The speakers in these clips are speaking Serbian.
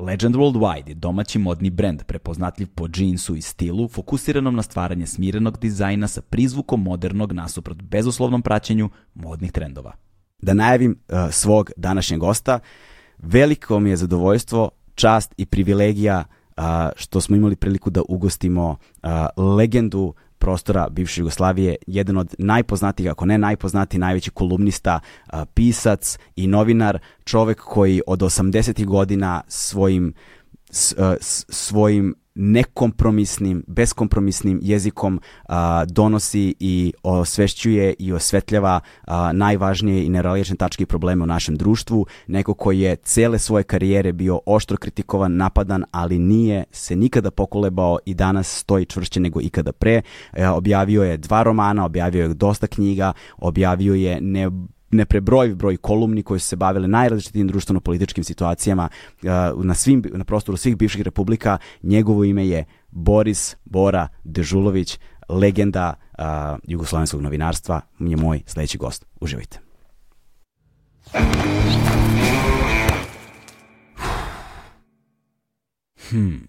Legend Worldwide je domaći modni brend prepoznatljiv po džinsu i stilu, fokusiranom na stvaranje smirenog dizajna sa prizvukom modernog nasuprot bezuslovnom praćenju modnih trendova. Da najavim e, svog današnjeg gosta, veliko mi je zadovoljstvo, čast i privilegija što smo imali priliku da ugostimo legendu prostora bivše Jugoslavije, jedan od najpoznatijih, ako ne najpoznatiji, najveći kolumnista, pisac i novinar, čovek koji od 80. godina svojim svojim nekompromisnim, beskompromisnim jezikom donosi i osvešćuje i osvetljava najvažnije i nerealične tačke i probleme u našem društvu. Neko koji je cele svoje karijere bio oštro kritikovan, napadan, ali nije se nikada pokolebao i danas stoji čvršće nego ikada pre. E, objavio je dva romana, objavio je dosta knjiga, objavio je ne neprebrojiv broj kolumni koji su se bavile najrazličitim društveno-političkim situacijama na, svim, na prostoru svih bivših republika. Njegovo ime je Boris Bora Dežulović, legenda jugoslovenskog novinarstva. On je moj sledeći gost. Uživajte. Hmm.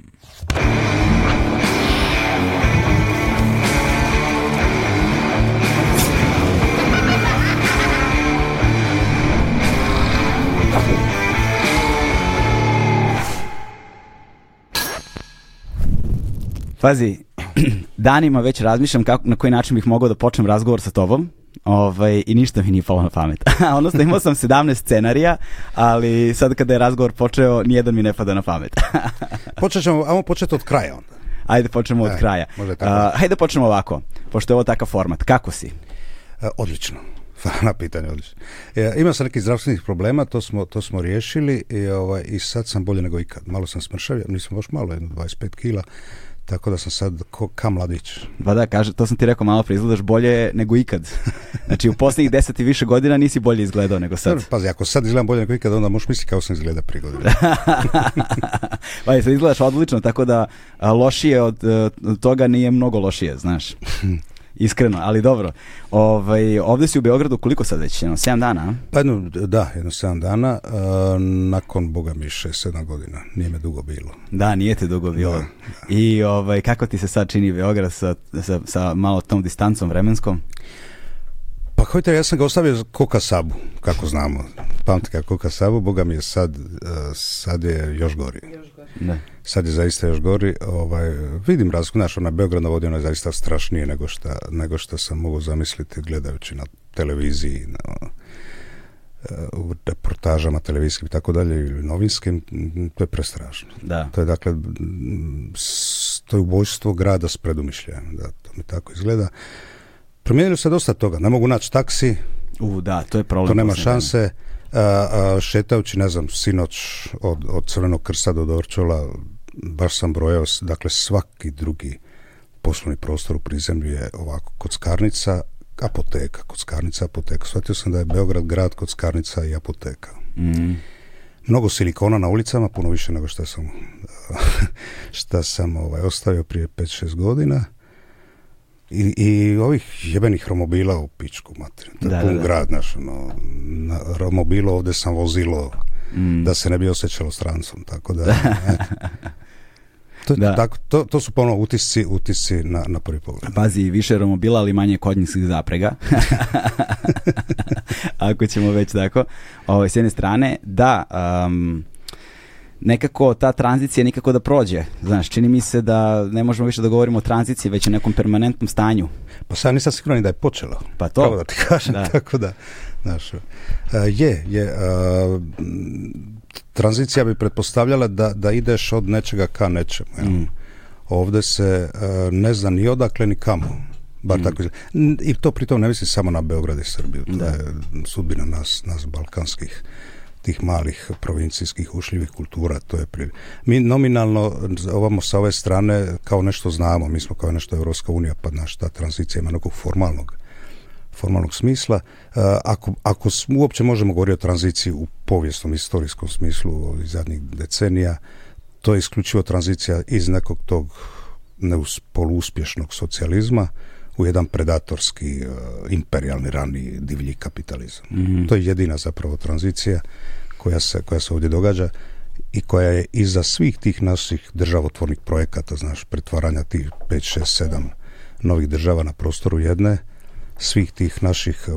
Pazi, danima već razmišljam kako, na koji način bih mogao da počnem razgovor sa tobom. Ovaj, I ništa mi nije palo na pamet. Odnosno imao sam 17 scenarija, ali sad kada je razgovor počeo, nijedan mi ne pada na pamet. Počet ćemo, ajmo početi od kraja onda. Ajde počnemo od e, kraja. ajde hajde počnemo ovako, pošto je ovo takav format. Kako si? E, odlično. Hvala na pitanje, odlično. E, imao sam nekih zdravstvenih problema, to smo, to smo riješili i, ovaj, i sad sam bolje nego ikad. Malo sam smršavio, nisam baš malo, jedno 25 kila tako da sam sad ko, ka mladić. Pa da, kaže, to sam ti rekao malo pre, izgledaš bolje nego ikad. Znači u posljednjih deset i više godina nisi bolje izgledao nego sad. Pa pazi, ako sad izgledam bolje nego ikad, onda možeš misli kao sam izgleda prije godine. pa sad izgledaš odlično, tako da lošije e, od toga nije mnogo lošije, znaš. iskreno, ali dobro. Ovaj, ovdje si u Beogradu koliko sad već? Jedno 7 dana? Pa jedno, da, jedno 7 dana. E, nakon, boga mi, 6-7 godina. Nije me dugo bilo. Da, nije te dugo bilo. I ovaj, kako ti se sad čini Beograd sa, sa, malo tom distancom vremenskom? Pa hojte, ja sam ga ostavio koka sabu, kako znamo. Pamti kako koka boga mi je sad, e, sad je još gori. Još gori. Ne. Sad je zaista još gori. Ovaj, vidim razliku, znaš, ona Beograd na vodi, ona je zaista strašnije nego što nego sam mogu zamisliti gledajući na televiziji, na, u reportažama televizijskim i tako dalje ili novinskim, to je prestrašno. Da. To je dakle, to je ubojstvo grada s da, to mi tako izgleda. Promijenilo se dosta toga, ne mogu naći taksi, u, da, to je problem. To nema šanse šetajući, ne znam, sinoć od, od Crvenog krsta do Dorčola, baš sam brojao, dakle svaki drugi poslovni prostor u prizemlju je ovako kockarnica, apoteka, kockarnica, apoteka. Shvatio sam da je Beograd grad kockarnica i apoteka. Mm. Mnogo silikona na ulicama, puno više nego što sam, šta sam ovaj, ostavio prije 5-6 godina. I, i ovih jebenih romobila u pičku mater. To je pun grad, ono, na, romobilo ovdje sam vozilo mm. da se ne bi osjećalo strancom, tako da... To, Tako, to, su ponovno pa utisci, utisci na, na prvi pogled. Pazi, više romobila, ali manje kodnjskih zaprega. Ako ćemo već tako. Ovo, ovaj, s jedne strane, da, nekako ta tranzicija nikako da prođe. Znaš, čini mi se da ne možemo više da govorimo o tranziciji, već o nekom permanentnom stanju. Pa sad nisam siguran da je počelo. Pa to. da ti kažem, tako da. E, je, je. E, tranzicija bi pretpostavljala da, da ideš od nečega ka nečemu. Mm. Ovdje se e, ne zna ni odakle ni kamo. Bar mm. tako. I to pritom ne mislim samo na Beograd i Srbiju. To da. je sudbina nas, nas balkanskih tih malih provincijskih ušljivih kultura. To je Mi nominalno ovamo sa ove strane kao nešto znamo, mi smo kao nešto Europska unija, pa naša ta tranzicija ima nekog formalnog formalnog smisla. E, ako, ako uopće možemo govoriti o tranziciji u povijesnom, historijskom smislu ovih zadnjih decenija, to je isključivo tranzicija iz nekog tog neuspoluspješnog socijalizma u jedan predatorski e, imperijalni rani divlji kapitalizam. Mhm. To je jedina zapravo tranzicija koja se, koja se ovdje događa i koja je iza svih tih naših državotvornih projekata, znaš, pretvaranja tih 5, 6, 7 novih država na prostoru jedne, svih tih naših e,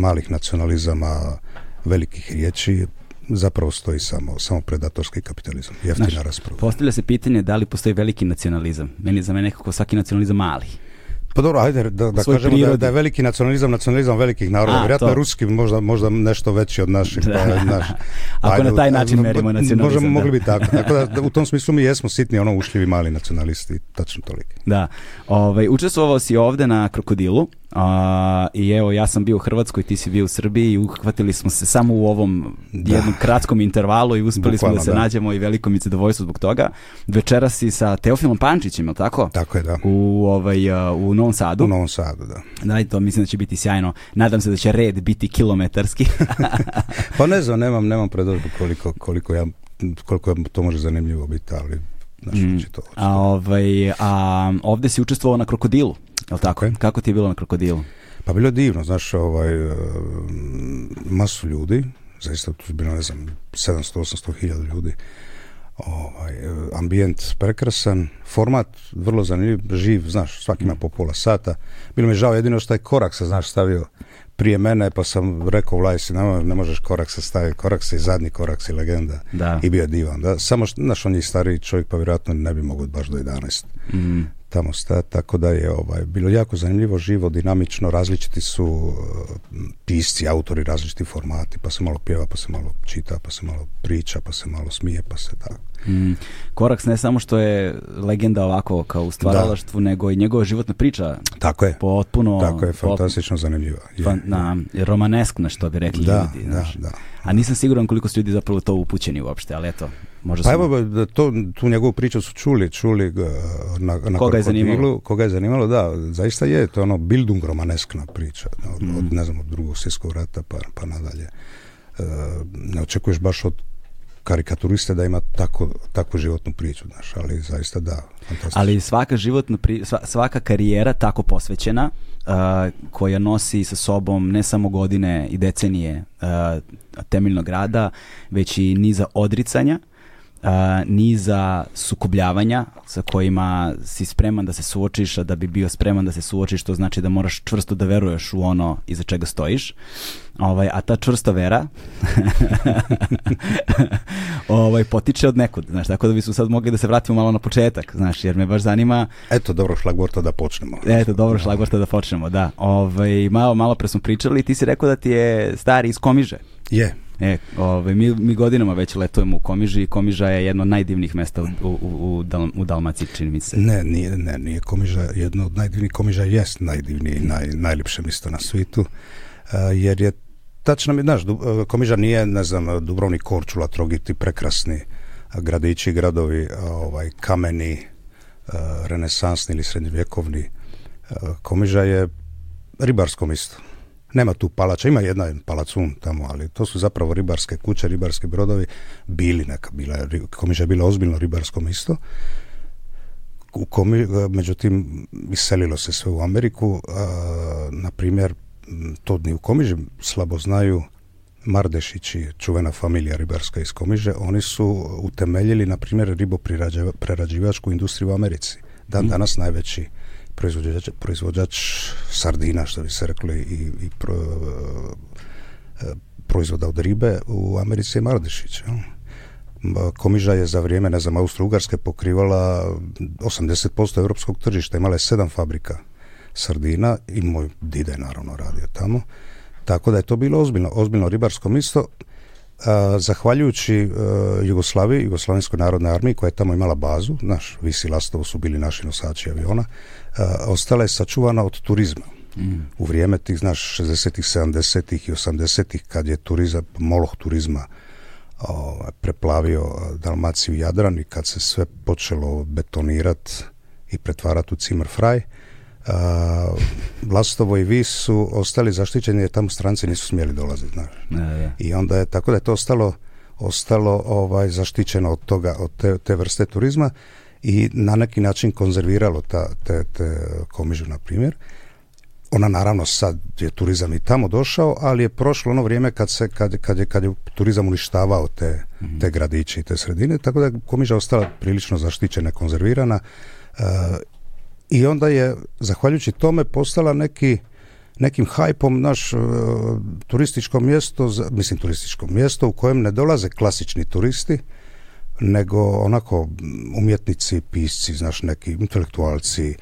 malih nacionalizama, velikih riječi, zapravo stoji samo, samo predatorski kapitalizam, jeftina rasprava. Postavlja se pitanje da li postoji veliki nacionalizam. Meni za mene nekako svaki nacionalizam mali. Pa dobro, ajde da, da kažemo da, da je veliki nacionalizam nacionalizam velikih naroda. Vjerojatno je ruski možda, možda nešto veći od naših. Pa, naš, Ako na taj način merimo nacionalizam. Možemo, mogli bi tako. Tako da, u tom smislu mi jesmo sitni, ono ušljivi mali nacionalisti. Tačno toliko. Da. Ovaj, učestvovao si ovde na Krokodilu Uh, I evo, ja sam bio u Hrvatskoj, ti si bio u Srbiji i uhvatili smo se samo u ovom jednom kratkom intervalu i uspeli smo da se nađemo i veliko mi zadovoljstvo zbog toga. Večera si sa Teofilom Pančićem, tako? Tako je, da. U, ovaj, u Novom Sadu. U Novom Sadu, da. to mislim da će biti sjajno. Nadam se da će red biti kilometarski. pa ne znam, nemam, nemam predozbu koliko, koliko, ja, koliko to može zanimljivo biti, ali znaš, mm. Znači a, ovaj, a, ovde si učestvovao na krokodilu. Jel tako? Okay. Kako ti je bilo na krokodilu? Pa bilo je divno, znaš, ovaj, e, masu ljudi, zaista tu je bilo, ne znam, 700-800 hiljada ljudi. Ovaj, e, ambijent prekrasan, format vrlo zanimljiv, živ, znaš, svaki ima mm. po pola sata. Bilo mi je žao jedino što je korak se, znaš, stavio prije mene, pa sam rekao vlaj ne, ne možeš korak se staviti, korak se i zadnji korak i legenda. I bio je divan. Da? Samo, što, znaš, on je stariji čovjek, pa vjerojatno ne bi mogu baš do 11. Mm tamo sta, tako da je ovaj, bilo jako zanimljivo, živo, dinamično, različiti su mm, pisci, autori, različiti formati, pa se malo pjeva, pa se malo čita, pa se malo priča, pa se malo smije, pa se da. Mm, Koraks ne samo što je legenda ovako kao u stvaralaštvu, nego i njegova životna priča. Tako je. Potpuno. Tako je, fantastično zanimljiva. Je, fan, na, što bi rekli da, ljudi. Da, da, da, A nisam siguran koliko su ljudi zapravo to upućeni uopšte, ali eto, Možda pa to, tu njegovu priču su čuli, čuli uh, na, koga, je zanimalo? koga je zanimalo, da, zaista je, to je ono bildung romaneskna priča, od, od mm. ne znam, od drugog svjetskog rata pa, pa nadalje. E, ne očekuješ baš od karikaturiste da ima tako, takvu životnu priču, znaš, ali zaista da. Ali svaka životna, pri, svaka karijera tako posvećena, uh, koja nosi sa sobom ne samo godine i decenije temeljnog rada, već i niza odricanja, uh, niza sukobljavanja sa kojima si spreman da se suočiš, a da bi bio spreman da se suočiš, to znači da moraš čvrsto da veruješ u ono iza čega stojiš. Ovaj, a ta čvrsta vera ovaj, potiče od nekud, znaš, tako da bismo sad mogli da se vratimo malo na početak, znaš, jer me baš zanima... Eto, dobro šlagvorta da počnemo. Eto, dobro šlagvorta da počnemo, da. Ovaj, malo, malo pre smo pričali, ti si rekao da ti je stari iz Komiže. Je. E, ove, ovaj, mi, mi godinama već letujemo u Komiži i Komiža je jedno od najdivnijih mesta u, u, u, u Dalmaciji, čini mi se. Ne, nije, ne, nije Komiža, jedno od najdivnijih Komiža jest najdivnije i najljepše mjesto na svijetu, e, jer je tačno mi, znaš, e, Komiža nije, ne znam, Dubrovnik, Korčula, Trogiti, prekrasni gradići, gradovi, ovaj, kameni, e, renesansni ili srednjevjekovni. Komiža je ribarsko mjesto nema tu palača, ima jedna palacun tamo, ali to su zapravo ribarske kuće, ribarski brodovi, bili neka, bila, komiža je bila ozbiljno ribarsko mjesto. u komi, e, međutim, iselilo se sve u Ameriku, e, na primjer, to ni u Komiži slabo znaju Mardešići, čuvena familija ribarska iz Komiže, oni su utemeljili, na primjer, riboprerađivačku industriju u Americi. Dan mhm. danas najveći proizvođač, proizvođač sardina, što bi se rekli, i, i e, proizvoda od ribe u Americi je Mardišić. Jel? Komiža je za vrijeme, ne znam, Austro-Ugarske pokrivala 80% europskog tržišta, imala je sedam fabrika sardina i moj dida je naravno radio tamo. Tako da je to bilo ozbiljno, ozbiljno ribarsko misto zahvaljujući e, Jugoslaviji, Jugoslavenskoj narodnoj armiji koja je tamo imala bazu, naš Visi Lastovo su bili naši nosači aviona, e, ostala je sačuvana od turizma. Mm. U vrijeme tih, znaš, 60-ih, 70-ih i 80-ih, kad je turizam, moloh turizma o, ovaj, preplavio e, Dalmaciju Jadran i kad se sve počelo betonirati i pretvarati u fraj, a, Vlastovo i vi su ostali zaštićeni jer tamo stranci nisu smjeli dolaziti. Znaš. I onda je, tako da je to ostalo, ostalo ovaj, zaštićeno od toga, od te, vrste turizma i na neki način konzerviralo ta, te, te komižu, na primjer. Ona naravno sad je turizam i tamo došao, ali je prošlo ono vrijeme kad, se, kad, kad, je, kad je turizam uništavao te, mhm. te gradiće i te sredine, tako da je komiža ostala prilično zaštićena, konzervirana i onda je, zahvaljujući tome, postala neki nekim hajpom naš e, turističko mjesto, mislim turističko mjesto u kojem ne dolaze klasični turisti, nego onako mm, umjetnici, pisci, znaš, neki intelektualci, e,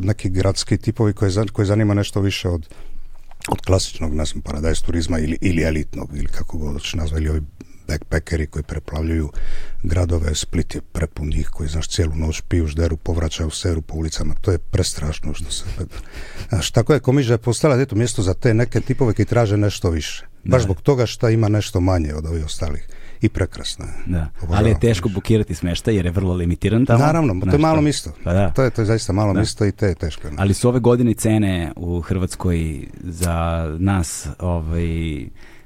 neki gradski tipovi koji, koji zanima nešto više od od klasičnog, ne znam, paradajz turizma ili, ili elitnog, ili kako god ću nazva, ili ovi backpackeri koji preplavljuju gradove, Split je prepun njih koji, znaš, cijelu noć piju, žderu, povraćaju seru po ulicama, to je prestrašno što se... Znaš, tako je Komiža je postala, eto, mjesto za te neke tipove koji traže nešto više. Baš zbog toga što ima nešto manje od ovih ostalih i prekrasno. Da. Ali je teško bukirati smještaj jer je vrlo limitiran tamo. Naravno, to je malo misto. Pa to je to je zaista malo mjesto i te je teško. Ali su ove godine cene u Hrvatskoj za nas ovaj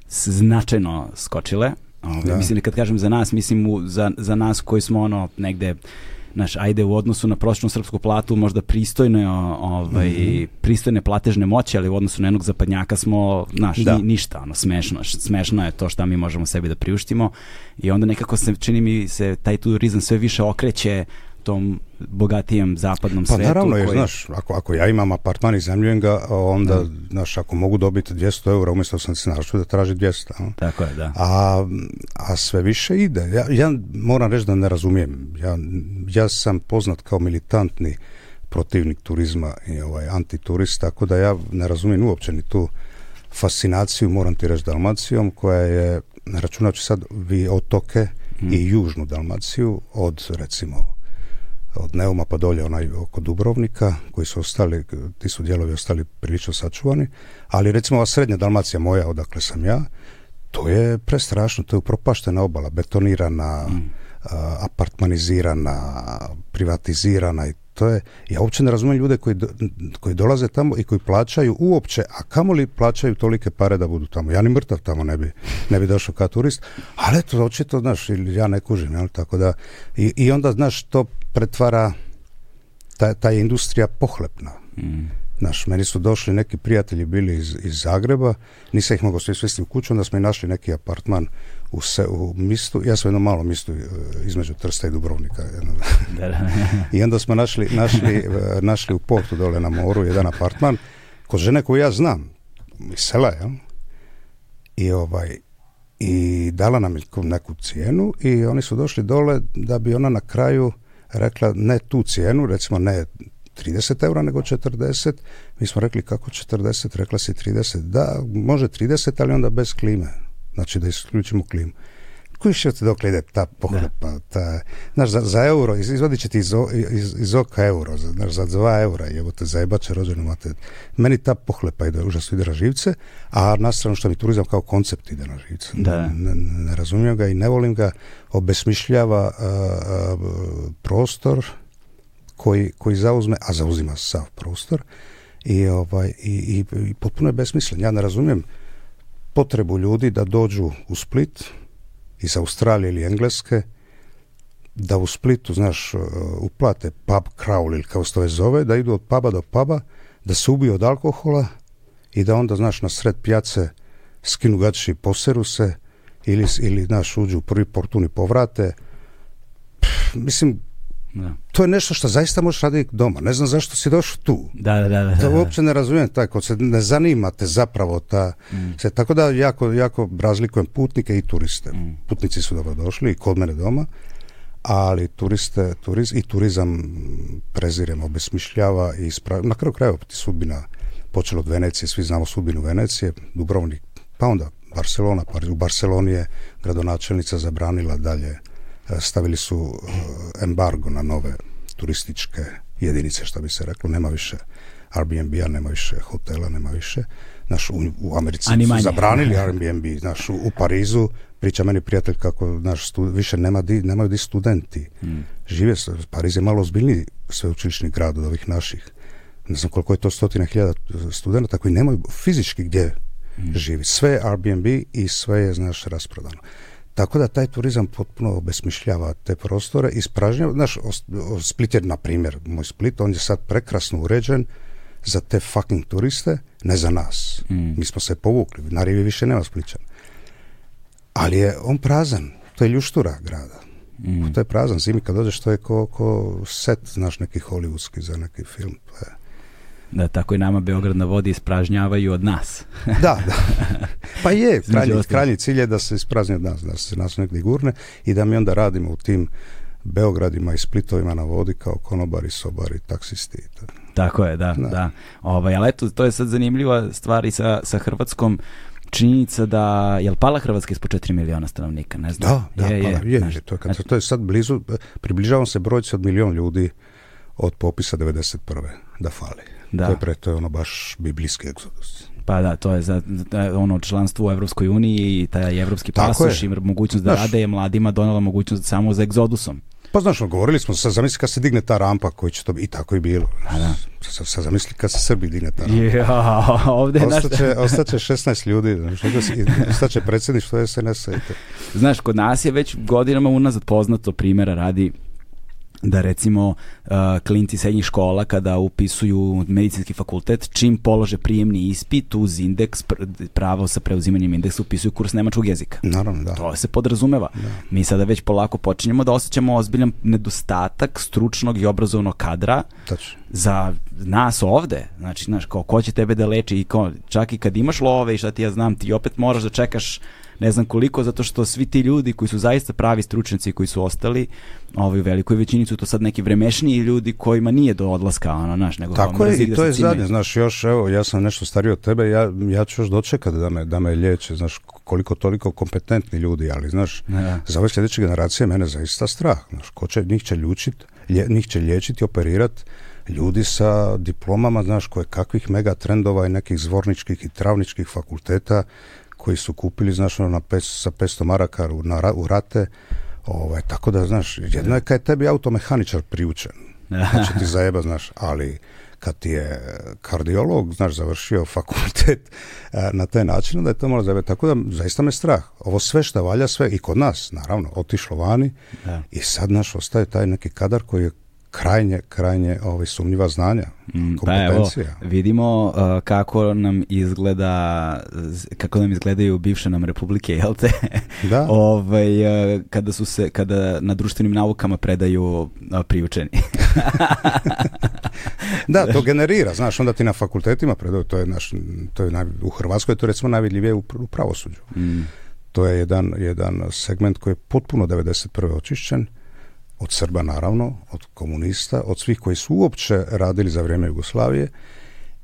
značajno skočile. Ovaj, da. mislim, kad kažem za nas, mislim za, za nas koji smo ono negde naš ajde u odnosu na prosječnu srpsku platu možda pristojne ovaj mhm. pristojne platežne moći, ali u odnosu na jednog zapadnjaka smo naš da. ništa, ono smešno, smešno je to što mi možemo sebi da priuštimo i onda nekako se čini mi se taj turizam sve više okreće tom bogatijem zapadnom pa, Pa naravno, koji... znaš, ako, ako ja imam apartman i zemljujem ga, onda, naš znaš, ako mogu dobiti 200 eura, umjesto sam se našao da traži 200. Tako je, da. A, a sve više ide. Ja, ja moram reći da ne razumijem. Ja, ja sam poznat kao militantni protivnik turizma i ovaj, antiturist, tako da ja ne razumijem uopće ni tu fascinaciju, moram ti reći, Dalmacijom, koja je, računajući sad vi otoke i mm. južnu Dalmaciju od, recimo, od Neuma pa dolje onaj oko Dubrovnika koji su ostali, ti su dijelovi ostali prilično sačuvani ali recimo ova srednja Dalmacija moja odakle sam ja to je prestrašno, to je upropaštena obala, betonirana, mm. apartmanizirana, privatizirana i to je, ja uopće ne razumijem ljude koji, koji dolaze tamo i koji plaćaju uopće, a kamoli plaćaju tolike pare da budu tamo. Ja ni mrtav tamo ne bi, ne bi došao kao turist, ali to očito, znaš, ili ja ne kužim, jel, tako da, i, i onda, znaš, to pretvara, ta, ta je industrija pohlepna. Mm. Znaš, meni su došli neki prijatelji bili iz, iz Zagreba, nisam ih mogao sve svesti u kuću, onda smo i našli neki apartman u, u mistu, ja sam u jednom malom mistu e, između Trsta i Dubrovnika. I onda smo našli, našli, e, našli u portu dole na moru jedan apartman kod žene koju ja znam, iz sela, jel? I ovaj, i dala nam neku cijenu i oni su došli dole da bi ona na kraju rekla ne tu cijenu, recimo ne 30 eura nego 40. Mi smo rekli kako 40, rekla si 30. Da, može 30, ali onda bez klime. Znači da isključimo klimu. Koji će ti dok ide ta pohlepa, ta, znaš, za, za euro, izvadit će ti iz, iz, iz oka euro, znaš, za dva eura, evo te zajebače rođenu mate. Meni ta pohlepa ide, užasno ide na živce, a stranu što mi turizam kao koncept ide na živce. Ne, razumijem ga i ne volim ga, obesmišljava prostor, koji, koji zauzme, a zauzima sav prostor i, ovaj, i, i, potpuno je besmislen. Ja ne razumijem potrebu ljudi da dođu u Split iz Australije ili Engleske da u Splitu, znaš, e, uplate pub crawl ili kao se to zove, da idu od puba do puba, da se ubiju od alkohola i da onda, znaš, na sred pjace skinu gači poseru se ili, ili znaš, uđu u prvi portun i povrate. mislim, da. To je nešto što zaista možeš raditi doma. Ne znam zašto si došao tu. Da, da, da. da, uopće ne razumijem tako. Se ne zanimate zapravo ta... Mm. Se, tako da jako, jako razlikujem putnike i turiste. Mm. Putnici su dobro došli i kod mene doma, ali turiste i turizam prezirem obesmišljava i ispra... Na kraju krajeva sudbina počela od Venecije, svi znamo sudbinu Venecije, Dubrovnik, pa onda Barcelona, pa u Barceloni je gradonačelnica zabranila dalje stavili su eh, embargo na nove turističke jedinice, što bi se reklo, nema više Airbnb-a, nema više hotela, nema više. Naš, u, u Americi su zabranili Airbnb, znaš, u, Parizu priča meni prijatelj kako naš student više nema di, nemaju di studenti. Mm. Žive, Pariz je malo ozbiljniji sveučilišni grad od ovih naših. Ne znam koliko je to stotina hiljada eh, studenta koji nemaju fizički gdje mm. živi. Sve je Airbnb i sve je, znaš, rasprodano. Tako da taj turizam potpuno obesmišljava te prostore, ispražnjava. Naš Split je, na primjer, moj Split, on je sad prekrasno uređen za te fucking turiste, ne za nas. Hmm. Mi smo se povukli, na rivi više nema splića Ali je on prazan, to je ljuštura grada. Hmm. To je prazan zimi kad dođeš, to je ko, ko set, znaš, neki hollywoodski za neki film. To je da, tako i nama Beograd na vodi ispražnjavaju od nas. da, da. Pa je, krajnji, krajnji cilj je da se isprazni od nas, da se nas negdje gurne i da mi onda radimo u tim Beogradima i Splitovima na vodi kao konobari, sobari, taksisti. Tako je, da, da. Ovaj, eto, to je sad zanimljiva stvar i sa, sa Hrvatskom činjenica da je li pala Hrvatska ispod 4 miliona stanovnika, ne znam. Da, da, je, je, je, to, kad, to je sad blizu, približavam se brojci od milion ljudi od popisa 91. da fali. To je, pre, to je ono baš biblijski egzodus. Pa da, to je za ono članstvo u Evropskoj uniji i taj evropski pasoš i mogućnost da rade je mladima donela mogućnost samo za egzodusom. Pa znaš, ono, govorili smo, sa zamisli kad se digne ta rampa koji će to i tako i bilo. Pa da. Sad, zamisli kad se Srbi digne ta rampa. Ja, ovde ostaće, 16 ljudi, znaš, ostaće predsjedništvo SNS-a. Znaš, kod nas je već godinama unazad poznato primjera radi da recimo uh, klinci srednjih škola kada upisuju medicinski fakultet, čim polože prijemni ispit uz indeks, pravo sa preuzimanjem indeksa upisuju kurs nemačkog jezika. Naravno, da. To se podrazumeva. Da. Mi sada već polako počinjemo da osjećamo ozbiljan nedostatak stručnog i obrazovnog kadra za nas ovde. Znači, znaš, ko, ko će tebe da leči i ko, čak i kad imaš love i šta ti ja znam, ti opet moraš da čekaš ne znam koliko, zato što svi ti ljudi koji su zaista pravi stručnjaci koji su ostali, ovaj, u velikoj većini su to sad neki vremešniji ljudi kojima nije do odlaska, ono, naš, nego Tako je, i to je zadnje, znaš, još, evo, ja sam nešto stariji od tebe, ja, ja ću još dočekati da me, da me liječe, znaš, koliko toliko kompetentni ljudi, ali, znaš, ja. za ove sljedeće generacije mene zaista strah, znaš, ko će, njih će ljučit, njih će liječiti, operirati, ljudi sa diplomama, znaš, koje kakvih megatrendova i nekih zvorničkih i travničkih fakulteta koji su kupili, znaš, ono, na sa 500 maraka u, na, u rate, ovaj, tako da, znaš, jedno je kad je tebi automehaničar priučen, znači ti zajeba, znaš, ali kad ti je kardiolog, znaš, završio fakultet e, na taj način, da je to malo zajeba. Tako da, zaista me strah. Ovo sve što valja, sve i kod nas, naravno, otišlo vani i sad, naš, ostaje taj neki kadar koji je krajnje, krajnje ovaj, sumnjiva znanja, mm, pa kompetencija. evo, vidimo uh, kako nam izgleda, kako nam izgledaju bivše nam republike, jel te? Da. ovaj, uh, kada su se, kada na društvenim naukama predaju uh, priučeni. da, to generira, znaš, onda ti na fakultetima predaju, to je naš, to je u Hrvatskoj je to recimo najvidljivije u, u pravosuđu. Mm. To je jedan, jedan segment koji je potpuno 91. očišćen, od Srba naravno, od komunista, od svih koji su uopće radili za vrijeme Jugoslavije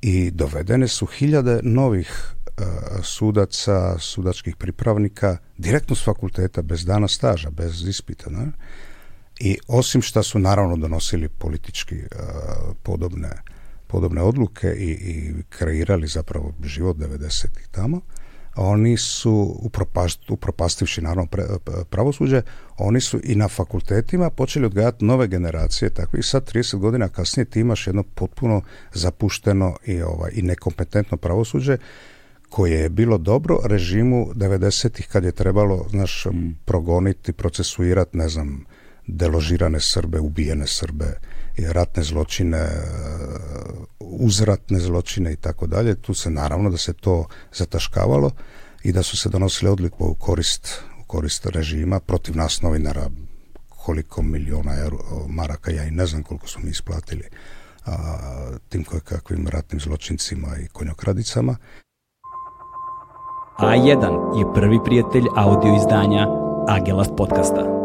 i dovedene su hiljade novih e, sudaca, sudačkih pripravnika, direktno s fakulteta, bez dana staža, bez ispita. Ne? I osim što su naravno donosili politički e, podobne, podobne odluke i, i kreirali zapravo život 90-ih tamo, oni su, upropastivši naravno pravosuđe, oni su i na fakultetima počeli odgajati nove generacije, tako i sad 30 godina kasnije ti imaš jedno potpuno zapušteno i, ovaj, i nekompetentno pravosuđe koje je bilo dobro režimu 90-ih kad je trebalo, znaš, mm. progoniti, procesuirati, ne znam, deložirane Srbe, ubijene Srbe, ratne zločine, e, uzratne zločine i tako dalje. Tu se naravno da se to zataškavalo i da su se donosile odluke u korist, u korist režima protiv nas novinara koliko miliona maraka, ja i ne znam koliko smo mi isplatili tim kakvim ratnim zločincima i konjokradicama. A1 je prvi prijatelj audio izdanja podcasta.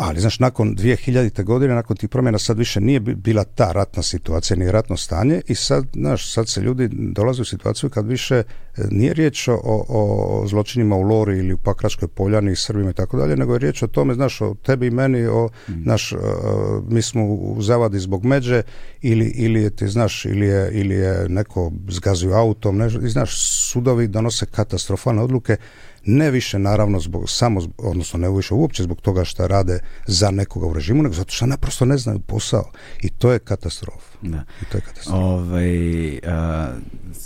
Ali, znaš, nakon 2000. godine, nakon tih promjena, sad više nije bila ta ratna situacija, ni ratno stanje i sad, znaš, sad se ljudi dolaze u situaciju kad više e, nije riječ o, zločinima u Lori ili u Pakračkoj poljani i Srbima i tako dalje, nego je riječ o tome, znaš, o tebi i meni, o, mm. naš, e, mi smo u zavadi zbog međe ili, ili ti, znaš, ili je, ili je neko zgazio autom, ne, i, znaš, sudovi donose katastrofalne odluke ne više naravno zbog samo odnosno ne više uopće zbog toga što rade za nekoga u režimu nego zato što naprosto ne znaju posao i to je katastrofa. Da. I to je katastrofa. Ovaj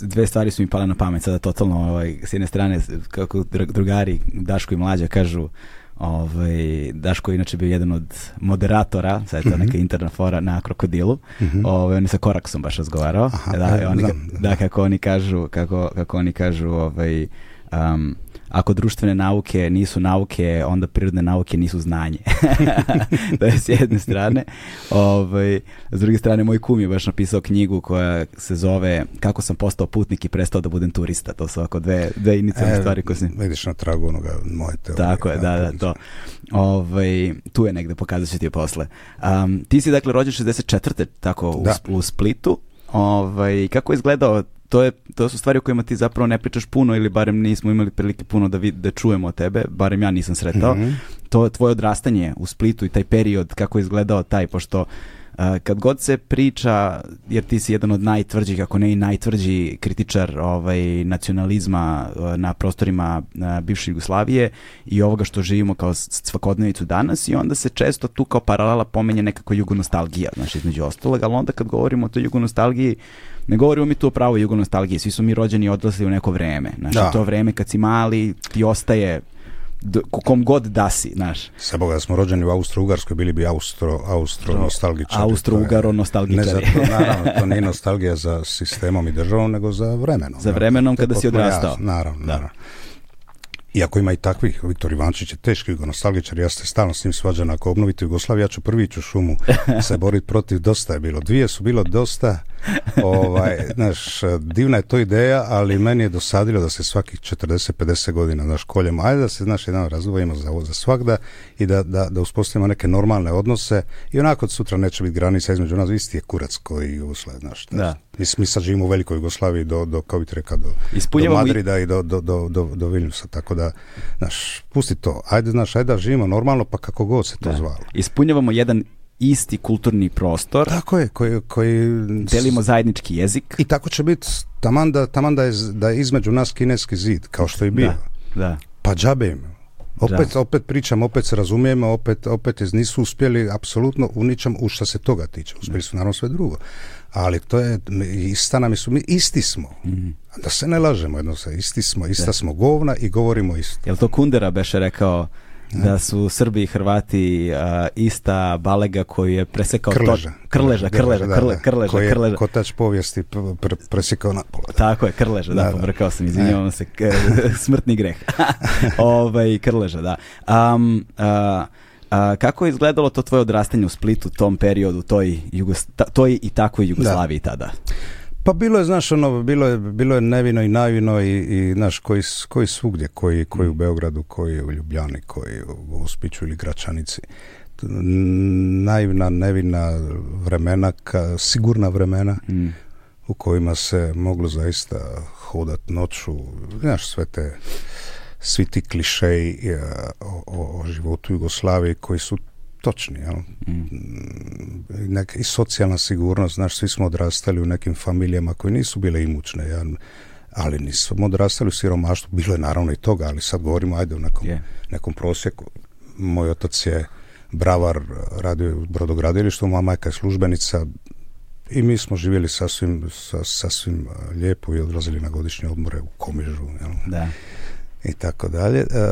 dve stvari su mi pale na pamet sada totalno ovaj s jedne strane kako drugari Daško i mlađa kažu Ovaj, Daško je inače bio jedan od moderatora, sad je to mhm. neka interna fora na krokodilu. Mhm. Ovaj, oni hmm Ovaj, on sa Koraksom baš razgovarao. Aha, da, e, oni, da, kako oni kažu, kako, kako oni kažu, ovaj, ako društvene nauke nisu nauke, onda prirodne nauke nisu znanje. to je s jedne strane. Ovaj, s druge strane, moj kum je baš napisao knjigu koja se zove Kako sam postao putnik i prestao da budem turista. To su ovako dve, dve inicijalne e, stvari koje Vidiš na tragu onoga moje Tako je, da, da, to. Ovaj, tu je negde, pokazat ću ti je posle. Um, ti si dakle rođen 64. tako u Splitu. Ovaj, kako je izgledao to, je, to su stvari o kojima ti zapravo ne pričaš puno ili barem nismo imali prilike puno da, da čujemo o tebe, barem ja nisam sretao. Mhm. To je tvoje odrastanje u Splitu i taj period, kako je izgledao taj, pošto kad god se priča, jer ti si jedan od najtvrđih, ako ne i najtvrđi kritičar ovaj, nacionalizma e, na prostorima e, bivše Jugoslavije i ovoga što živimo kao svakodnevicu danas i onda se često tu kao paralela pomenje nekako jugonostalgija, znaš, između ostalog, ali onda kad govorimo o toj jugonostalgiji, ne govorimo mi tu o pravoj jugonostalgiji, svi su mi rođeni i odlasli u neko vreme, Znači, to vreme kad si mali ti ostaje kom god da si, znaš. Sa smo rođeni u Austro-Ugarskoj, bili bi Austro, Austro-nostalgičari. Austro-Ugaro-nostalgičari. Pa ne, naravno, to nije nostalgija za sistemom i državom, nego za vremenom. Za vremenom kada si odrastao. naravno, naravno. Iako ima i takvih, Viktor Ivančić je teški nostalgičar, ja se stalno s njim svađan. ako obnoviti Jugoslaviju, ja ću prvi ću šumu se boriti protiv, dosta je bilo. Dvije su bilo dosta, ovaj, znaš, divna je to ideja, ali meni je dosadilo da se svakih 40-50 godina znaš, koljemo. Ajde da se, znaš, jedan razvojimo za, za svakda i da, da, da uspostavimo neke normalne odnose i onako od sutra neće biti granica između nas. Isti je kurac koji usled, znaš. znaš, mi sad živimo u Velikoj Jugoslaviji do, do kao bi rekao, do, do Madrida i... do, do, do, do, tako da, znaš, pusti to. Ajde, znaš, ajde da živimo normalno, pa kako god se to zvalo. Ispunjavamo jedan isti kulturni prostor. Tako je, koji, koji... Delimo zajednički jezik. I tako će biti taman da, taman da, je, da između nas kineski zid, kao što je bio. Da, Pa džabe Opet, da. opet pričam, opet se razumijemo, opet, opet nisu uspjeli apsolutno u ničem u što se toga tiče. Uspjeli su naravno sve drugo. Ali to je, ista nam su, mi isti smo. mm Da se ne lažemo, jedno sa, isti smo, ista smo govna i govorimo isto. Jel to Kundera beše rekao, da su Srbi i Hrvati ista balega koju je presekao krleža, to, krleža, krleža, krleža, krleža, krleža, koji je kotač povijesti presekao na pola. Tako je, krleža, da, da pomrkao sam, e. izvinjavam se, smrtni greh. ovaj, krleža, da. Um, kako je izgledalo to tvoje odrastanje u Splitu, u tom periodu, toj, toj i takvoj Jugoslaviji tada? Pa bilo je, znaš, ono, bilo je, bilo je nevino i najvino i, i znaš, koji, koji svugdje, koji, koji u mm. Beogradu, koji u Ljubljani, koji u Uspiću ili Gračanici. Naivna, nevina vremena, sigurna vremena mm. u kojima se moglo zaista hodat noću, znaš, sve te, svi ti klišeji e, o, o životu Jugoslavije koji su točni. Jel? Mm. Mm, I socijalna sigurnost, znaš, svi smo odrastali u nekim familijama koje nisu bile imućne, ali nismo odrastali u siromaštvu, bilo je naravno i toga, ali sad govorimo, ajde, u nekom, nekom prosjeku. Moj otac je bravar, radio u brodogradilištu, moja majka je službenica, i mi smo živjeli sasvim, sasvim lijepo i odlazili na godišnje odmore u Komižu. Jel? Da i tako dalje. E, e,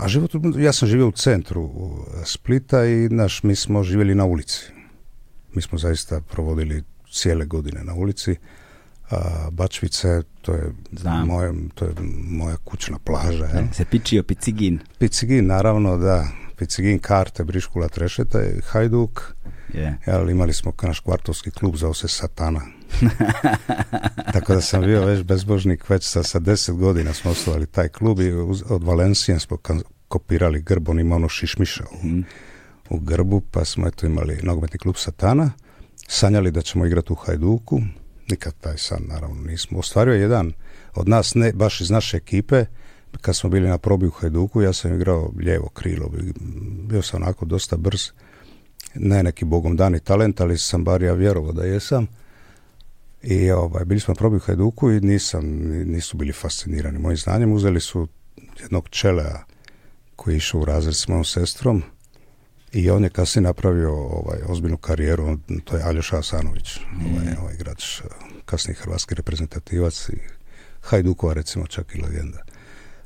a život, ja sam živio u centru e, Splita i naš, mi smo živjeli na ulici. Mi smo zaista provodili cijele godine na ulici. Bačvice, to je, Znam. to je moja kućna plaža. Se pičio Picigin. Picigin, naravno, da. Picigin, Karte, Briškula, Trešeta, Hajduk, Yeah. imali smo naš kvartovski klub za se satana. Tako da sam bio već bezbožnik, već sa, sa deset godina smo osnovali taj klub i od Valencije smo kopirali grb, on ima ono šišmiša u, mhm. u grbu, pa smo eto imali nogometni klub satana, sanjali da ćemo igrati u Hajduku, nikad taj san naravno nismo. Ostvario je jedan od nas, ne baš iz naše ekipe, kad smo bili na probi u Hajduku, ja sam igrao lijevo krilo, bio sam onako dosta brz, ne neki bogom dani talent, ali sam bar ja vjerovao da jesam. I ovaj, bili smo probi u Hajduku i nisam, nisu bili fascinirani mojim znanjem. Uzeli su jednog čelea koji je išao u razred s mojom sestrom i on je kasnije napravio ovaj, ozbiljnu karijeru, to je Aljoša Asanović, ovaj, mm. ovaj igrač, eh, kasni hrvatski reprezentativac i Hajdukova recimo čak i legenda.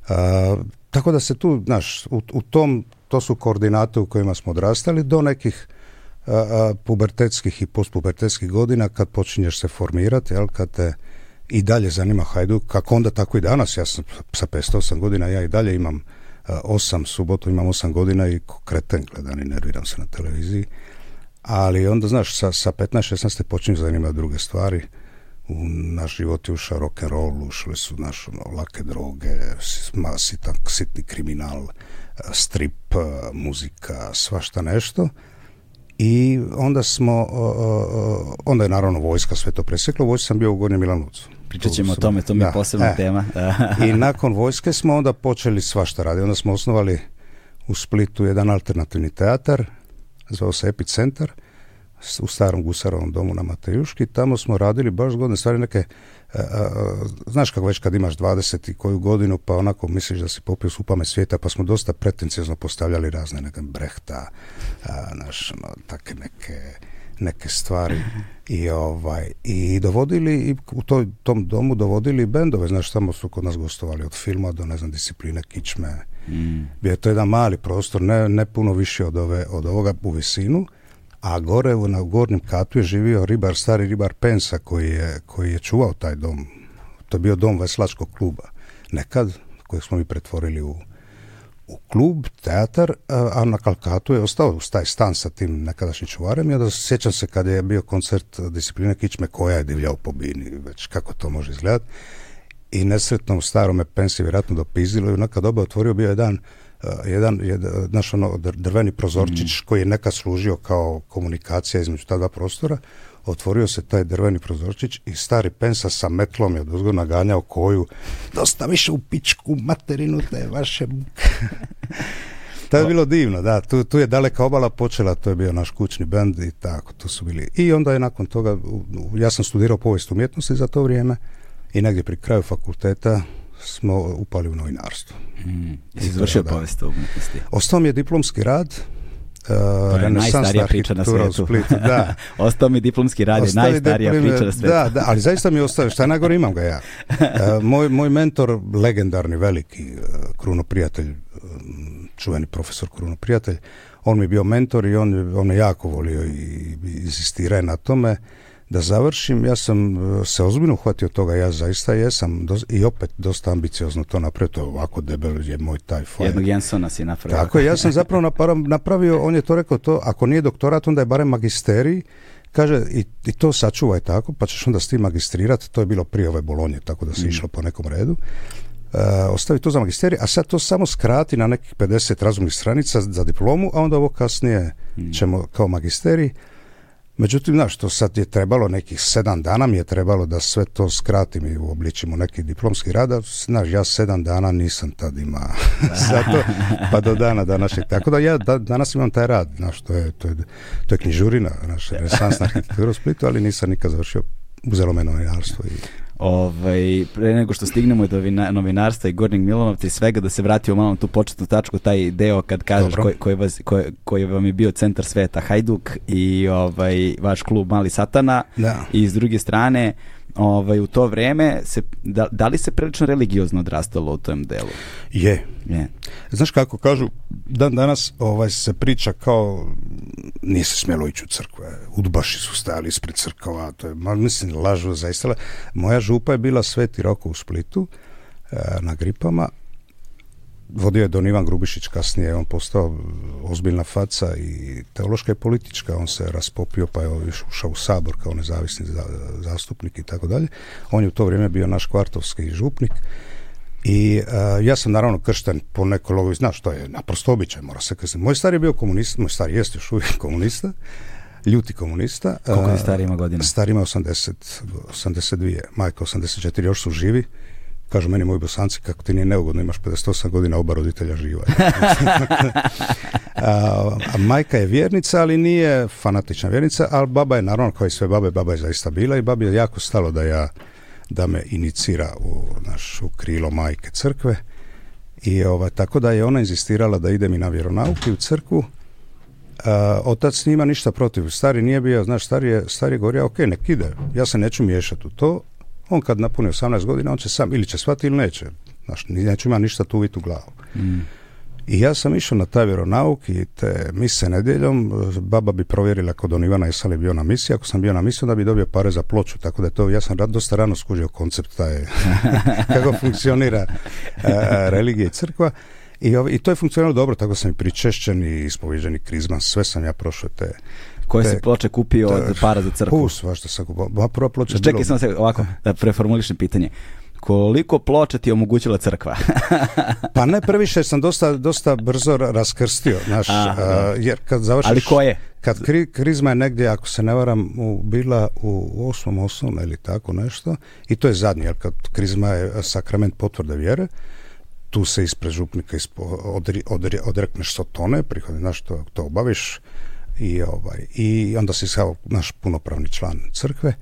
A, tako da se tu, znaš, u, u tom, to su koordinate u kojima smo odrastali do nekih pubertetskih i postpubertetskih godina kad počinješ se formirati, jel, kad te i dalje zanima Hajduk, kako onda tako i danas, ja sam sa 508 godina, ja i dalje imam osam, subotu imam osam godina i kreten gledan i nerviram se na televiziji, ali onda znaš, sa, sa 15-16 počinju zanimati druge stvari, u naš život je ušao rock and roll, ušle su naš ono, lake droge, sitan, sitni kriminal, strip, muzika, svašta nešto i onda smo, onda je naravno vojska sve to presekla, vojska sam bio u Gornjem Milanovcu. Pričat ćemo o tome, to mi je posebna e. tema. I nakon vojske smo onda počeli svašta raditi. Onda smo osnovali u Splitu jedan alternativni teatar, zvao se Epicentar, u starom gusarovom domu na Matejuški, tamo smo radili baš zgodne stvari neke, a, e, e, e, znaš kako već kad imaš 20 i koju godinu pa onako misliš da si popio supame svijeta pa smo dosta pretencijezno postavljali razne neke brehta, naš, no, neke neke stvari i ovaj i dovodili i u toj, tom domu dovodili bendove znaš tamo su kod nas gostovali od filma do ne znam discipline kičme mm. bio je to jedan mali prostor ne, ne puno više od ove od ovoga u visinu a gore na gornjem katu je živio ribar, stari ribar Pensa koji je, koji je čuvao taj dom. To je bio dom veslačkog kluba. Nekad, kojeg smo mi pretvorili u, u klub, teatar, a na Kalkatu je ostao uz taj stan sa tim nekadašnjim čuvarem i onda sjećam se kada je bio koncert discipline Kičme koja je divljao po bini, već kako to može izgledati. I u starome Pensi vjerojatno dopizilo i onaka doba otvorio bio jedan dan Eh, jedan, jedan eh, naš ono, drveni prozorčić mhm. koji je nekad služio kao komunikacija između ta dva prostora, otvorio se taj drveni prozorčić i stari pensa sa metlom je odozgo naganjao koju dosta više u pičku materinu te vaše To je bilo divno, da, tu, tu, je daleka obala počela, to je bio naš kućni bend i tako, to su bili. I onda je nakon toga, ja sam studirao povijest umjetnosti za to vrijeme i negdje pri kraju fakulteta smo upali u novinarstvo. Mm. Izvršio povijest umjetnosti. Ostao mi je diplomski rad, uh, to je najstarija priča na svijetu. Splitu, da. ostao mi diplomski rad je najstarija priča na svijetu. Da, da, ali zaista mi ostaje, šta najgore imam ga ja. Uh, moj, moj mentor, legendarni, veliki uh, Kruno Prijatelj, um, čuveni profesor Kruno Prijatelj, on mi je bio mentor i on, on me jako volio i, i na tome da završim, ja sam e, se ozbiljno uhvatio toga, ja zaista jesam i opet dosta ambiciozno to napravio, to ovako debel je moj taj foj Jednog Jensona si napravio. Tako, ja sam zapravo napravio, on je to rekao, to, ako nije doktorat, onda je barem magisterij, kaže i, to sačuvaj tako, pa ćeš onda s tim magistrirati, to je bilo prije ove bolonje, tako da se mm. išlo po nekom redu. E, ostavi to za magisterij, a sad to samo skrati na nekih 50 razumnih stranica za diplomu, a onda ovo kasnije mm. ćemo kao magisterij Međutim, znaš, to sad je trebalo nekih sedam dana, mi je trebalo da sve to skratim i uobličim u neki diplomski rad, a znaš, ja sedam dana nisam tad ima zato, pa do dana današnjeg. Tako da ja danas imam taj rad, znaš, to je, to je, to knjižurina, znaš, renesansna arhitektura u Splitu, ali nisam nikad završio uzelo me novinarstvo i Ovaj, pre nego što stignemo do novinarstva i Gornjeg Milanovca i svega, da se vratimo malo na tu početnu tačku, taj deo kad kažeš koji, koji, vam je bio centar sveta, Hajduk i ovaj, vaš klub Mali Satana. Da. I s druge strane, ovaj, u to vrijeme, se, da, da, li se prilično religiozno odrastalo u tom delu? Je. je. Znaš kako kažu, dan danas ovaj, se priča kao nije se smjelo ići u crkve. Udbaši su stajali ispred crkva to je, ma, mislim, lažu zaista. Moja župa je bila Sveti Roko u Splitu, eh, na gripama, Vodio je Don Ivan Grubišić kasnije, on postao ozbiljna faca i teološka i politička, on se raspopio pa je ušao u sabor kao nezavisni zastupnik i tako dalje. On je u to vrijeme bio naš kvartovski župnik i e, ja sam naravno kršten po nekoj znaš, to je naprosto običaj, mora se krstiti. Moj star je bio komunista, moj star jest još uvijek komunista, ljuti komunista. Koliko je star ima godina? Star ima 80, 82, majka 84, još su živi Kažu meni moji bosanci, kako ti nije neugodno, imaš 58 godina, oba roditelja živa. a, majka je vjernica, ali nije fanatična vjernica, ali baba je, naravno, kao i sve babe, baba je zaista bila i babi je jako stalo da ja da me inicira u, našu krilo majke crkve i ovaj, tako da je ona inzistirala da idem i na vjeronauke u crkvu otac nima ništa protiv. Stari nije bio, znaš, stari je, stari je govorio, ok, nek ide, ja se neću miješati u to, on kad napuni 18 godina, on će sam, ili će shvatiti ili neće. Znaš, neću ima ništa tu u glavu. Mm. I ja sam išao na taj vjeronauk i te mise nedjeljom, baba bi provjerila kod on Ivana jesam li bio na misiji, ako sam bio na misiji onda bi dobio pare za ploču, tako da to, ja sam dosta rano skužio koncept taj, kako funkcionira e, religija i crkva. I, I to je funkcioniralo dobro, tako sam i pričešćen i ispoviđen i krizman, sve sam ja prošao te koje se si ploče kupio od para za crkvu? Pus, svašta sam kupio. prva ploča... Čekaj, sam se ovako, da preformulišem pitanje koliko ploče ti je omogućila crkva? pa ne previše, sam dosta, brzo raskrstio, naš jer kad završiš... Ali koje? Kad krizma je negdje, ako se ne varam, u, bila u osmom osnovne ili tako nešto, i to je zadnji, jer kad krizma je sakrament potvrde vjere, tu se ispred župnika odrekneš sotone, prihodi, znaš, to obaviš, i, ovaj, i onda si kao naš punopravni član crkve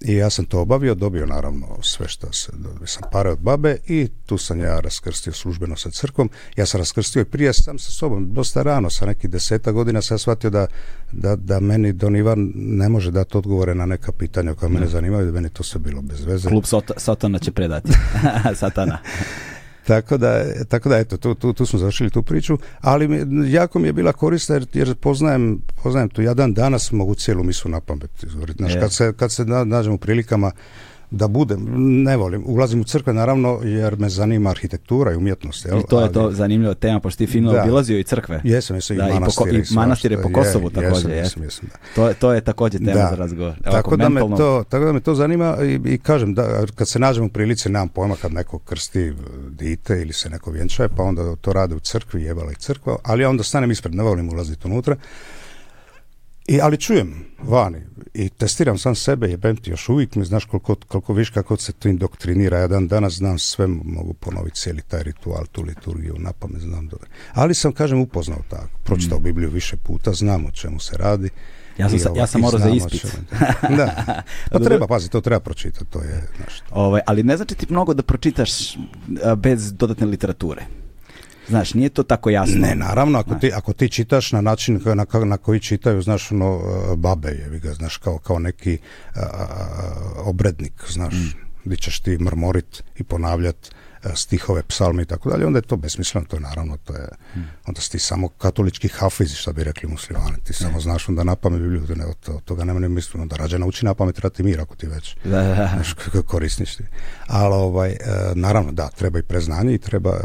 i ja sam to obavio, dobio naravno sve što se, sam pare od babe i tu sam ja raskrstio službeno sa crkvom. Ja sam raskrstio i prije sam sa sobom, dosta rano, sa nekih deseta godina sam shvatio da, da, da meni Don Ivan ne može dati odgovore na neka pitanja koja mene zanimaju, da meni to sve bilo bez veze. Klub Satana će predati. satana. Tako da, tako da eto, tu, tu, tu smo završili tu priču, ali jako mi je bila korisna jer, jer poznajem, poznajem tu, ja dan danas mogu cijelu misu na pamet izgovoriti. Znaš, kad se, kad se nađem u prilikama da budem, ne volim, ulazim u crkve naravno jer me zanima arhitektura i umjetnost. Jel? I to je to zanimljiva tema, pošto ti fino obilazio i crkve. Jesam, jesam i manastire. I, po, po Kosovu je, također. Jesam, jesam, da. To, to je također tema za razgovor. tako, da me to, tako da me to zanima i, kažem, da, kad se nađem u prilici, nemam pojma kad neko krsti dite ili se neko vjenčaje, pa onda to rade u crkvi, jebala i crkva, ali ja onda stanem ispred, ne volim ulaziti unutra. I, ali čujem vani i testiram sam sebe, jebem ti još uvijek mi znaš koliko, koliko viš kako se to indoktrinira, ja dan danas znam sve, mogu ponoviti cijeli taj ritual, tu liturgiju, napamet znam dobro. Ali sam, kažem, upoznao tako, pročitao mm. Bibliju više puta, znam o čemu se radi. Ja sam, ja sam morao za ispit. Da. Pa treba, pazi, to treba pročitati, to je nešto. Ovaj, ali ne znači ti mnogo da pročitaš bez dodatne literature. Znaš, nije to tako jasno. Ne, naravno, ako, ti, ako ti čitaš na način na, na, koji čitaju, znaš, ono, e, babe je, ga, znaš, kao, kao neki a, e, e, obrednik, znaš, mm. gdje ćeš ti mrmorit i ponavljat E, stihove, psalme i tako dalje, onda je to besmisleno, to je naravno, to je, hmm. onda si ti samo katolički hafizi, što bi rekli muslimani, ti samo znaš onda na pamet Bibliju, ne, od toga nema ne mislim, onda rađe nauči na pamet, rati mir ako ti već korisniš ti. Ali ovaj, e, naravno, da, treba i preznanje i treba e,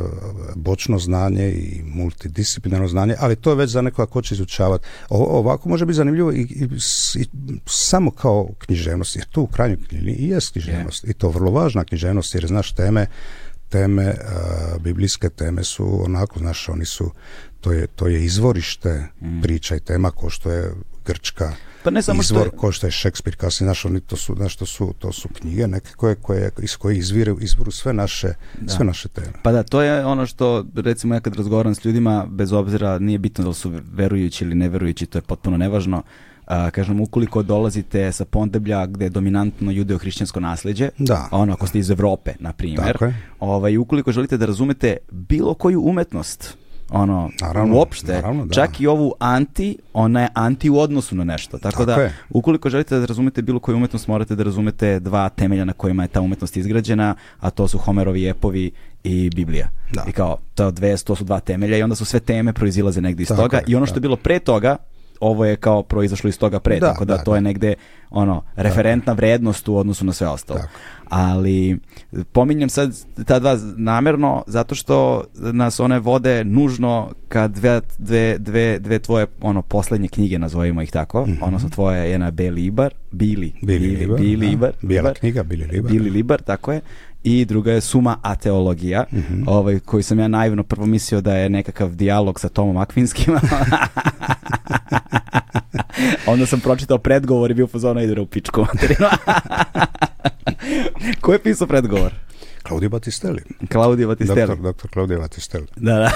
bočno znanje i multidisciplinarno znanje, ali to je već za nekoga ko će izučavati. Ovako može biti zanimljivo i, i, samo kao književnost, jer to u krajnjoj knjižnosti i jest književnost, i to vrlo važna književnost, jer znaš teme teme, biblijske teme su onako, znaš, oni su, to je, to je izvorište mm. priča i tema ko što je Grčka, pa ne samo izvor što je... ko što je Šekspir, kasnije, znaš, oni to su, znaš, to su, to su knjige neke koje, koje, iz koje izvire, izvoru sve naše, sve naše teme. Pa da, to je ono što, recimo, ja kad razgovaram s ljudima, bez obzira, nije bitno da su verujući ili neverujući, to je potpuno nevažno, a, kažem, ukoliko dolazite sa Pondeblja gde je dominantno judeo-hrišćansko nasledđe, da. ono ako ste iz Evrope, na primjer, ovaj, ukoliko želite da razumete bilo koju umetnost, ono naravno, uopšte čak i ovu anti ona je anti u odnosu na nešto tako, da ukoliko želite da razumete bilo koju umetnost morate da razumete dva temelja na kojima je ta umetnost izgrađena a to su Homerovi epovi i Biblija i kao to, dve, to su dva temelja i onda su sve teme proizilaze negdje iz toga i ono što je bilo pre toga ovo je kao proizašlo iz toga pre, da, tako da, to je negde ono referentna vrednost u odnosu na sve ostalo. Ali pominjem sad ta dva namerno zato što nas one vode nužno kad dve, dve, dve, dve tvoje ono poslednje knjige nazovimo ih tako, mm -hmm. odnosno tvoja je na Libar, Bili, Bili, Bili, Libar, Bili knjiga, Bili Libar. Bili Libar, tako je i druga je Suma ateologija, mm ovaj, koju sam ja naivno prvo mislio da je nekakav dijalog sa Tomom Akvinskim. Onda sam pročitao predgovor i bio pozvao na u pičku Ko je pisao predgovor? Claudio Battistelli Claudio Batistelli. Doktor, doktor Claudio Da, da.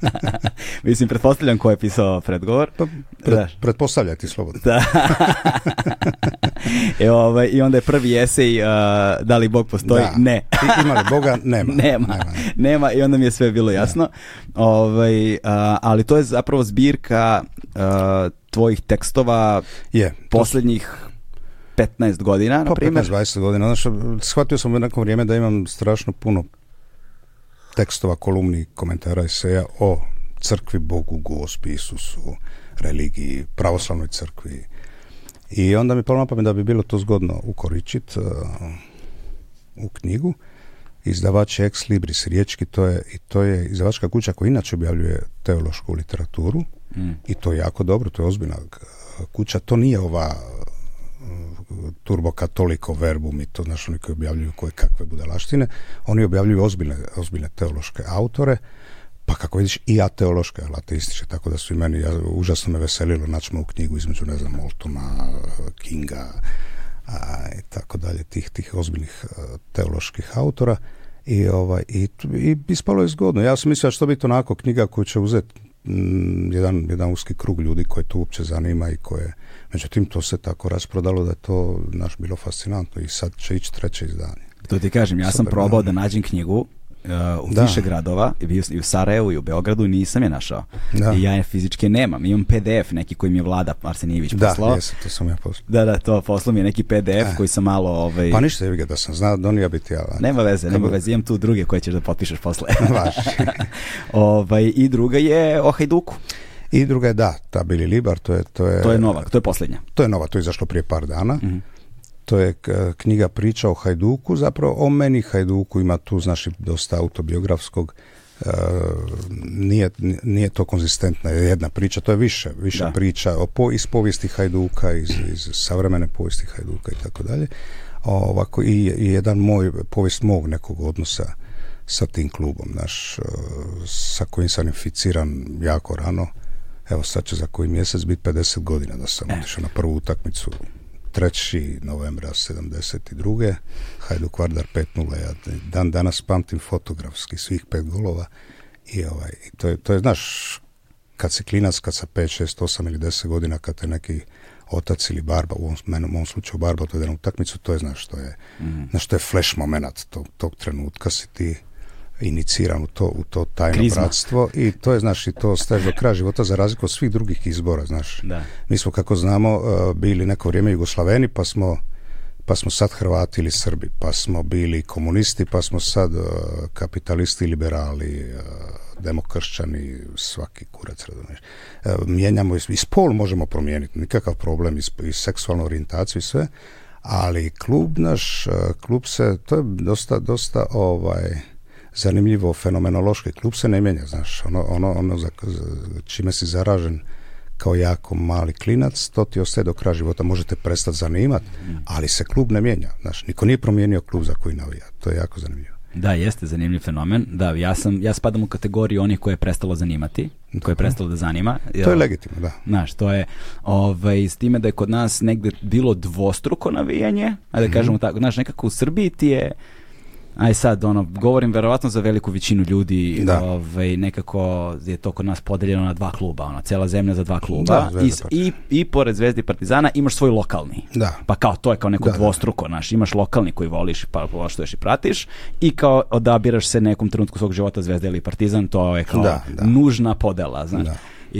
Mislim, pretpostavljam ko je pisao predgovor. Pa, da. Pretpostavljati slobodno. Da. I, e, ovaj, I onda je prvi esej, da li Bog postoji? Ne. Ima li Boga? Nema. nema. nema. i onda mi je sve bilo jasno. Ovaj, ali to je zapravo zbirka tvojih tekstova je, posljednjih 15 godina, na primjer. 20 godina. shvatio sam u nekom vrijeme da imam strašno puno tekstova, kolumni, komentara, eseja o crkvi, Bogu, Gospi, Isusu, religiji, pravoslavnoj crkvi, i onda mi palo na da bi bilo to zgodno ukoričit e, u knjigu. Izdavač Ex Libris Riječki, to je, i to je izdavačka kuća koja inače objavljuje teološku literaturu mm. i to je jako dobro, to je ozbiljna e, kuća. To nije ova e, turbo katoliko verbum i to znaš oni koji objavljuju koje kakve budalaštine, oni objavljuju ozbiljne, ozbiljne teološke autore pa kako vidiš i ja ali tako da su i meni, ja, užasno me veselilo naći moju knjigu između, ne znam, Moltona, Kinga i tako dalje, tih, tih ozbiljnih e, teoloških autora i, ovaj, i, i ispalo je zgodno. Ja sam mislio što biti onako knjiga koju će uzeti mm, jedan, jedan uski krug ljudi koje to uopće zanima i koje, međutim to se tako rasprodalo da je to naš bilo fascinantno i sad će ići treće izdanje. To ti kažem, ja sam probao da nađem knjigu Uh, u da. više gradova, i u Sarajevu i u Beogradu nisam je našao. I ja je fizički nemam. Imam PDF neki koji mi je Vlada Arsenijević poslao. Da, jesu, to sam ja poslao. Da, da, to poslao mi je neki PDF e. koji sam malo... Ovaj... Pa ništa je da sam znao, on ja biti ja. Nema veze, nema veze. Imam tu druge koje ćeš da potpišeš posle. ovaj, I druga je o Hajduku. I druga je da, ta Bili Libar, to je... To je, to je nova, to je posljednja. To je nova, to je izašlo prije par dana. Mhm to je e, knjiga priča o Hajduku, zapravo o meni Hajduku ima tu, znači dosta autobiografskog, e, nije, nije to konzistentna jedna priča, to je više, više priča o, po, iz povijesti Hajduka, iz, iz savremene povijesti Hajduka i tako dalje. Ovako, i, jedan moj, povijest mog nekog odnosa sa tim klubom, naš, e, sa kojim sam inficiran jako rano. Evo sad će za koji mjesec biti 50 godina da sam otišao na prvu utakmicu 3. novembra 72. Hajdu kvardar 5-0. Ja dan danas pamtim fotografski svih pet golova i ovaj, to, je, to je, znaš, kad si klinac, kad sa 5, 6, 8 ili 10 godina, kad te neki otac ili barba, u ovom, u ovom slučaju barba to odvede na utakmicu, to je, znaš, to je, mm. znaš, to je flash moment tog, tog trenutka si ti iniciran u to, u to tajno bratstvo i to je, znači to steže do kraja života za razliku od svih drugih izbora, znaš. Da. Mi smo, kako znamo, eh, bili neko vrijeme Jugoslaveni, pa smo pa smo sad Hrvati ili Srbi, pa smo bili komunisti, pa smo sad eh, kapitalisti, liberali, eh, demokršćani, svaki kurac, razumiješ. mijenjamo i spol možemo promijeniti, nikakav problem i, seksualnu orijentaciju i sve, ali klub naš, klub se, to je dosta, dosta ovaj, zanimljivo, fenomenološki klub se ne mijenja, znaš, ono, ono, ono za, čime si zaražen kao jako mali klinac, to ti ostaje do kraja života, možete prestati zanimati, ali se klub ne mijenja, znaš, niko nije promijenio klub za koji navija, to je jako zanimljivo. Da, jeste zanimljiv fenomen. Da, ja sam ja spadam u kategoriju onih koje je prestalo zanimati, koje je prestalo da zanima. to je legitimno, da. Znaš, to je ovaj s time da je kod nas negdje bilo dvostruko navijanje, a da mhm. kažemo tako, znaš, nekako u Srbiji ti je Aj sad, ono, govorim verovatno za veliku većinu ljudi, Ovaj, nekako je to kod nas podeljeno na dva kluba, ono, cijela zemlja za dva kluba. I, i, pored Zvezde i Partizana imaš svoj lokalni. Pa kao, to je kao neko dvostruko, naš, imaš lokalni koji voliš, pa još i pratiš i kao odabiraš se nekom trenutku svog života Zvezda ili Partizan, to je kao nužna podela,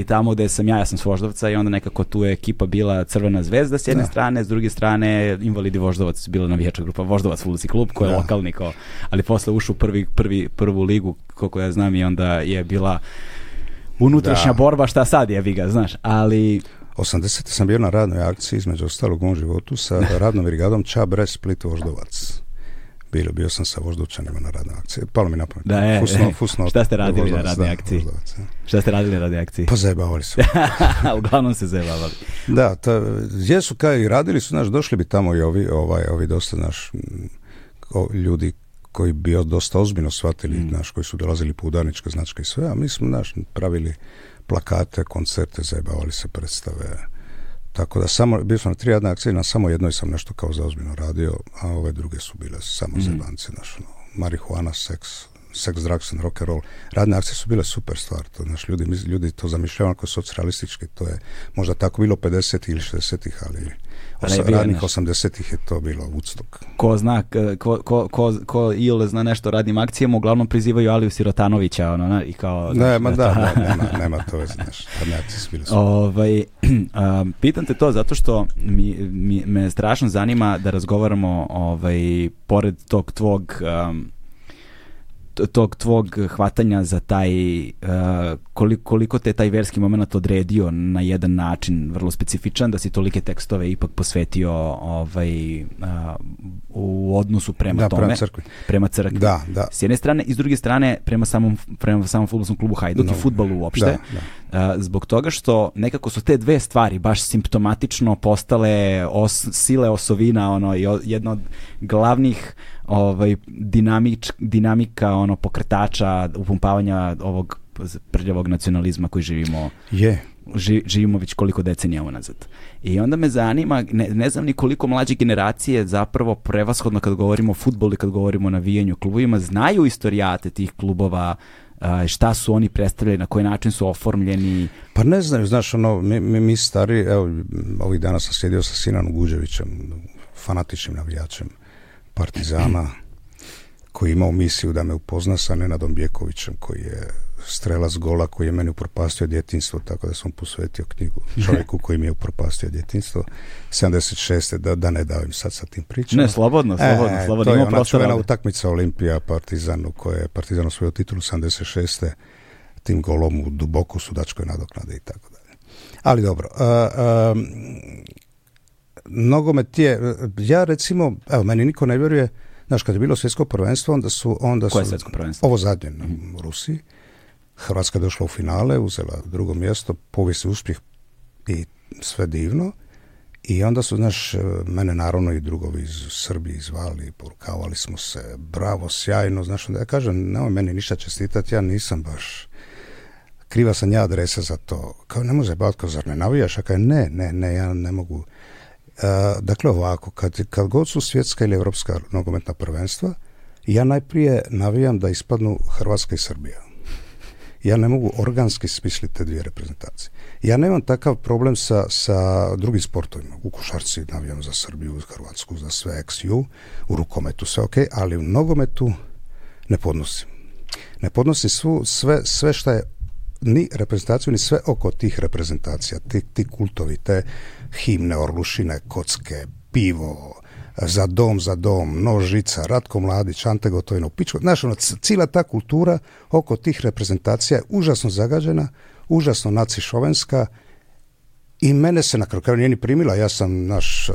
i tamo gdje sam ja, ja sam s Voždovca i onda nekako tu je ekipa bila Crvena zvezda s jedne strane, s druge strane invalidi Voždovac je bila navijača grupa Voždovac ulici klub koji je lokalni kao, ali posle ušu prvi, prvi, prvu ligu koliko ja znam i onda je bila unutrašnja borba šta sad je Viga, znaš, ali 80. sam bio na radnoj akciji između ostalog u životu sa radnom brigadom Čabres Split Voždovac bilo, bio sam sa Voždovčanima na radnoj akciji. Palo mi na pamet. Da, je. E, fusno, šta ste radili na radnoj akciji? šta ste radili na radnoj akciji? Pa zajebavali su. Uglavnom se zajebavali. Da, jesu kaj i radili su, znaš, došli bi tamo i ovi, ovaj, ovi dosta, naš ljudi koji bi dosta ozbiljno shvatili, mm. naš, koji su dolazili po udarničke značke i sve, a mi smo, naš, pravili plakate, koncerte, zajebavali se predstave, tako da samo, bio sam na tri radne akcije, na samo jednoj sam nešto kao zaozbiljno radio, a ove druge su bile samo mm. znaš, ono, marihuana, seks, seks, drugs and rock and roll. Radne akcije su bile super stvar, to, znaš, ljudi, ljudi to zamišljaju onako socijalistički, to je možda tako bilo 50 ili 60-ih, ali ranih 80-ih je to bilo Woodstock. Ko zna, ko, ko, ko, ko il zna nešto o radnim akcijama, uglavnom prizivaju Aliju Sirotanovića, ono, na, i kao... Ne, ma da, ne, nema, nema to veze, znaš, Ovaj, um, pitan te to zato što mi, mi, me strašno zanima da razgovaramo ovaj, pored tog tvog um, tog tvog hvatanja za taj e, koliko, te taj verski moment odredio na jedan način vrlo specifičan da si tolike tekstove ipak posvetio ovaj u odnosu prema da, tome prema crkvi. prema crkvi da, da. s jedne strane i s druge strane prema samom prema samom fudbalskom klubu Hajduk no, i fudbalu uopšte da, zbog toga što nekako su te dve stvari baš simptomatično postale os, sile osovina ono i jedno od glavnih ovaj dinamič, dinamika ono pokretača upumpavanja ovog prljavog nacionalizma koji živimo je živimo već koliko decenija unazad. I onda me zanima, ne, znam ni koliko mlađe generacije zapravo prevashodno kad govorimo o futbolu i kad govorimo o navijanju klubovima, znaju istorijate tih klubova, šta su oni predstavljali, na koji način su oformljeni? Pa ne znam, znaš, ono, mi, mi, mi stari, evo, ovih dana sam sjedio sa Sinan Guđevićem, fanatičnim navijačem Partizana, koji je imao misiju da me upozna sa Nenadom Bjekovićem, koji je strelac gola koji je meni upropastio djetinstvo, tako da sam posvetio knjigu čovjeku koji mi je upropastio djetinstvo. 76. da, da ne davim sad sa tim pričama. Ne, slobodno, e, slobodno, slobodno. To je ona čuvena utakmica Olimpija Partizanu koja je Partizan osvojio titulu 76. tim golom u duboku sudačkoj nadoknade i tako dalje. Ali dobro, mnogo me e, nogomet ja recimo, evo, meni niko ne vjeruje, znaš, kad je bilo svjetsko prvenstvo, onda su... Onda su, Ovo zadnje u Rusiji. Hrvatska je došla u finale, uzela drugo mjesto, Povijesti uspjeh i sve divno. I onda su, znaš, mene naravno i drugovi iz Srbije izvali, porukavali smo se, bravo, sjajno, znaš, onda ja kažem, nemoj meni ništa čestitati, ja nisam baš, kriva sam ja adrese za to. Kao, ne može, batko, zar ne navijaš? A kao, ne, ne, ne, ja ne mogu. E, dakle, ovako, kad, kad god su svjetska ili evropska nogometna prvenstva, ja najprije navijam da ispadnu Hrvatska i Srbija ja ne mogu organski smisliti te dvije reprezentacije. Ja nemam takav problem sa, sa drugim sportovima. U košarci navijam za Srbiju, za Hrvatsku, za sve XU, u rukometu sve ok, ali u nogometu ne podnosim. Ne podnosim svu, sve, sve šta je ni reprezentaciju, ni sve oko tih reprezentacija, ti, ti kultovi, te himne, orlušine, kocke, pivo, za dom, za dom, Nožica, Ratko Mladić, Ante Gotovino, Pičko. Znaš, ono, cijela ta kultura oko tih reprezentacija je užasno zagađena, užasno nacišovenska i mene se na kraju nije ni primila. Ja sam, naš, eh,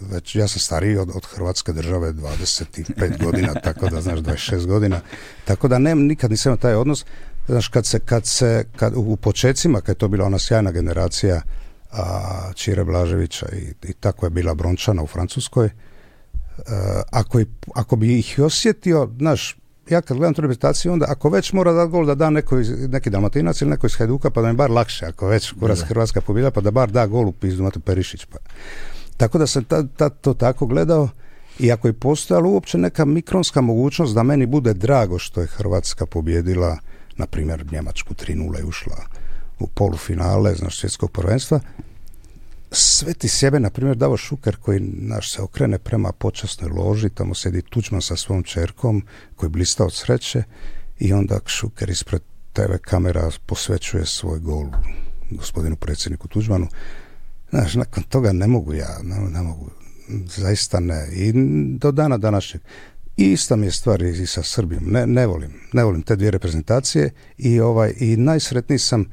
već ja sam stariji od, od Hrvatske države 25 godina, tako da znaš 26 godina, tako da nem nikad nisam imao taj odnos, znaš kad se, kad se kad, u počecima kad je to bila ona sjajna generacija a, Čire Blaževića i, i tako je bila Brončana u Francuskoj. E, ako, ako bi ih osjetio, znaš, ja kad gledam tu reprezentaciju, onda ako već mora da gol da da neko neki Dalmatinac ili neko iz Hajduka, pa da mi bar lakše, ako već kuras Hrvatska pobjeda, pa da bar da gol u pizdu Matu Perišić. Pa. Tako da sam ta, to tako gledao i ako je postojala uopće neka mikronska mogućnost da meni bude drago što je Hrvatska pobjedila, na primjer Njemačku 3-0 je ušla u polufinale znaš, svjetskog prvenstva, sve ti sebe, na primjer, Davo Šuker koji naš, se okrene prema počasnoj loži, tamo sjedi Tuđman sa svom čerkom koji blista od sreće i onda Šuker ispred TV kamera posvećuje svoj gol gospodinu predsjedniku Tuđmanu. Znaš, nakon toga ne mogu ja, ne, mogu, zaista ne. I do dana današnjeg. I ista mi je stvar i sa Srbijom. Ne, ne volim, ne volim te dvije reprezentacije i ovaj i najsretniji sam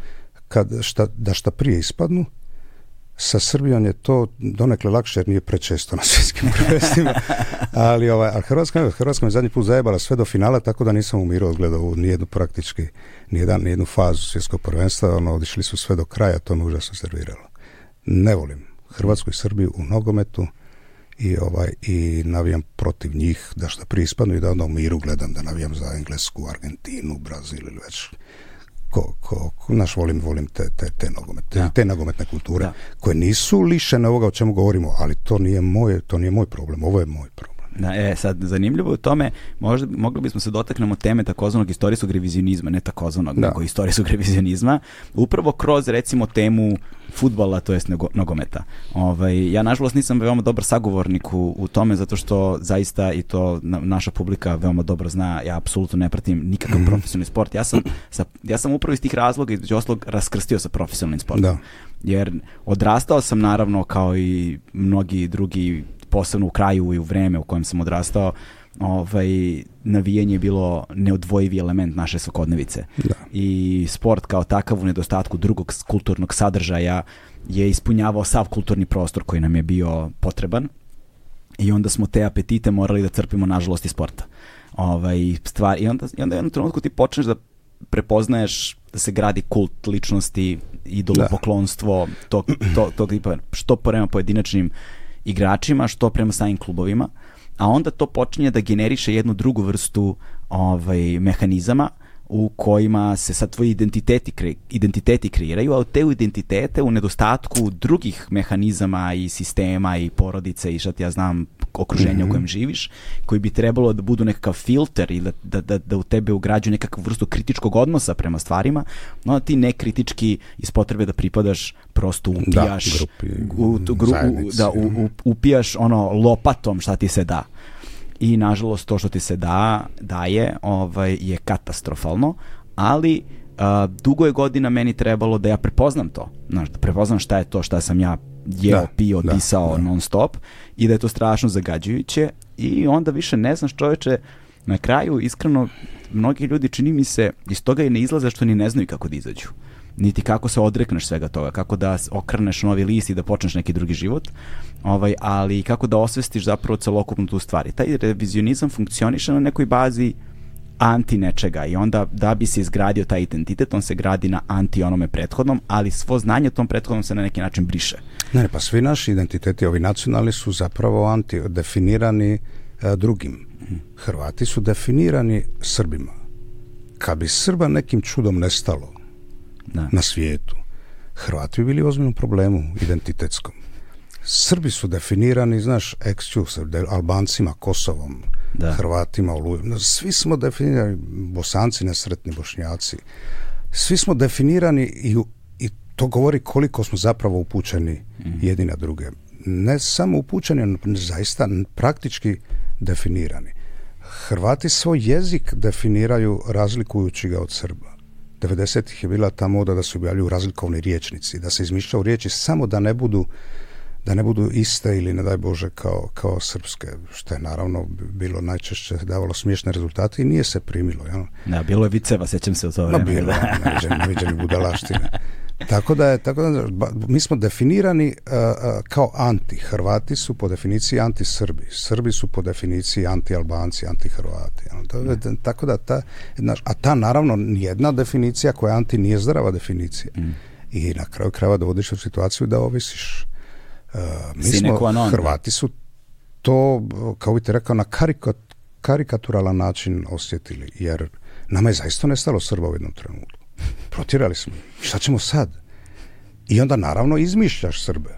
kad, šta, da šta prije ispadnu, sa Srbijom je to donekle lakše jer nije prečesto na svjetskim prvenstvima. ali, ovaj, a Hrvatska, Hrvatska me zadnji put zajebala sve do finala, tako da nisam u miru odgledao u nijednu praktički, nijedan, nijednu fazu svjetskog prvenstva, ono, odišli su sve do kraja, to me užasno serviralo. Ne volim Hrvatsku i Srbiju u nogometu i ovaj i navijam protiv njih da što ispadnu i da onda u miru gledam da navijam za Englesku, Argentinu, Brazil ili već ko, ko, naš volim, volim te, te, te nogometne, te kulture, koje nisu lišene ovoga o čemu govorimo, ali to nije moje, to nije moj problem, ovo je moj problem. Da, e, sad, zanimljivo u tome, možda, mogli bismo se dotaknemo teme takozvanog istorijskog revizionizma, ne takozvanog, da. nego istorijskog revizionizma, upravo kroz, recimo, temu futbala, to jest nogometa. Ovaj, ja, nažalost, nisam veoma dobar sagovornik u, tome, zato što zaista i to naša publika veoma dobro zna, ja apsolutno ne pratim nikakav mhm. profesionalni sport. Ja sam, ja sam upravo iz tih razloga, između oslog, raskrstio sa profesionalnim sportom. Da jer odrastao sam naravno kao i mnogi drugi posebno u kraju i u vreme u kojem sam odrastao, ovaj, navijanje je bilo neodvojivi element naše svakodnevice. Da. I sport kao takav u nedostatku drugog kulturnog sadržaja je ispunjavao sav kulturni prostor koji nam je bio potreban i onda smo te apetite morali da crpimo nažalost iz sporta. Ovaj, stvar, i, onda, I onda u jednom trenutku ti počneš da prepoznaješ da se gradi kult ličnosti, idolopoklonstvo, tog, to, tog tipa, što prema pojedinačnim igračima, što prema samim klubovima, a onda to počinje da generiše jednu drugu vrstu ovaj, mehanizama, u kojima se sad tvoji identiteti, kre, identiteti kreiraju, a te identitete u nedostatku drugih mehanizama i sistema i porodice i ja znam okruženja u mhm. kojem živiš, koji bi trebalo da budu nekakav filter i da, da, da, u tebe ugrađuju nekakvu vrstu kritičkog odnosa prema stvarima, no ti nekritički iz potrebe da pripadaš prosto upijaš da, grupi, u, da mhm. u, upijaš ono lopatom šta ti se da i nažalost to što ti se da, daje ovaj, je katastrofalno, ali dugo je godina meni trebalo da ja prepoznam to, da prepoznam šta je to šta sam ja jeo, pio, disao non stop i da je to strašno zagađujuće i onda više ne znam što će. na kraju iskreno mnogi ljudi čini mi se iz toga i ne izlaze što ni ne znaju kako da izađu niti kako se odrekneš svega toga, kako da okrneš novi list i da počneš neki drugi život, ovaj, ali kako da osvestiš zapravo celokupnu tu stvar. taj revizionizam funkcioniše na nekoj bazi anti nečega i onda da bi se izgradio taj identitet, on se gradi na anti onome prethodnom, ali svo znanje tom prethodnom se na neki način briše. Ne, pa svi naši identiteti, ovi nacionalni su zapravo anti, definirani e, drugim. Mhm. Hrvati su definirani Srbima. Kad bi Srba nekim čudom nestalo, na svijetu. Hrvati bi bili u problemu identitetskom. Srbi su definirani, znaš, ex Albancima, Kosovom, Hrvatima, Olujem. Svi smo definirani, Bosanci, nesretni Bošnjaci. Svi smo definirani i, to govori koliko smo zapravo upućeni mm. jedni na druge. Ne samo upućeni, zaista praktički definirani. Hrvati svoj jezik definiraju razlikujući ga od Srba. 90-ih je bila ta moda da se objavljuju razlikovni riječnici, da se izmišljaju riječi samo da ne budu da ne budu iste ili ne daj Bože kao, kao srpske, što je naravno bilo najčešće davalo smiješne rezultate i nije se primilo. Jel? bilo je viceva, sjećam se u to vreme. No, bilo, neviđeni, budalaštine. Tako da je, tako da, mi smo definirani kao anti. Hrvati su po definiciji anti-Srbi. Srbi su po definiciji anti-Albanci, anti-Hrvati. tako da ta, a ta naravno nijedna definicija koja je anti nije zdrava definicija. Mm. I na kraju krajeva dovodiš u situaciju da ovisiš Eh, mi smo, Hrvati su to, kao bi te rekao, na karikat, karikaturalan način osjetili, jer nama je zaista nestalo Srba u jednom trenutku. Protirali smo. Šta ćemo sad? I onda naravno izmišljaš Srbe.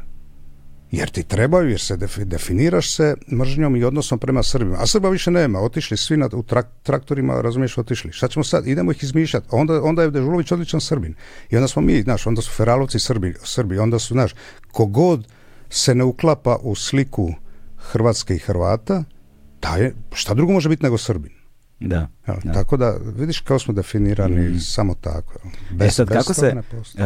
Jer ti trebaju, jer se definiraš se mržnjom i odnosom prema Srbima. A Srba više nema, otišli svi na, u traktorima, razumiješ, otišli. Šta ćemo sad? Idemo ih izmišljati. Onda, onda je Dežulović odličan Srbin. I onda smo mi, znaš, onda su Feralovci Srbi, Srbi. Onda su, znaš, kogod se ne uklapa u sliku Hrvatske i Hrvata, ta je, šta drugo može biti nego Srbin? Da, Tako da, vidiš kao smo definirani mm. samo tako. E bez, e sad, kako se, e,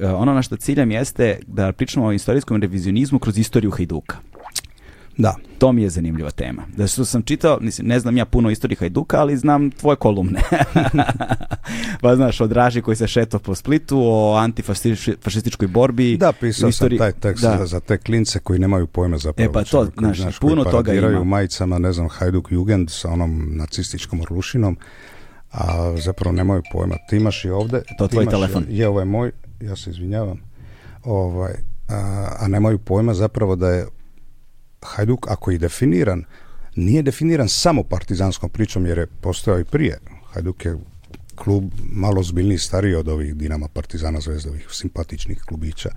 e, ono na što ciljem jeste da pričamo o istorijskom revizionizmu kroz istoriju Hajduka. Da. To mi je zanimljiva tema. Da što sam čitao, mislim, ne znam ja puno istorije Hajduka, ali znam tvoje kolumne. pa znaš, od Raži koji se šeto po Splitu, o antifašističkoj borbi. Da, pisao sam taj tekst za te klince koji nemaju pojma zapravo. E pa to, znaš, puno toga ima. u majicama, ne znam, Hajduk Jugend sa onom nacističkom rušinom, a zapravo nemaju pojma. Ti imaš i ovde To tvoj telefon. Je, je, ovo ovaj moj, ja se izvinjavam. Ovaj, a, a nemaju pojma zapravo da je Hajduk ako je definiran, nije definiran samo partizanskom pričom jer je postojao i prije. Hajduk je klub malo zbiljniji stariji od ovih Dinama, Partizana, ovih simpatičnih klubića.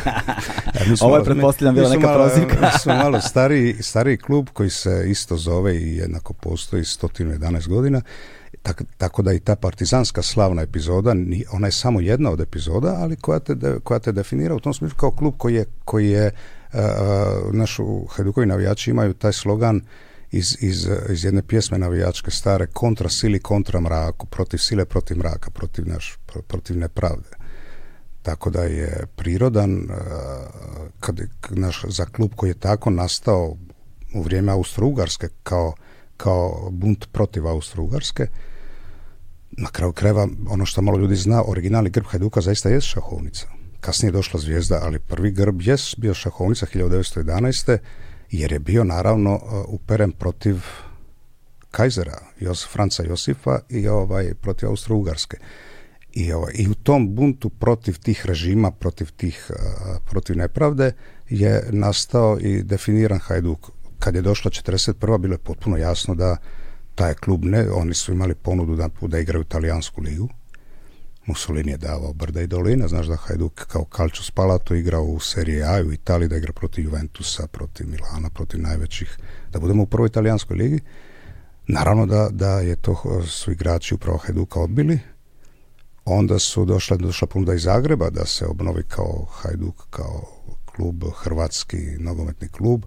Ovo je pretpostavljam bila neka prozivka. Mi malo stariji, klub koji se isto zove i jednako postoji 111 godina. tako da i ta partizanska slavna epizoda, ona je samo jedna od epizoda, ali koja te, koja te definira u tom smislu kao klub koji je, koji je Eh, našu Hajdukovi navijači imaju taj slogan iz, iz, iz, jedne pjesme navijačke stare kontra sili kontra mraku protiv sile protiv mraka protiv, naš, nepravde tako da je prirodan eh, kad, naš, za klub koji je tako nastao u vrijeme Austro-Ugarske kao, kao bunt protiv Austro-Ugarske na kraju kreva ono što malo ljudi zna originalni grb Hajduka zaista je šahovnica kasnije je došla zvijezda, ali prvi grb je bio šahovnica 1911. jer je bio naravno e, uperen protiv Kajzera, Franca Josifa i ovaj, protiv Austro-Ugarske. I, ovaj, I u tom buntu protiv tih režima, protiv, tih, e, protiv nepravde je nastao i definiran Hajduk. Kad je došla 41. bilo je potpuno jasno da taj klub ne, oni su imali ponudu da, da igraju talijansku ligu, Mussolini je davao brda i dolina, znaš da Hajduk kao Calcio Spalato igrao u seriji A u Italiji, da igra protiv Juventusa, protiv Milana, protiv najvećih, da budemo u prvoj italijanskoj ligi. Naravno da, da je to su igrači upravo Hajduka odbili, onda su došla, došla ponuda iz Zagreba da se obnovi kao Hajduk, kao klub, hrvatski nogometni klub.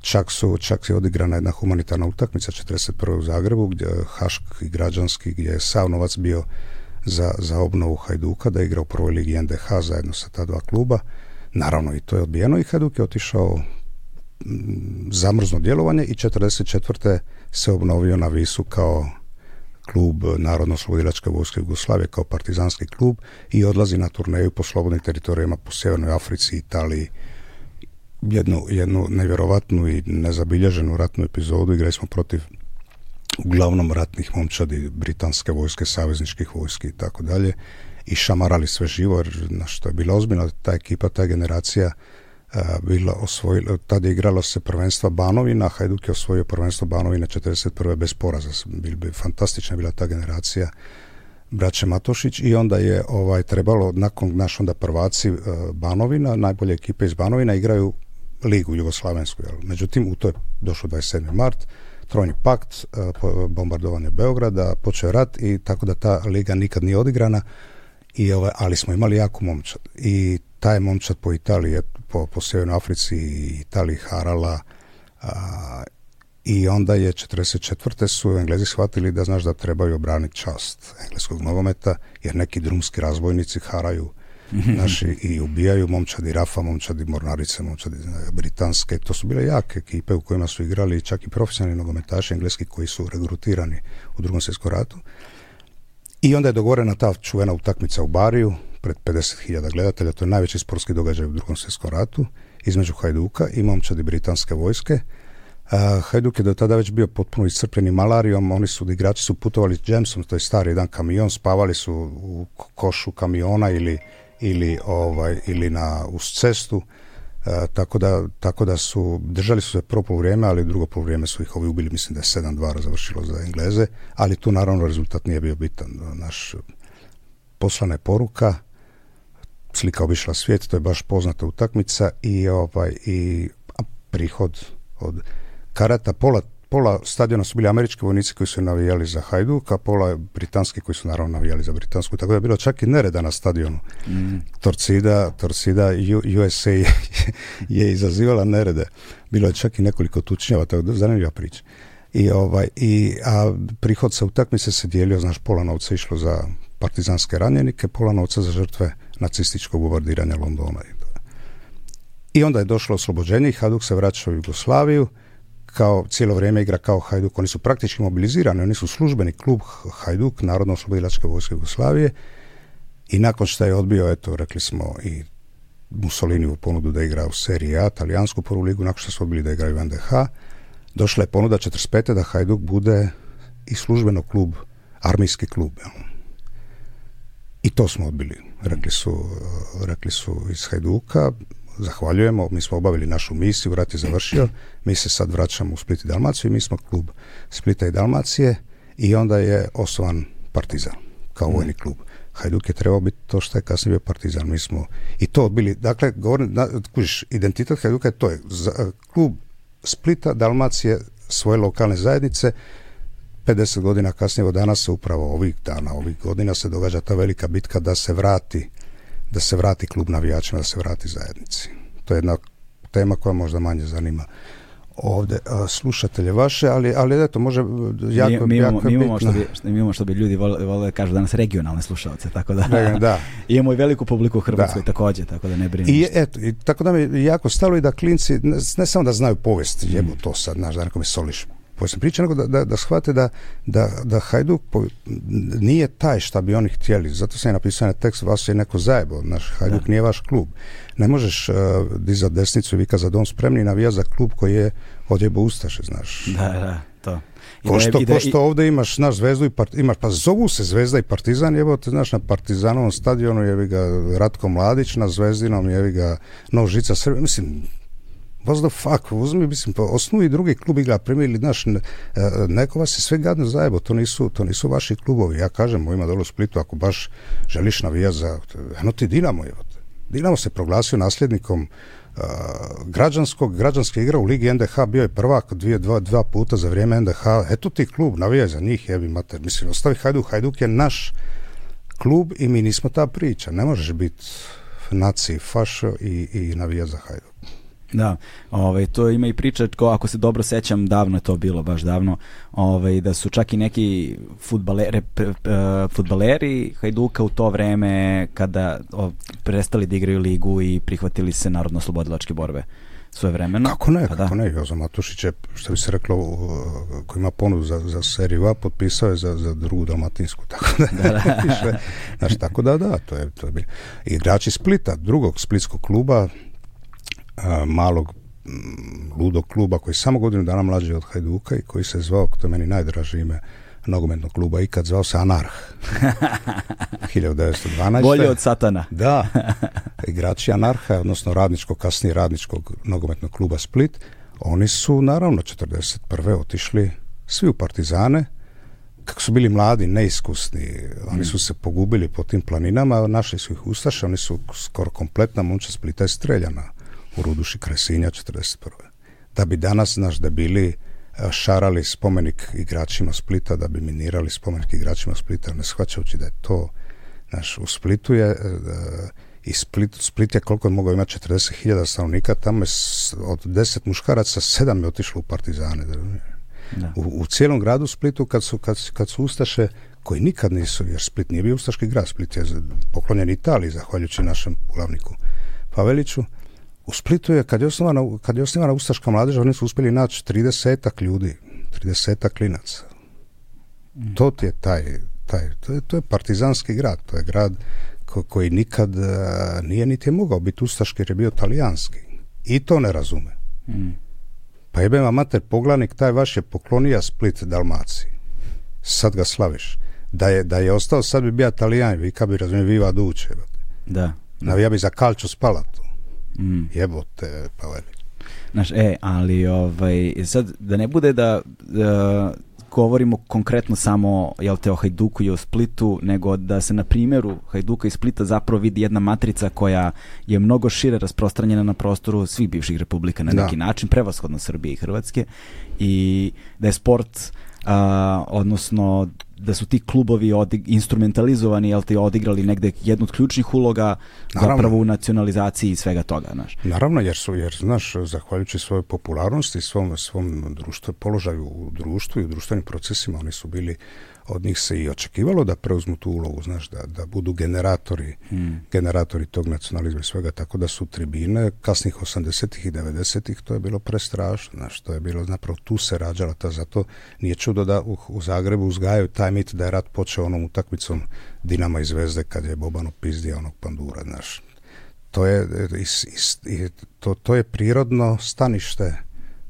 Čak, su, čak je odigrana jedna humanitarna utakmica 41. u Zagrebu, gdje Hašk i građanski, gdje je sav novac bio za, za obnovu Hajduka da igra u prvoj ligi NDH zajedno sa ta dva kluba. Naravno i to je odbijeno i Hajduk je otišao zamrzno djelovanje i 44. se obnovio na Visu kao klub Narodno-slobodilačke vojske Jugoslavije kao partizanski klub i odlazi na turneju po slobodnim teritorijama po Sjevernoj Africi, Italiji. Jednu, jednu nevjerovatnu i nezabilježenu ratnu epizodu igrali smo protiv uglavnom ratnih momčadi britanske vojske, savezničkih vojski i tako dalje i šamarali sve živo jer na što je bila ozbiljna ta ekipa, ta generacija bila osvojila, tada je igralo se prvenstva Banovina, Hajduk je osvojio prvenstvo Banovina 41. bez poraza, bil bi fantastična bila ta generacija braće Matošić i onda je ovaj trebalo nakon naš onda prvaci e, Banovina, najbolje ekipe iz Banovina igraju ligu jugoslavensku. Jel? Međutim, u to je došlo 27. mart, Trojni pakt, e, bombardovanje Beograda, počeo rat i tako da ta liga nikad nije odigrana, i, ali smo imali jako momčad. I taj momčad po Italiji, po, po Sjevernoj Africi i Italiji harala i onda je 44. su Englezi shvatili da znaš da trebaju obraniti čast engleskog nogometa jer neki drumski razbojnici haraju naši i ubijaju momčadi Rafa, momčadi Mornarice, momčadi Britanske. To su bile jake ekipe u kojima su igrali čak i profesionalni nogometaši engleski koji su regrutirani u drugom svjetskom ratu. I onda je dogovorena ta čuvena utakmica u Bariju pred 50.000 gledatelja. To je najveći sportski događaj u drugom svjetskom ratu između Hajduka i momčadi Britanske vojske. Uh, Hajduk je do tada već bio potpuno iscrpljeni malarijom, oni su, igrači su putovali s Jamesom, to je stari jedan kamion, spavali su u košu kamiona ili ili, ovaj, ili na, uz cestu. E, tako, da, tako da su, držali su se prvo po vrijeme, ali drugo po vrijeme su ih ovi ubili, mislim da je 7-2 završilo za Engleze, ali tu naravno rezultat nije bio bitan. Naš poslana je poruka, slika obišla svijet, to je baš poznata utakmica i, ovaj, i prihod od karata, pola pola stadiona su bili američki vojnici koji su navijali za Hajduk, a pola britanski koji su naravno navijali za britansku, tako da je bilo čak i nereda na stadionu. Mm. Torcida, Torcida USA je, izazivala nerede. Bilo je čak i nekoliko tučnjava, tako da je zanimljiva priča. I, ovaj, i, a prihod sa utakmice se dijelio, znaš, pola novca išlo za partizanske ranjenike, pola novca za žrtve nacističkog bombardiranja Londona. I onda je došlo oslobođenje i Hajduk se vraćao u Jugoslaviju, kao cijelo vrijeme igra kao Hajduk. Oni su praktički mobilizirani, oni su službeni klub Hajduk, Narodno oslobodilačke vojske Jugoslavije i nakon što je odbio, eto, rekli smo i Mussoliniju ponudu da igra u seriji A, talijansku prvu ligu, nakon što su odbili da igraju u NDH, došla je ponuda 45. da Hajduk bude i službeno klub, armijski klub. I to smo odbili, rekli su iz Hajduka, zahvaljujemo, mi smo obavili našu misiju, rat je završio, mi se sad vraćamo u Split i Dalmaciju, mi smo klub Splita i Dalmacije i onda je osnovan Partizan kao vojni mm. klub. Hajduk je trebao biti to što je kasnije bio Partizan, mi smo i to bili, dakle, govorim, kužiš, identitet Hajduka je to je klub Splita, Dalmacije, svoje lokalne zajednice, 50 godina kasnije od danas se upravo ovih dana, ovih godina se događa ta velika bitka da se vrati da se vrati klub navijačima, da se vrati zajednici. To je jedna tema koja možda manje zanima ovdje slušatelje vaše, ali, ali eto, može jako, mi, mi imamo, jako mi što bi, mi imamo što bi ljudi vole, kažu danas regionalne slušalce, tako da, imamo i veliku publiku u Hrvatskoj također, tako da ne brinu. I eto, i, tako da mi jako stalo i da klinci, ne, samo da znaju povijest, mm. jebo to sad, znaš, da nekom soliš priče, nego da, da, da shvate da, da, da Hajduk nije taj šta bi oni htjeli. Zato sam je napisao na tekst, vas je neko zajebo, naš Hajduk nije vaš klub. Ne možeš uh, dizat desnicu i vika za dom spremni navija za klub koji je odjebo ustaše, znaš. Da, da, to. što, ovdje imaš naš zvezdu i imaš, pa zovu se zvezda i partizan, jebo te znaš na partizanovom stadionu jevi ga Ratko Mladić, na zvezdinom jevi ga Nožica Srbija, mislim, What the fuck, uzmi, mislim, pa osnuvi drugi klub igra primili naš, e, neko vas je sve gadno zajebo, to nisu, to nisu vaši klubovi, ja kažem, mojima dole u Splitu, ako baš želiš navija za, eno ti Dinamo je, Dinamo se proglasio nasljednikom e, građanskog, građanske igra u Ligi NDH bio je prvak dvije, dva, puta za vrijeme NDH, eto ti klub, navijaj za njih, jebi mater, mislim, ostavi Hajduk, Hajduk je naš klub i mi nismo ta priča, ne možeš biti naci, fašo i, i za Hajduk. Da, ovaj, to ima i priča, ko, ako se dobro sećam, davno je to bilo, baš davno, ovaj, da su čak i neki futbaleri, e, futbaleri Hajduka u to vreme kada prestali da igraju ligu i prihvatili se narodno-slobodilačke borbe svoje vremena. Kako ne, pa kako ne, Jozo Matušić je, što bi se reklo, koji ima ponudu za, za seriju A, potpisao je za, za drugu dalmatinsku, tako da, da, da. Znači tako da, da, to je, to je bilo. Igrači Splita, drugog splitskog kluba, malog mm, ludog kluba koji je samo godinu dana mlađi od Hajduka i koji se zvao, to je meni najdraže ime nogometnog kluba ikad, zvao se Anarh 1912. Bolje od satana. Da, igrači Anarha, odnosno radničkog, kasnije radničkog nogometnog kluba Split, oni su naravno 41. otišli svi u Partizane, kako su bili mladi, neiskusni, oni su mm. se pogubili po tim planinama, našli su ih Ustaše, oni su skoro kompletna munča Splita je streljana u Ruduši Kresinja 41. Da bi danas, naš da bili e, šarali spomenik igračima Splita, da bi minirali spomenik igračima Splita, ne shvaćajući da je to, naš u Splitu je, e, i Split, Split je koliko je mogao imati 40.000 stanovnika, tamo je od 10 muškaraca, 7 je otišlo u partizane. Da. U, u cijelom gradu Splitu kad su, kad, kad su Ustaše koji nikad nisu, jer Split nije bio ustaški grad, Split je poklonjen Italiji, zahvaljujući našem glavniku Paveliću, u Splitu je, kad je osnovana, kad je osnovana Ustaška mladeža, oni su uspjeli naći 30 ljudi, 30 klinaca. Mm. To je taj, taj to, je, to je partizanski grad, to je grad koji nikad e, nije niti je mogao biti ustaški jer je bio talijanski. I to ne razume. Mm. Pa jebe vam mater poglanik, taj vaš je poklonija Split Dalmaciji. Sad ga slaviš. Da je, da je ostao, sad bi bio talijan, vi kad bi razumio, viva duće. Da. Navija bi za kalču spala Mm. Jebote, pa veli. e, ali ovaj, sad, da ne bude da, da govorimo konkretno samo jel te, o Hajduku i o Splitu, nego da se na primjeru Hajduka i Splita zapravo vidi jedna matrica koja je mnogo šire rasprostranjena na prostoru svih bivših republika na neki da. način, prevashodno Srbije i Hrvatske, i da je sport, a, odnosno da su ti klubovi instrumentalizovani, jel ti odigrali negde jednu od ključnih uloga Naravno. zapravo u nacionalizaciji i svega toga, znaš. Naravno, jer su, jer, znaš, zahvaljujući svojoj popularnosti, svom, svom društvu, položaju u društvu i u društvenim procesima, oni su bili od njih se i očekivalo da preuzmu tu ulogu, znaš, da, da budu generatori, hmm. generatori tog nacionalizma i svega, tako da su tribine kasnih 80-ih i 90-ih, to je bilo prestrašno, znaš, to je bilo, zapravo tu se rađala ta, zato nije čudo da u, Zagrebu uzgajaju taj mit da je rat počeo onom utakmicom Dinama i Zvezde kad je Bobano pizdio onog pandura, znaš, to je, e, to, to je prirodno stanište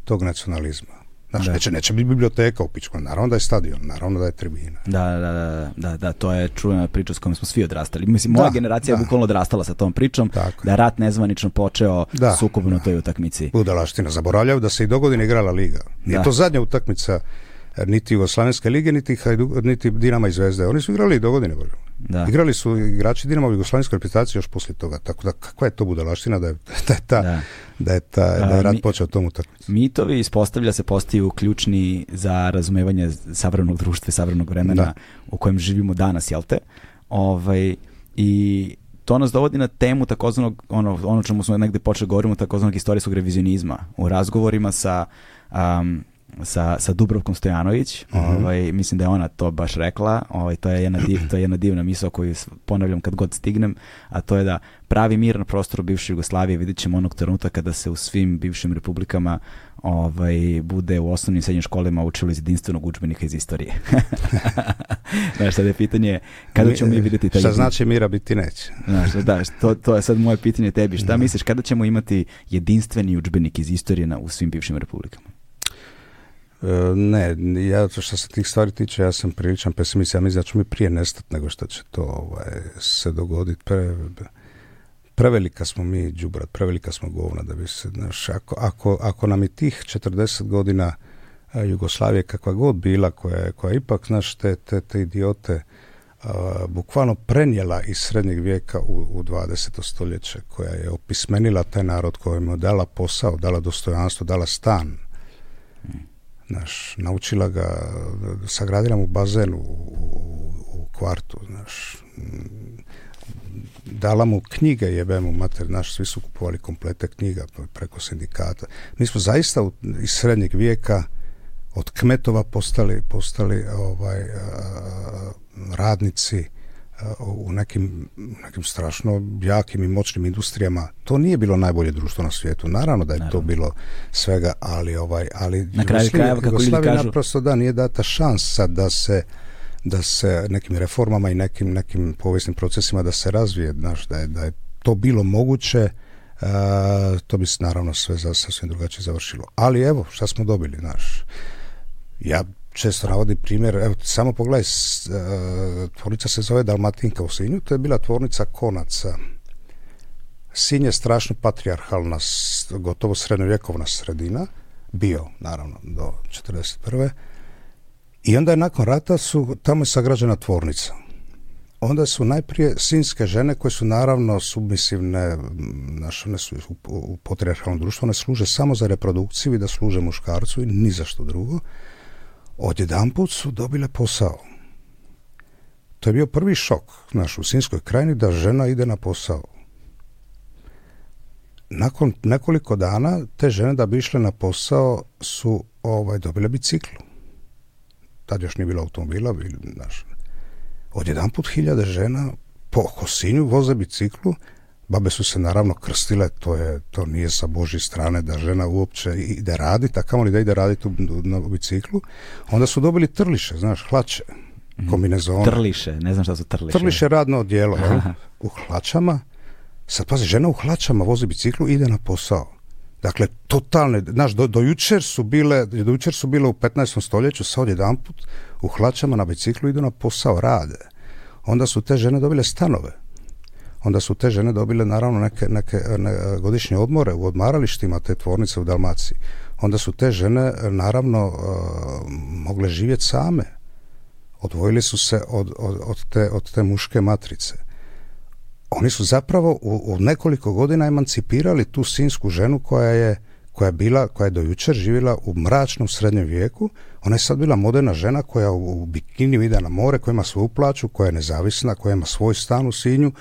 tog nacionalizma. Znaš, neće, neće biti biblioteka u Pičku, naravno da je stadion, naravno da je tribina. Da, da, da, da, to je čuvena priča s kojom smo svi odrastali. Mislim, moja generacija da. je bukvalno odrastala sa tom pričom, da je rat nezvanično počeo da, sukupno da. toj utakmici. Budalaština, zaboravljaju da se i dogodine igrala liga. Da. to zadnja utakmica niti Jugoslavenske lige, niti, Hajdu, niti Dinama i Zvezde. Oni su igrali do godine. Da. Igrali su igrači Dinama u Jugoslavijskoj još poslije toga. Tako da kakva je to budalaština da je, da je ta, da. da je ta, da je rad počeo tomu utakmicu. Mitovi ispostavlja se postaju ključni za razumevanje savremenog društva i savremenog vremena u kojem živimo danas, jel te? Ovaj, I to nas dovodi na temu takozvanog, ono, ono čemu smo negde počeli govorimo, takozvanog istorijskog revizionizma u razgovorima sa sa, sa Dubrovkom Stojanović. Mhm. ovaj, mislim da je ona to baš rekla. Ovaj, to, je jedna div, to je jedna divna misao koju ponavljam kad god stignem, a to je da pravi mir na prostoru bivše Jugoslavije vidit ćemo onog trenutka kada se u svim bivšim republikama ovaj, bude u osnovnim srednjim školama učilo iz jedinstvenog učbenika iz istorije. Znaš, je pitanje kada ćemo mi vidjeti... Taj šta znači mira biti neće? da, to, to je sad moje pitanje tebi. Šta mhm. misliš, kada ćemo imati jedinstveni udžbenik iz istorije na, u svim bivšim republikama? E, ne, ja što se tih stvari tiče, ja sam priličan pesimist. Ja mislim da ću mi prije nestati nego što će to ovaj, se dogoditi. prevelika smo mi đubrat, prevelika smo govna da bi se, znaš, ako, ako, nam i tih 40 godina e, Jugoslavije kakva god bila koja je, koja ipak, znaš, te, idiote bukvalno prenijela iz srednjeg vijeka u, u 20. stoljeće, koja je opismenila taj narod, koja je dala posao, dala dostojanstvo, dala stan, znaš, naučila ga, sagradila mu bazen u, u, kvartu, znaš, dala mu knjige jebe mu mater, naš svi su kupovali komplete knjiga preko sindikata. Mi smo zaista iz srednjeg vijeka od kmetova postali, postali ovaj, radnici u nekim, nekim strašno jakim i moćnim industrijama. To nije bilo najbolje društvo na svijetu. Naravno da je to bilo svega, ali ovaj, ali na kraju krajeva kako ljudi kažu. naprosto da nije data šansa da se da se nekim reformama i nekim nekim povijesnim procesima da se razvije, znaš, da je, da je to bilo moguće to bi se naravno sve za, sasvim drugačije završilo. Ali evo, šta smo dobili, znaš. Ja često navodi primjer, evo, samo pogledaj, e, tvornica se zove Dalmatinka u Sinju, to je bila tvornica konaca. Sinj je strašno patrijarhalna, gotovo srednjovjekovna sredina, bio, naravno, do 1941. I onda je nakon rata su, tamo je sagrađena tvornica. Onda su najprije sinjske žene koje su naravno submisivne, naše su u, u patrijarhalnom društvu, one služe samo za reprodukciju i da služe muškarcu i ni za što drugo odjedanput su dobile posao. To je bio prvi šok naš u Sinjskoj krajini da žena ide na posao. Nakon nekoliko dana te žene da bi išle na posao su ovaj, dobile biciklu. Tad još nije bilo automobila, bili, naš. Odjedanput hiljade žena po Kosinju voze biciklu Babe su se naravno krstile, to, je, to nije sa Božje strane da žena uopće ide raditi, a kamoli da ide raditi na biciklu. Onda su dobili trliše, znaš, hlače, mhm. kombinezone. Trliše, ne znam šta su trliše. Trliše radno odijelo, u hlačama. Sad pazi, žena u hlačama vozi biciklu i ide na posao. Dakle, totalne, znaš, do, jučer su bile, do jučer su bile u 15. stoljeću, sad jedanput u hlačama na biciklu idu na posao, rade. Onda su te žene dobile stanove onda su te žene dobile naravno neke, neke godišnje odmore u odmaralištima te tvornice u Dalmaciji. Onda su te žene naravno e, mogle živjeti same. Odvojili su se od, od, od, te, od te muške matrice. Oni su zapravo u, nekoliko godina emancipirali tu sinsku ženu koja je koja je bila, koja je do jučer živjela u mračnom srednjem vijeku, ona je sad bila moderna žena koja u, u bikiniju ide na more, koja ima svoju plaću, koja je nezavisna, koja ima svoj stan u Sinju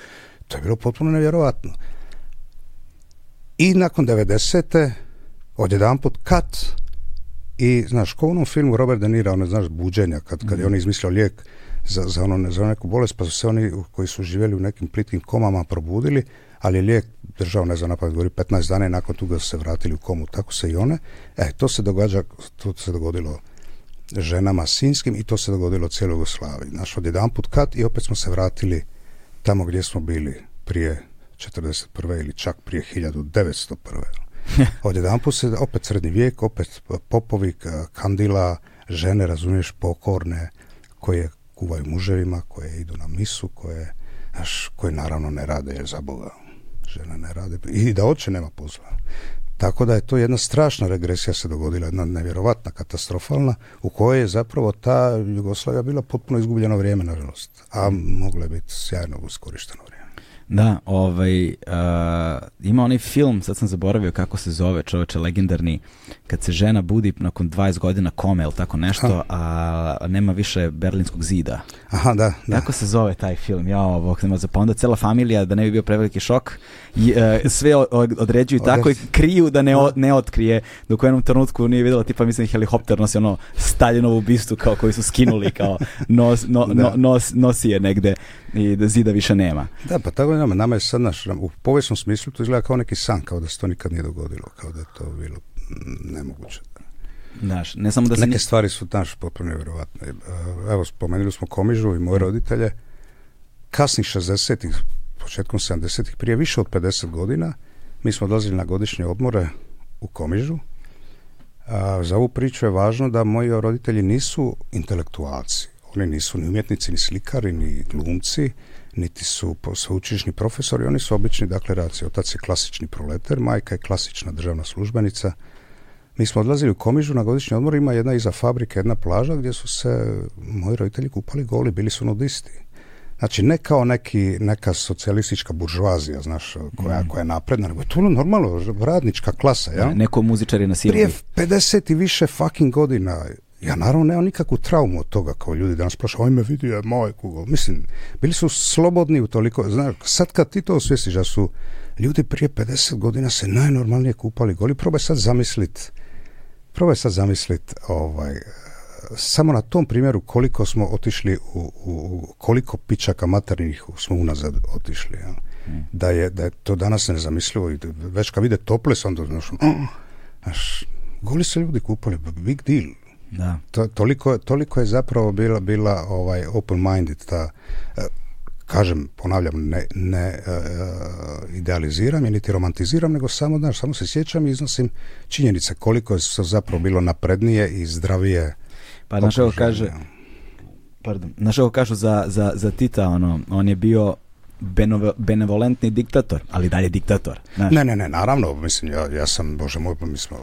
to je bilo potpuno nevjerojatno. I nakon 90. odjedan put kat i znaš, kao u onom filmu Robert De Niro, ono, znaš, buđenja, kad, kad je mhm. on izmislio lijek za, za, ono, za neku bolest, pa su se oni koji su živjeli u nekim plitkim komama probudili, ali lijek držao, ne znam, napad, govori 15 dana i nakon toga su se vratili u komu, tako se i one. E, to se događa, to se dogodilo ženama sinskim i to se dogodilo cijeloj Jugoslaviji. Znaš, odjedan put kad i opet smo se vratili tamo gdje smo bili prije 41. ili čak prije 1901. Odjedanput se opet srednji vijek, opet popovik, kandila, žene, razumiješ, pokorne, koje kuvaju muževima, koje idu na misu, koje, koje naravno ne rade, jer za Boga žene ne rade. I da oče nema posla. Tako da je to jedna strašna regresija se dogodila, jedna nevjerovatna, katastrofalna, u kojoj je zapravo ta Jugoslavija bila potpuno izgubljeno vrijeme, nažalost. A mogla je biti sjajno uskorišteno vrijeme. Da, ovaj, uh, ima onaj film, sad sam zaboravio kako se zove, čoveče, legendarni, kad se žena budi nakon 20 godina kome ili tako nešto, a nema više berlinskog zida. Aha, da, da. Kako se zove taj film? Ja, ovo, pa onda cela familija, da ne bi bio preveliki šok, e, sve određuju tako i kriju da ne, o, ne otkrije, dok u jednom trenutku nije vidjela tipa, mislim, helikopter nosi ono Staljinovu bistu kao koji su skinuli, kao nos, no, no, nos, nosi je negde i da zida više nema. Da, pa tako nama je sad naš, u povijesnom smislu to izgleda kao neki san, kao da se to nikad nije dogodilo, kao da je to bilo nemoguće. Naš, ne samo da Neke stvari su naš potpuno nevjerojatne. Evo, spomenuli smo Komižu i moje roditelje. Kasnih 60-ih, početkom 70-ih, prije više od 50 godina, mi smo dolazili na godišnje odmore u Komižu. A, za ovu priču je važno da moji roditelji nisu intelektualci. Oni nisu ni umjetnici, ni slikari, ni glumci niti su sveučilišni profesori, oni su obični, dakle, raci. Otac je klasični proleter, majka je klasična državna službenica. Mi smo odlazili u Komižu na godišnji odmor, ima jedna iza fabrike, jedna plaža gdje su se moji roditelji kupali goli, bili su nudisti. Znači, ne kao neki, neka socijalistička buržuazija, znaš, koja, mm. koja je napredna, nego je to ono normalno radnička klasa, ja? Neko muzičar je na Prije 50 i više fucking godina ja naravno nemam nikakvu traumu od toga kao ljudi danas prošao ajme vidio je majku. Mislim, bili su slobodni u toliko, znaš, sad kad ti to osvijestiš da su ljudi prije 50 godina se najnormalnije kupali goli, probaj sad zamislit, probaj sad zamislit ovaj, samo na tom primjeru koliko smo otišli u, koliko pičaka maternih smo unazad otišli. Ja. Mm. Da, je, da je to danas nezamislivo i već kad vide tople sam to znaš, goli su ljudi kupali, big deal da. To, toliko, toliko je zapravo bila, bila ovaj open-minded ta e, kažem, ponavljam, ne, ne uh, idealiziram niti romantiziram, nego samo, znaš, samo se sjećam i iznosim činjenice koliko je se zapravo bilo naprednije i zdravije. Pa našao kaže, pardon, kažu za, za, za Tita, ono, on je bio benevolentni diktator, ali dalje diktator. Ne, ne, ne, naravno, mislim, ja, sam, bože moj, pa mi smo...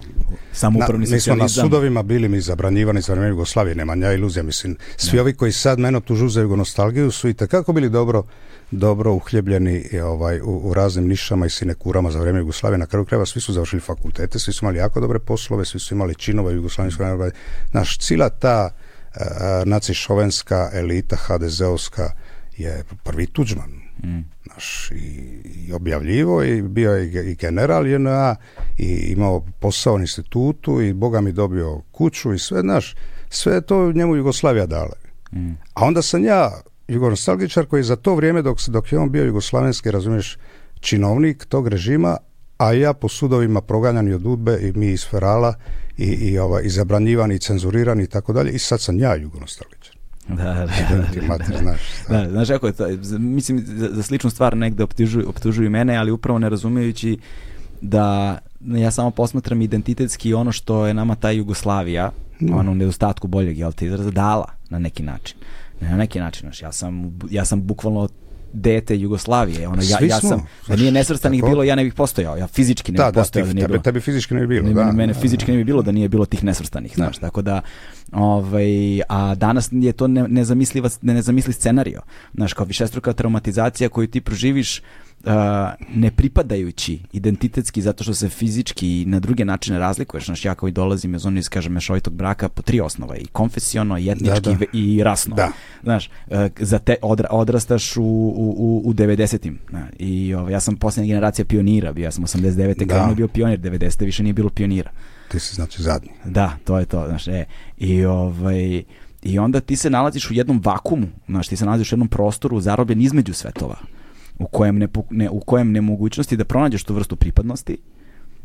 Samoupravni na, mi na sudovima bili mi zabranjivani za vrijeme Jugoslavije, nema nja iluzija, mislim. Svi ovi koji sad mene tužu za nostalgiju su i takako bili dobro dobro uhljebljeni ovaj, u, raznim nišama i sinekurama za vrijeme Jugoslavije. Na kraju krajeva svi su završili fakultete, svi su imali jako dobre poslove, svi su imali činove Jugoslavijskog naroda. Naš cila ta uh, nacišovenska elita HDZ-ovska je prvi Tuđman naš, i, i, objavljivo i bio je i general JNA i imao posao u institutu i Boga mi dobio kuću i sve, naš, sve to njemu Jugoslavija dala. Mm. A onda sam ja jugonostalgičar koji za to vrijeme dok, dok je on bio jugoslavenski, razumiješ, činovnik tog režima, a ja po sudovima proganjan i od udbe i mi iz Ferala i, i, i zabranjivan i cenzuriran i tako dalje i sad sam ja jugonostalgičar. Da, da, da, znaš, da, znaš mislim za, sličnu stvar negde optužuju, optužuju mene, ali upravo ne razumijući da ja samo posmatram identitetski ono što je nama ta Jugoslavija, mm. ono u nedostatku boljeg jel te izraza, dala na neki način. na neki način, ja sam, ja sam bukvalno dete Jugoslavije. Ono, ja, ja sam, da nije nesvrstanih bilo, ja ne bih postojao. Ja fizički ne bih postojao. Da, fizički ne bi bilo. da, mene fizički ne bi bilo da nije bilo tih nesvrstanih. Znaš, tako da, ovaj, a danas je to ne, nezamisliva, nezamisli scenario. Znaš, kao višestruka traumatizacija koju ti proživiš ne pripadajući identitetski zato što se fizički i na druge načine razlikuješ. Znaš, ja koji dolazim iz ono iz, kažem, mešovitog braka po tri osnova, i konfesiono, i etnički, i rasno. Da. Znaš, e, za te odra, odrastaš u, u, u 90-im. I ovaj, ja sam posljednja generacija pionira, bio, ja sam 89. Da. bio pionir, 90. više nije bilo pionira. Ti si znači zadnji. Da, to je to, znaš, e. I ovaj... I onda ti se nalaziš u jednom vakumu, znaš, ti se nalaziš u jednom prostoru zarobljen između svetova u kojem, ne, ne, u kojem nemogućnosti da pronađeš tu vrstu pripadnosti,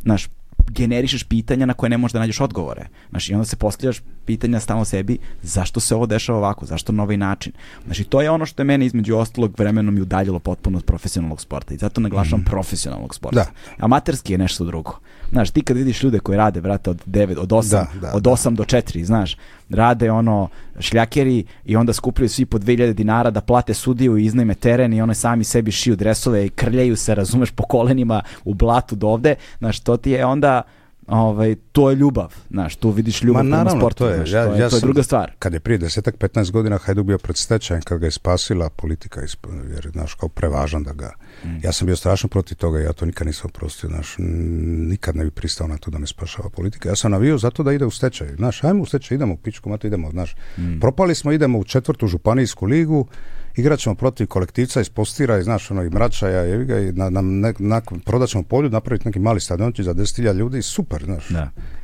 znaš, generišeš pitanja na koje ne možeš da nađeš odgovore. Znaš, i onda se postavljaš pitanja samo sebi zašto se ovo dešava ovako, zašto na ovaj način. Znači, to je ono što je mene između ostalog vremenom i udaljilo potpuno od profesionalnog sporta i zato naglašavam mm. profesionalnog sporta. Da. Amaterski je nešto drugo. Znaš, ti kad vidiš ljude koji rade, brate, od 9, od 8, da, da, od 8 do 4, znaš, rade ono šljakeri i onda skupljaju svi po 2000 dinara da plate sudiju i iznajme teren i one sami sebi šiju dresove i krljaju se, razumeš, po kolenima u blatu do ovde, znaš, to ti je onda ovaj, to je ljubav, znaš, tu vidiš ljubav Ma, naravno, sportu, to je, znaš, ja, ja to sam, druga stvar. Kad je prije desetak, 15 godina Hajduk bio pred stečajem, kad ga je spasila politika, jer, znaš, kao prevažan da ga... Mm. Ja sam bio strašno protiv toga, ja to nikad nisam oprostio, znaš, nikad ne bi pristao na to da me spašava politika. Ja sam navio zato da ide u stečaj, znaš, ajmo u stečaj, idemo u pičku, mato, idemo, znaš. Mm. Propali smo, idemo u četvrtu županijsku ligu, igrat ćemo protiv kolektivca iz Postira, iz znaš, ono, i Mračaja, ga, i na, na, na, prodat ćemo polju, napraviti neki mali stadion za 10.000 ljudi, super, znaš.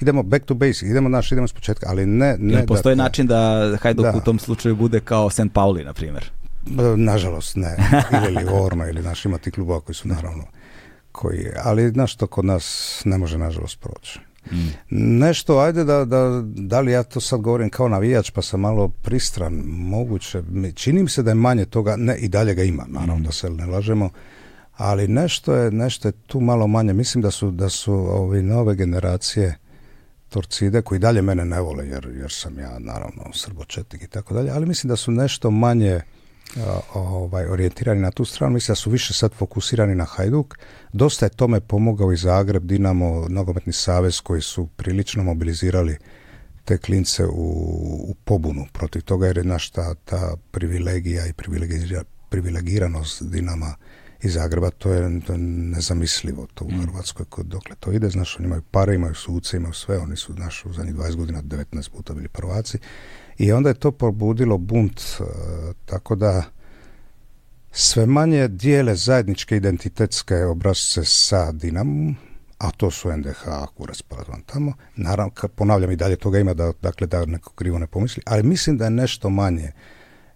Idemo back to basic, idemo, naš, idemo s početka, ali ne... ne postoji način da Hajduk u tom slučaju bude kao St. Pauli, na primjer? E, nažalost, ne. Ili Orma, ili, naš ima ti klubova koji su, naravno, koji, ali, znaš, to kod nas ne može, nažalost, proći. Nešto, ajde da, da, da li ja to sad govorim kao navijač pa sam malo pristran, moguće, čini mi se da je manje toga, ne, i dalje ga ima, naravno da se ne lažemo, ali nešto je, nešto je tu malo manje, mislim da su, da su ovi nove generacije Torcide koji dalje mene ne vole jer, jer sam ja naravno srbočetnik i tako dalje, ali mislim da su nešto manje ovaj, orijentirani na tu stranu, mislim da su više sad fokusirani na Hajduk. Dosta je tome pomogao i Zagreb, Dinamo, Nogometni savez koji su prilično mobilizirali te klince u, pobunu protiv toga jer je naš ta, privilegija i privilegiranost Dinama i Zagreba, to je, nezamislivo to u mm. Hrvatskoj, kod dokle to ide, znaš, oni imaju pare, imaju suce, imaju sve, oni su, znaš, u zadnjih 20 godina 19 puta bili prvaci, i onda je to probudilo bunt, e, tako da sve manje dijele zajedničke identitetske obrasce sa Dinamom, a to su NDH ako raspravljam tamo. Naravno, ponavljam i dalje toga ima da, dakle, da neko krivo ne pomisli, ali mislim da je nešto manje.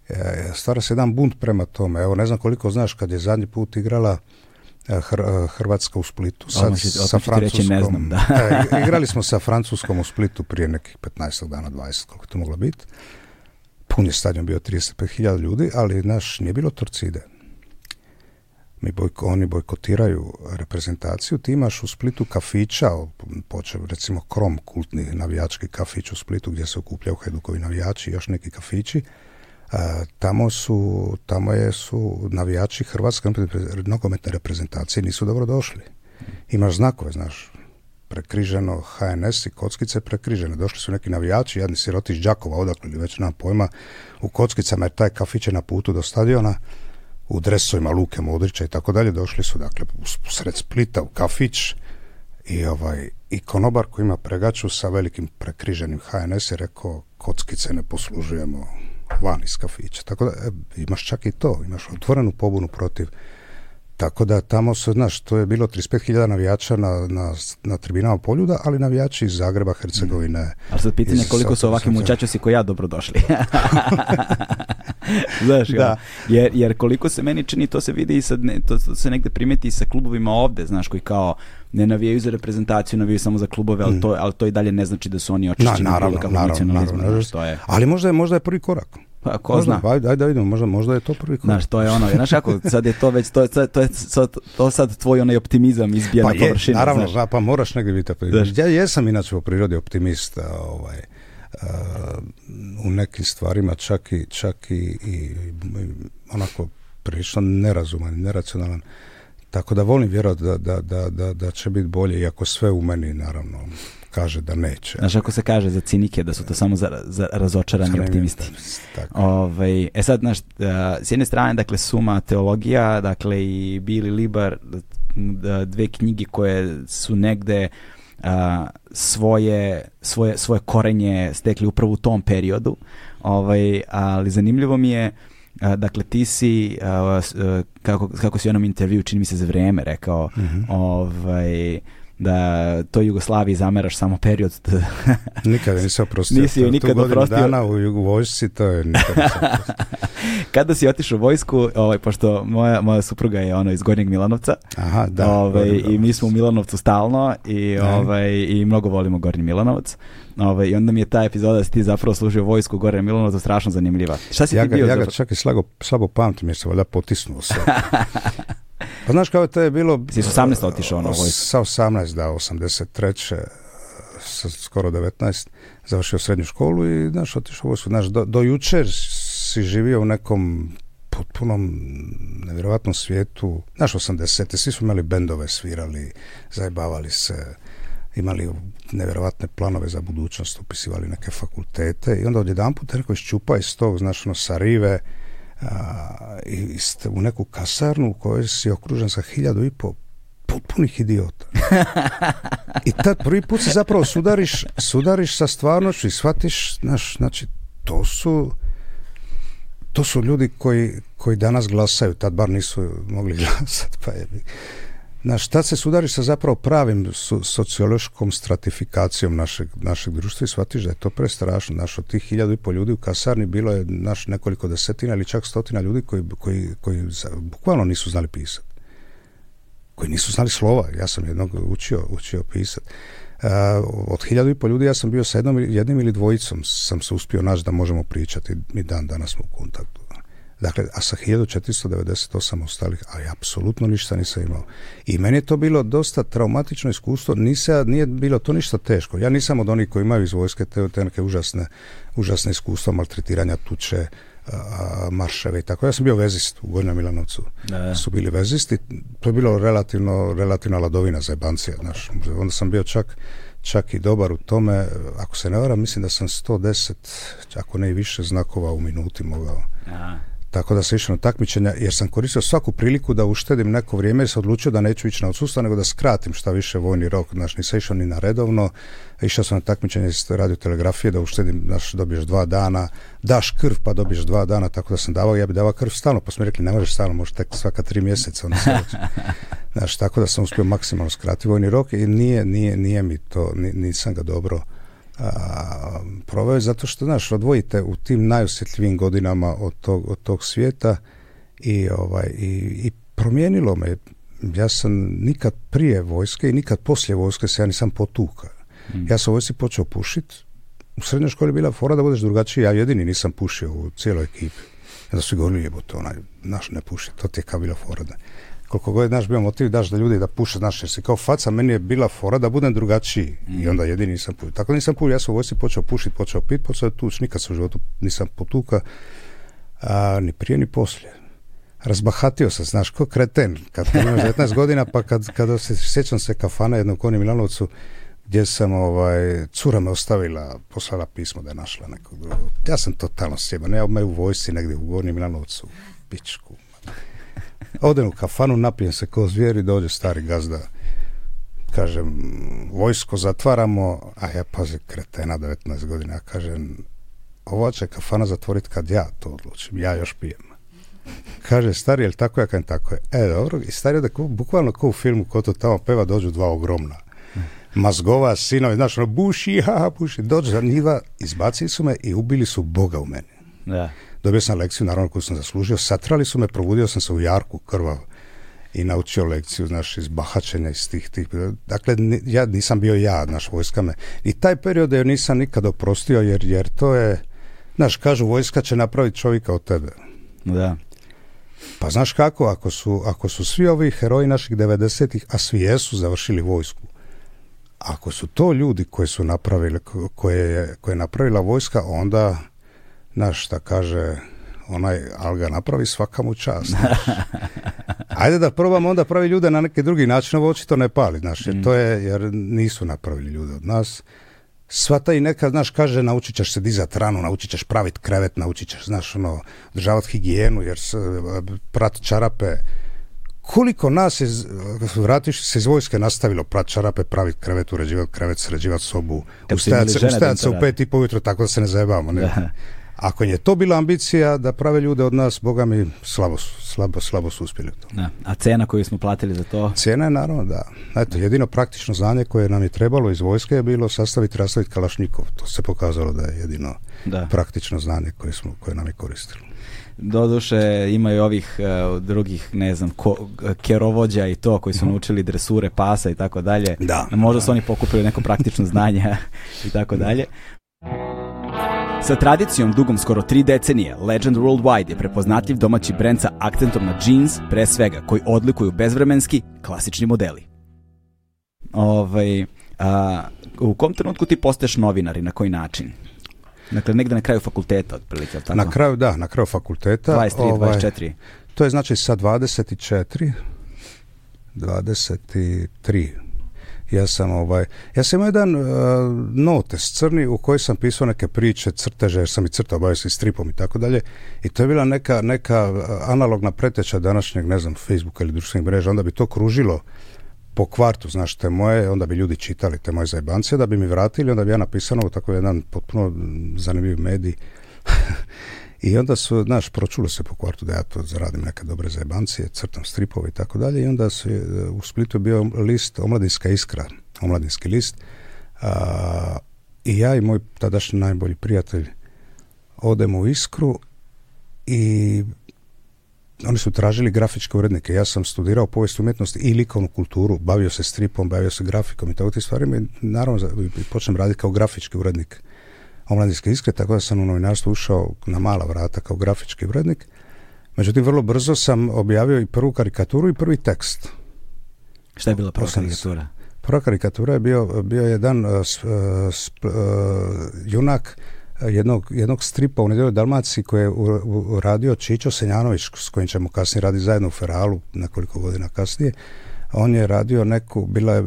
E, stvara se jedan bunt prema tome. Evo, ne znam koliko znaš kad je zadnji put igrala Eh, Hrvatska u Splitu. sa Francuskom. E, igrali smo sa Francuskom u Splitu prije nekih 15 dana, 20, koliko to moglo biti. Pun je stadion bio 35.000 ljudi, ali naš nije bilo torcide. Mi oni bojkotiraju reprezentaciju. Ti imaš u Splitu kafića, počeo recimo Krom, kultni navijački kafić u Splitu gdje se okupljaju Hajdukovi navijači, još neki kafići tamo su, tamo je, su navijači Hrvatske nogometne reprezentacije nisu dobro došli. Imaš znakove, znaš, prekriženo HNS i kockice prekrižene. Došli su neki navijači, jedni siroti iz Đakova, odakle već nam pojma, u kockicama jer taj kafić je na putu do stadiona, u dresovima Luke Modrića i tako dalje, došli su dakle u sred Splita u kafić i ovaj i konobar koji ima pregaču sa velikim prekriženim HNS je rekao kockice ne poslužujemo van iz kafića. Tako da e, imaš čak i to, imaš otvorenu pobunu protiv. Tako da tamo se, znaš, to je bilo 35.000 navijača na, na, na tribinama Poljuda, ali navijači iz Zagreba, Hercegovine. Mm. Ali sad pitanje koliko su ovakvi mučačosi koji ja dobro došli. Znaš, da. Ono, jer, jer koliko se meni čini, to se vidi i sad, ne, to, se negde primeti i sa klubovima ovde, znaš, koji kao, ne navijaju za reprezentaciju, navijaju samo za klubove, ali, mm. to, ali to i dalje ne znači da su oni očišćeni Na, naravno, naravno, naravno, To je... Ali možda je, možda je prvi korak. Pa, ko možda, zna? Ajde, ajde, možda, možda je to prvi korak. Znaš, to je ono, znaš kako, sad je to već, to je, to je, sad, to sad tvoj onaj optimizam izbija pa Naravno, pa moraš negdje biti Ja jesam inače u prirodi optimist, ovaj, uh, u nekim stvarima čak i, čak i, onako prilično nerazuman, neracionalan. Tako da volim vjerovati da, da, da, da, da će biti bolje, iako sve u meni naravno kaže da neće. Znaš, ako se kaže za cinike da su to samo za, za razočarani optimisti. Ove, ovaj, e sad, znaš, e, s jedne strane, dakle, Suma teologija, dakle, i Bili Libar, dve knjige koje su negde a, svoje, svoje, svoje korenje stekli upravo u tom periodu, ovaj, ali zanimljivo mi je dakle, ti si, e, kako, kako si u onom intervju, čini mi se za vrijeme, rekao, mhm. ovaj, da to Jugoslaviji zameraš samo period. nikada nisam oprostio. Nisi joj nikada oprostio. dana u to je nikada Kada si otišao u vojsku, ovaj, pošto moja, moja supruga je ono iz Gornjeg Milanovca. Aha, da. Ovaj, I mi smo u Milanovcu stalno i, ovaj, i mnogo volimo Gornji Milanovac. Ove, I onda mi je ta epizoda da si ti zapravo služio vojsku gore je strašno zanimljiva. Šta si ja ti ga, bio? Ja ga čak i slago, slabo pamtim jer se valjda potisnuo sam. Pa znaš kao to je bilo... Si s 18 otišao na ono, vojsku? Sa 18, da, 83. Sa skoro 19. Završio srednju školu i, znaš, otišao u vojsku. Znaš, do, do jučer si živio u nekom potpunom nevjerojatnom svijetu. Znaš, 80. Svi su imali bendove, svirali, zajbavali se, imali nevjerovatne planove za budućnost, upisivali neke fakultete i onda odjedan put neko iščupa iz tog, ono, sa rive i, u neku kasarnu u kojoj si okružen sa hiljadu i po potpunih idiota. I tad prvi put se zapravo sudariš, sudariš sa stvarnošću i shvatiš, znaš, znači, to su to su ljudi koji, koji danas glasaju, tad bar nisu mogli glasati, pa je, Znaš, šta se sudariš sa zapravo pravim sociološkom stratifikacijom našeg, našeg društva i shvatiš da je to prestrašno. Naš od tih hiljadu i pol ljudi u kasarni bilo je naš nekoliko desetina ili čak stotina ljudi koji, koji, koji bukvalno nisu znali pisati. Koji nisu znali slova. Ja sam jednog učio, učio pisati. Uh, e, od hiljadu i pol ljudi ja sam bio sa jednom, jednim ili dvojicom sam se uspio naći da možemo pričati. Mi dan danas smo u kontaktu. Dakle, a sa 1498 ostalih, ali apsolutno ništa nisam imao. I meni je to bilo dosta traumatično iskustvo, Nisa, nije bilo to ništa teško. Ja nisam od onih koji imaju iz vojske te, te neke užasne, užasne iskustva maltretiranja tuče, marševe i tako. Ja sam bio vezist u Gornjem Milanovcu. Su bili vezisti. To je bilo relativno, relativna ladovina za jebancije. Znaš. Onda sam bio čak, čak i dobar u tome. Ako se ne varam, mislim da sam 110, ako ne i više, znakova u minuti mogao tako da sam išao na takmičenja jer sam koristio svaku priliku da uštedim neko vrijeme jer sam odlučio da neću ići na odsustvo nego da skratim šta više vojni rok, znaš, nisam išao ni na redovno, išao sam na takmičenje iz radiotelegrafije da uštedim, znaš, dobiješ dva dana, daš krv pa dobiješ dva dana, tako da sam davao, ja bi davao krv stalno, pa smo rekli ne možeš stalno, možeš tek svaka tri mjeseca, ono znaš, tako da sam uspio maksimalno skratiti vojni rok i nije, nije, nije mi to, nisam ga dobro a, proveo zato što, znaš, odvojite u tim najosjetljivim godinama od tog, tog svijeta i, ovaj, i, i promijenilo me. Ja sam nikad prije vojske i nikad poslije vojske se ja nisam potuka. Mm. Ja sam vojsci počeo pušit, U srednjoj školi je bila fora da budeš drugačiji. Ja jedini nisam pušio u cijeloj ekipi. da su govorili, jebote, onaj, naš ne puši, to ti je kao bila fora. Da koliko god naš bio motiv daš da ljudi da puše, znaš, jer si kao faca, meni je bila fora da budem drugačiji i mm. onda jedini nisam pušio. Tako nisam pušio, ja sam u vojsci počeo pušiti, počeo pit, počeo tuč, nikad se u životu nisam potuka, a, ni prije ni poslije. Razbahatio sam, znaš, ko kreten, kad imao 19 godina, pa kad, kada se sjećam se kafana jednom koni Milanovcu, gdje sam ovaj, cura me ostavila, poslala pismo da je našla nekog drugog. Ja sam totalno sjeban, ja me u vojsci negdje u Gornjem Milanovcu, pičku, Odem u kafanu, napijem se ko zvijeri, dođe stari gazda. Kažem, vojsko zatvaramo, a ja pazi kretena 19 godina. Ja kažem, ova će kafana zatvoriti kad ja to odlučim, ja još pijem. Kaže, stari, li tako ja kažem tako je. E, dobro, i stari da bukvalno kao u filmu ko to tamo peva, dođu dva ogromna mazgova, sinovi, znaš, ono, buši, ha, buši, dođe za njiva, izbacili su me i ubili su Boga u meni. Da. Dobio sam lekciju, naravno, koju sam zaslužio. Satrali su me, probudio sam se u jarku krvav i naučio lekciju, znaš, iz bahačenja, iz tih, tih. Dakle, ja nisam bio ja, naš vojska me. I taj period je nisam nikada oprostio, jer, jer to je, znaš, kažu, vojska će napraviti čovjeka od tebe. Da. Pa znaš kako, ako su, ako su svi ovi heroji naših 90-ih, a svi jesu završili vojsku, ako su to ljudi koji su napravili, koje koje je napravila vojska, onda naš šta kaže onaj, Alga ga napravi mu čast. Ajde da probamo onda pravi ljude na neki drugi način, ovo očito ne pali, znaš, jer mm. to je, jer nisu napravili ljude od nas. Sva i neka, znaš, kaže, naučit ćeš se dizat ranu, naučit ćeš pravit krevet, naučit ćeš, znaš, ono, održavati higijenu, jer se, prat čarape. Koliko nas je, vratiš se iz vojske, nastavilo prat čarape, pravit krevet, uređivati krevet, sređivat sobu, se, ustajat se u pet i po tako da se ne zajebamo. Ne? Ako je to bila ambicija da prave ljude od nas, boga mi slabo, slabo, slabo su uspjeli u A cena koju smo platili za to? Cena je naravno da. Eto, jedino praktično znanje koje nam je trebalo iz vojske je bilo sastaviti, rastaviti kalašnikov. To se pokazalo da je jedino praktično znanje koje, smo, koje nam je koristilo. Doduše imaju ovih e, drugih, ne znam, ko, kerovođa i to koji su mhm. naučili dresure pasa i tako dalje. Da. Možda su oni pokupili neko praktično znanje i tako dalje. Sa tradicijom dugom skoro tri decenije, Legend Worldwide je prepoznatljiv domaći brend sa akcentom na jeans, pre svega, koji odlikuju bezvremenski, klasični modeli. Ovaj, a, u kom trenutku ti postaješ novinar i na koji način? Dakle, negde na kraju fakulteta, otprilike, tako? Na kraju, da, na kraju fakulteta. 23, ovaj, 24. To je znači sa 24, 23 ja sam ovaj, ja sam imao jedan uh, notes crni u kojoj sam pisao neke priče, crteže, jer sam i crtao, bavio se i stripom i tako dalje i to je bila neka, neka eh, analogna preteča današnjeg, ne znam, Facebooka ili društvenih mreža, onda bi to kružilo po kvartu, znaš, te moje, onda bi ljudi čitali te moje zajbance, da bi mi vratili, onda bi ja napisano tako jedan potpuno zanimljiv medij I onda su, znaš, pročulo se po kvartu da ja to zaradim neke dobre zajebancije, crtam stripove i tako dalje. I onda su, e, u Splitu je bio list Omladinska iskra, Omladinski list. I ja i moj tadašnji najbolji prijatelj odemo u iskru i oni su tražili grafičke urednike. Ja sam studirao povijest umjetnosti i likovnu kulturu, bavio se stripom, bavio se grafikom i tako te stvari. I naravno, počnem raditi kao grafički urednik omladinske iskre, tako da sam u novinarstvo ušao na mala vrata kao grafički vrednik. Međutim, vrlo brzo sam objavio i prvu karikaturu i prvi tekst. Šta je bila prva karikatura? Prva karikatura je bio, bio jedan e, e, e, junak jednog, jednog stripa u nedjelju Dalmaciji koji je radio Čičo Senjanović s kojim ćemo kasnije raditi zajedno u Feralu nekoliko godina kasnije on je radio neku, bila je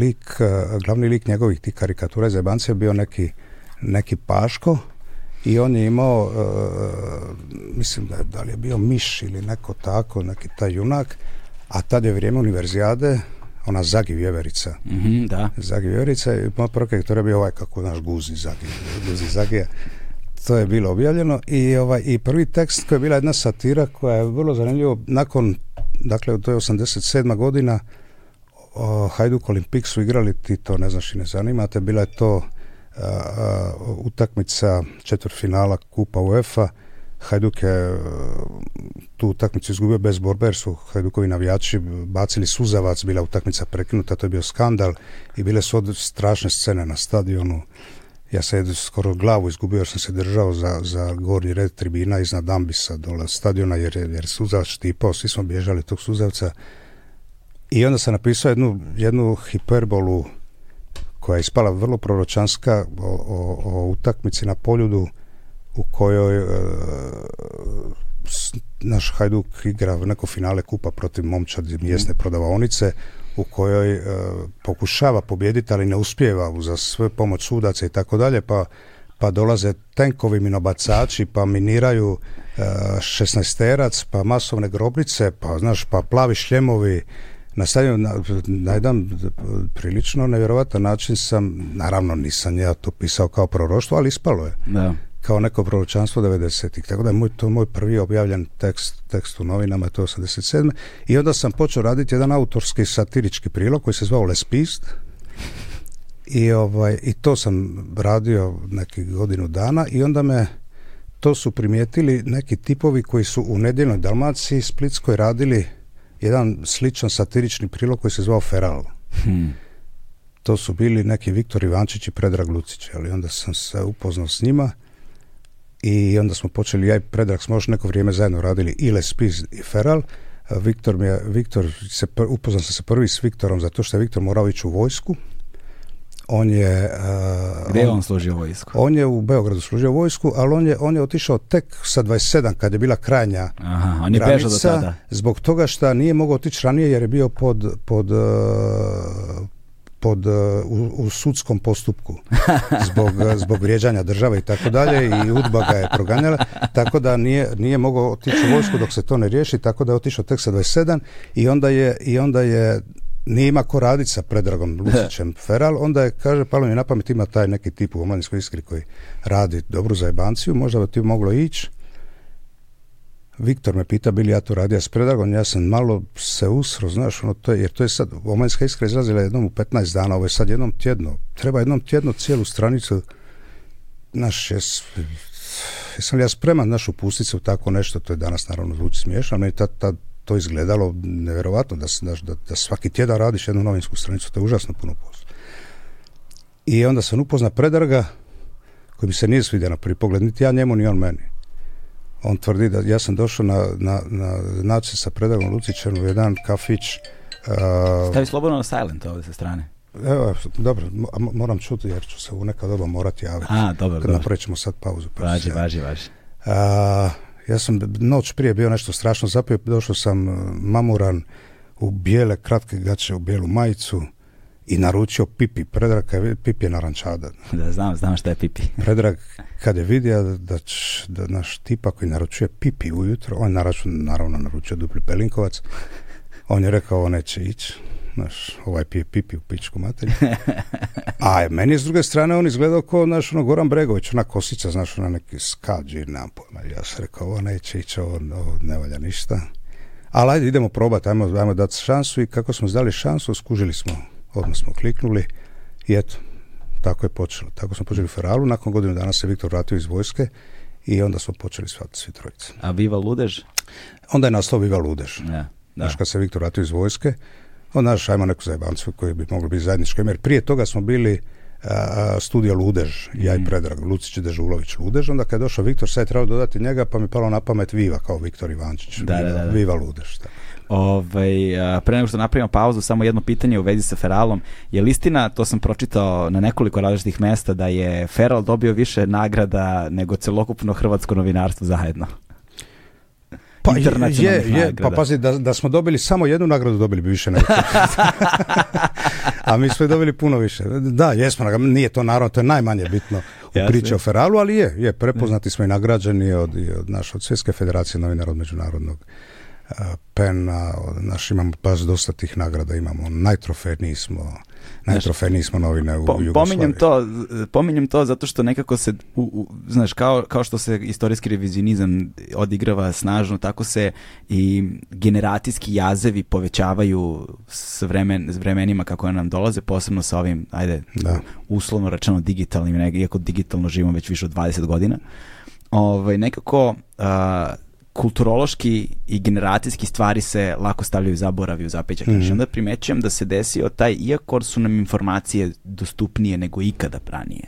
lik, glavni lik njegovih tih karikatura za bio neki neki paško i on je imao, e, mislim da, je, da li je bio Miš ili neko tako, neki taj junak, a tad je vrijeme univerzijade, ona Zagi Vjeverica. Mm-hmm, da. Zagi Vjeverica i moj je bio ovaj kako naš guzi Zagi, guzi Zagija. To je bilo objavljeno i, ovaj, i prvi tekst koji je bila jedna satira koja je vrlo zanimljivo nakon, dakle to je 87. godina o Hajduk Olimpik su igrali ti to ne znaš i ne zanimate, bila je to Uh, utakmica finala Kupa UEFA Hajduk je uh, tu utakmicu izgubio bez borbe jer su Hajdukovi navijači bacili suzavac, bila utakmica prekinuta, to je bio skandal i bile su od strašne scene na stadionu. Ja sam skoro glavu izgubio jer sam se držao za, za gornji red tribina iznad ambisa dole stadiona jer, jer suzavac štipao, svi smo bježali tog suzavca. I onda sam napisao jednu hiperbolu koja je ispala vrlo proročanska o, o, utakmici na poljudu u kojoj e, naš Hajduk igra u neko finale kupa protiv momčadi mjesne mhm. prodavaonice u kojoj e, pokušava pobijediti ali ne uspijeva za sve pomoć sudaca i tako dalje pa pa dolaze tenkovi minobacači, pa miniraju e, šesnaesterac, pa masovne grobnice, pa znaš, pa plavi šljemovi, na na, jedan prilično nevjerovatan način sam, naravno nisam ja to pisao kao proroštvo, ali ispalo je. Kao neko proročanstvo 90-ih. Tako da je moj, to moj prvi objavljen tekst, tekst u novinama, to je 87. I onda sam počeo raditi jedan autorski satirički prilog koji se zvao Lespist. I, ovaj, I to sam radio nekih godinu dana i onda me to su primijetili neki tipovi koji su u nedjeljnoj Dalmaciji Splitskoj radili jedan sličan satirični prilog koji se zvao Feral. Hmm. To su bili neki Viktor Ivančić i Predrag Lucić, ali onda sam se upoznao s njima i onda smo počeli, ja i Predrag smo još neko vrijeme zajedno radili i Les Pis i Feral. Viktor, mi je, Viktor se, upoznao sam se prvi s Viktorom zato što je Viktor morao u vojsku on je... Uh, Gdje on, služio vojsku? On je u Beogradu služio vojsku, ali on je, on je otišao tek sa 27 kad je bila krajnja Aha, on je granica, do tada. zbog toga što nije mogao otići ranije jer je bio pod, pod e, pod, e, u, sudskom postupku zbog, zbog vrijeđanja države i tako dalje i udba ga je proganjala tako da nije, nije mogao otići u vojsku dok se to ne riješi tako da je otišao tek sa 27 i onda je, i onda je nije ima ko raditi sa Predragom Lucićem Feral, onda je, kaže, palo mi na pamet, ima taj neki tip u Omladinskoj iskri koji radi dobru zajebanciju, možda bi ti moglo ići. Viktor me pita, bili ja to radio s Predragom, ja sam malo se usro, znaš, ono, to je, jer to je sad, omanjska iskra izrazila jednom u 15 dana, ovo je sad jednom tjedno, treba jednom tjedno cijelu stranicu, naš, jesam li ja spreman, znaš, upustiti se u tako nešto, to je danas naravno zvuči smiješno, ali ta, ta to izgledalo nevjerovatno, da, da, da svaki tjedan radiš jednu novinsku stranicu, to je užasno puno posla. I onda sam upozna Predraga, koji mi se nije svidio na prvi pogled, niti ja njemu, ni on meni. On tvrdi da ja sam došao na, na, na naci sa Predragom Lucićem u jedan kafić. Uh, Stavi slobodno na silent ovdje sa strane. Evo, dobro, moram čuti jer ću se u neka doba morati javiti. A, dobro, dobro. ćemo sad pauzu. Pa važi, važi, važi, ja sam noć prije bio nešto strašno zapio, došao sam e, mamuran u bijele kratke gaće, u bijelu majicu i naručio Pipi Predrag, Pipi je narančada. Da, znam, znam šta je Pipi. Predrag, kad je vidio da, da naš tipa koji naručuje Pipi ujutro, on je naravno naručio dupli pelinkovac, on je rekao, on neće ići Znaš, ovaj pije pipi u pičku materiju. A meni s druge strane on izgledao kao, naš, ono, Goran Bregović, ona kosica, znaš, ona neki skađi, nemam pojma. Ja sam rekao, ovo neće ići, ovo, ne valja ništa. Ali ajde, idemo probati, ajmo, ajmo dati šansu i kako smo zdali šansu, skužili smo, odmah smo kliknuli i eto, tako je počelo. Tako smo počeli u Feralu, nakon godinu dana se Viktor vratio iz vojske i onda smo počeli shvatiti svi trojice. A Viva Ludež? Onda je nastao Viva Ludež. Ja, Znaš, kad se Viktor vratio iz vojske, onda naš ajmo neku zajebancu koji bi moglo biti zajednički Jer prije toga smo bili a, studija Ludež, ja i mhm. Predrag, Lucić i Dežulović Ludež, onda kad je došao Viktor, sad je trebalo dodati njega, pa mi palo na pamet Viva, kao Viktor Ivančić. Viva, da, Ludež. Da. Ovaj, pre nego što napravimo pauzu, samo jedno pitanje u vezi sa Feralom. Je li istina, to sam pročitao na nekoliko različitih mesta, da je Feral dobio više nagrada nego celokupno hrvatsko novinarstvo zajedno? pa, internacionalnih je, je, Pa pazi, da, da smo dobili samo jednu nagradu, dobili bi više nego. A mi smo dobili puno više. Da, jesmo, nije to naravno, to je najmanje bitno u priči o Feralu, ali je, je, prepoznati smo i nagrađeni od, od, od Svjetske federacije novinara od međunarodnog pena, naš imamo baš dosta tih nagrada, imamo najtrofejniji smo, Najtrofejniji smo novine u po, pominjem to, pominjem to zato što nekako se, u, u, znaš, kao, kao što se istorijski revizionizam odigrava snažno, tako se i generacijski jazevi povećavaju s, vremen, s vremenima kako nam dolaze, posebno sa ovim, ajde, da. uslovno rečeno digitalnim, iako digitalno živimo već više od 20 godina. Ovaj, nekako kulturološki i generacijski stvari se lako stavljaju zaboravi u zapećak. Mm -hmm. Onda primećujem da se desio taj, iako su nam informacije dostupnije nego ikada ranije,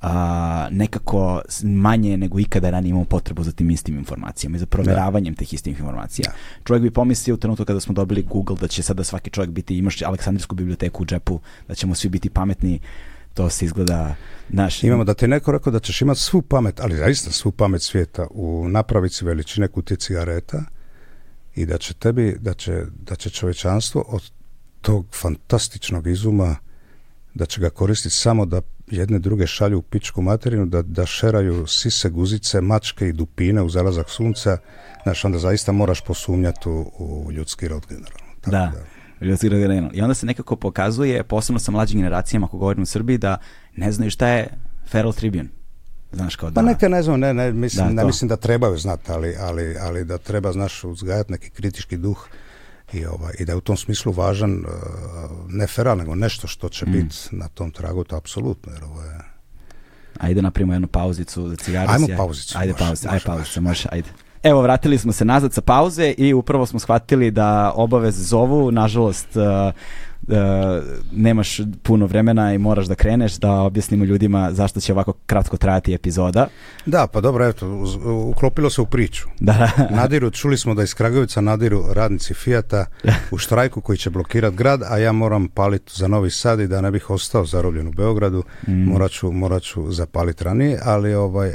a, nekako manje nego ikada ranije imamo potrebu za tim istim informacijama i za proveravanjem da. tih istih informacija. Da. Čovjek bi pomislio u trenutku kada smo dobili Google da će sada svaki čovjek biti, imaš Aleksandrijsku biblioteku u džepu, da ćemo svi biti pametni to se izgleda naš... Imamo da te neko rekao da ćeš imati svu pamet, ali zaista svu pamet svijeta u napravici veličine kutije cigareta i da će tebi, da će, da će čovječanstvo od tog fantastičnog izuma da će ga koristiti samo da jedne druge šalju u pičku materinu, da, da šeraju sise, guzice, mačke i dupine u zalazak sunca, znaš, onda zaista moraš posumnjati u, ljudski rod generalno. Tako da. da. I onda se nekako pokazuje, posebno sa mlađim generacijama, ako govorim o Srbiji, da ne znaju šta je Feral Tribune. Znaš, kao pa da... Pa neka ne znam, ne, ne, mislim, da, mislim da trebaju znati, ali, ali, ali da treba, znaš, uzgajati neki kritički duh i, ovaj, i da je u tom smislu važan eh, ne feral, nego nešto što će mm. biti na tom tragu, to apsolutno, jer ovo je... Ajde naprimo jednu pauzicu za cigaricu. Ajmo pauzicu. Ajde pauzicu, može, ajde. Evo, vratili smo se nazad sa pauze i upravo smo shvatili da obaveze zovu, nažalost, e, E, nemaš puno vremena i moraš da kreneš da objasnimo ljudima zašto će ovako kratko trajati epizoda. Da, pa dobro, eto, uklopilo se u priču. Da. nadiru, čuli smo da iz Kragovica nadiru radnici Fijata u štrajku koji će blokirati grad, a ja moram paliti za Novi Sad i da ne bih ostao zarobljen u Beogradu, mm. morat, ću, morat ranije, ali ovaj,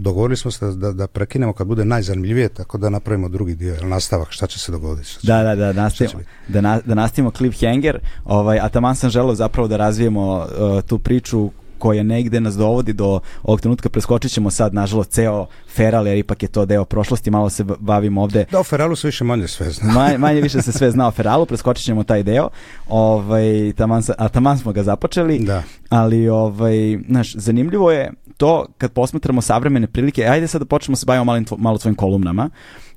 dogovorili smo se da, da prekinemo kad bude najzanimljivije, tako da napravimo drugi dio, nastavak, šta će se dogoditi. da, da, da, nastavimo, da, da nastavimo klip cliffhanger, ovaj, a taman sam želeo zapravo da razvijemo e, tu priču koja negde nas dovodi do ovog trenutka preskočit ćemo sad nažalost ceo Feral jer ipak je to deo prošlosti malo se bavimo ovde da o Feralu se više manje sve zna manje, manje više se sve zna o Feralu preskočit ćemo taj deo ovaj, taman, a taman smo ga započeli da. ali ovaj, znaš, zanimljivo je to kad posmatramo savremene prilike ajde sad da počnemo se bavimo malo, malo tvojim kolumnama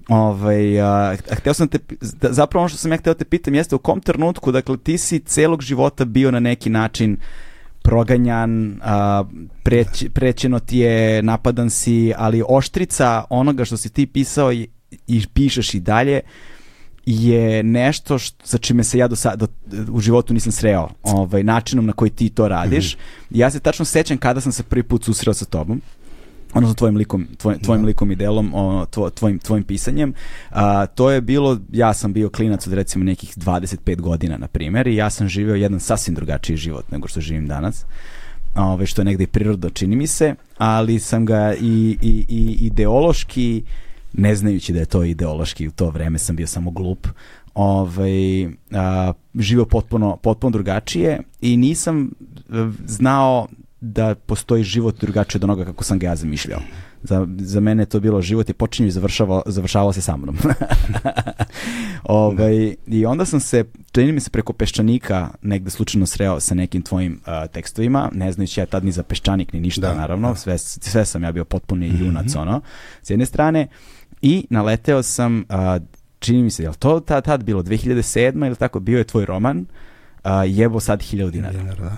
Ovaj, a, htio sam te, zapravo ono što sam ja htio te pitam jeste u kom trenutku, dakle ti si celog života bio na neki način proganjan, a, preć, prećeno ti je, napadan si, ali oštrica onoga što si ti pisao i, i pišeš i dalje je nešto što, za čime se ja do sada u životu nisam sreo, ovaj, načinom na koji ti to radiš. Mhm. Ja se tačno sećam kada sam se prvi put susreo sa tobom. Ono tvojim likom, tvoj, tvojim likom i delom, tvojim, tvojim pisanjem. to je bilo, ja sam bio klinac od recimo nekih 25 godina, na primjer, i ja sam živio jedan sasvim drugačiji život nego što živim danas. Ove, ovaj, što je negdje prirodno, čini mi se, ali sam ga i, i, i ideološki, ne znajući da je to ideološki, u to vreme sam bio samo glup, ove ovaj, a, živio potpuno, potpuno drugačije i nisam eh, znao da postoji život drugačije od onoga kako sam ga ja zamišljao. Za, za mene je to bilo život je počinju i završavao, završavao se sa mnom. Ovaj, I onda sam se, čini mi se preko Peščanika negde slučajno sreo sa nekim tvojim tekstovima, ne znajući ja tad ni za Peščanik ni ništa da, naravno, Sve, sve sam ja bio potpuni mm -hmm. junac ono, s jedne strane i naleteo sam, uh, čini mi se, jel to tad, tad bilo 2007. ili tako, bio je tvoj roman, uh, jebo sad hiljadu dinara. dinara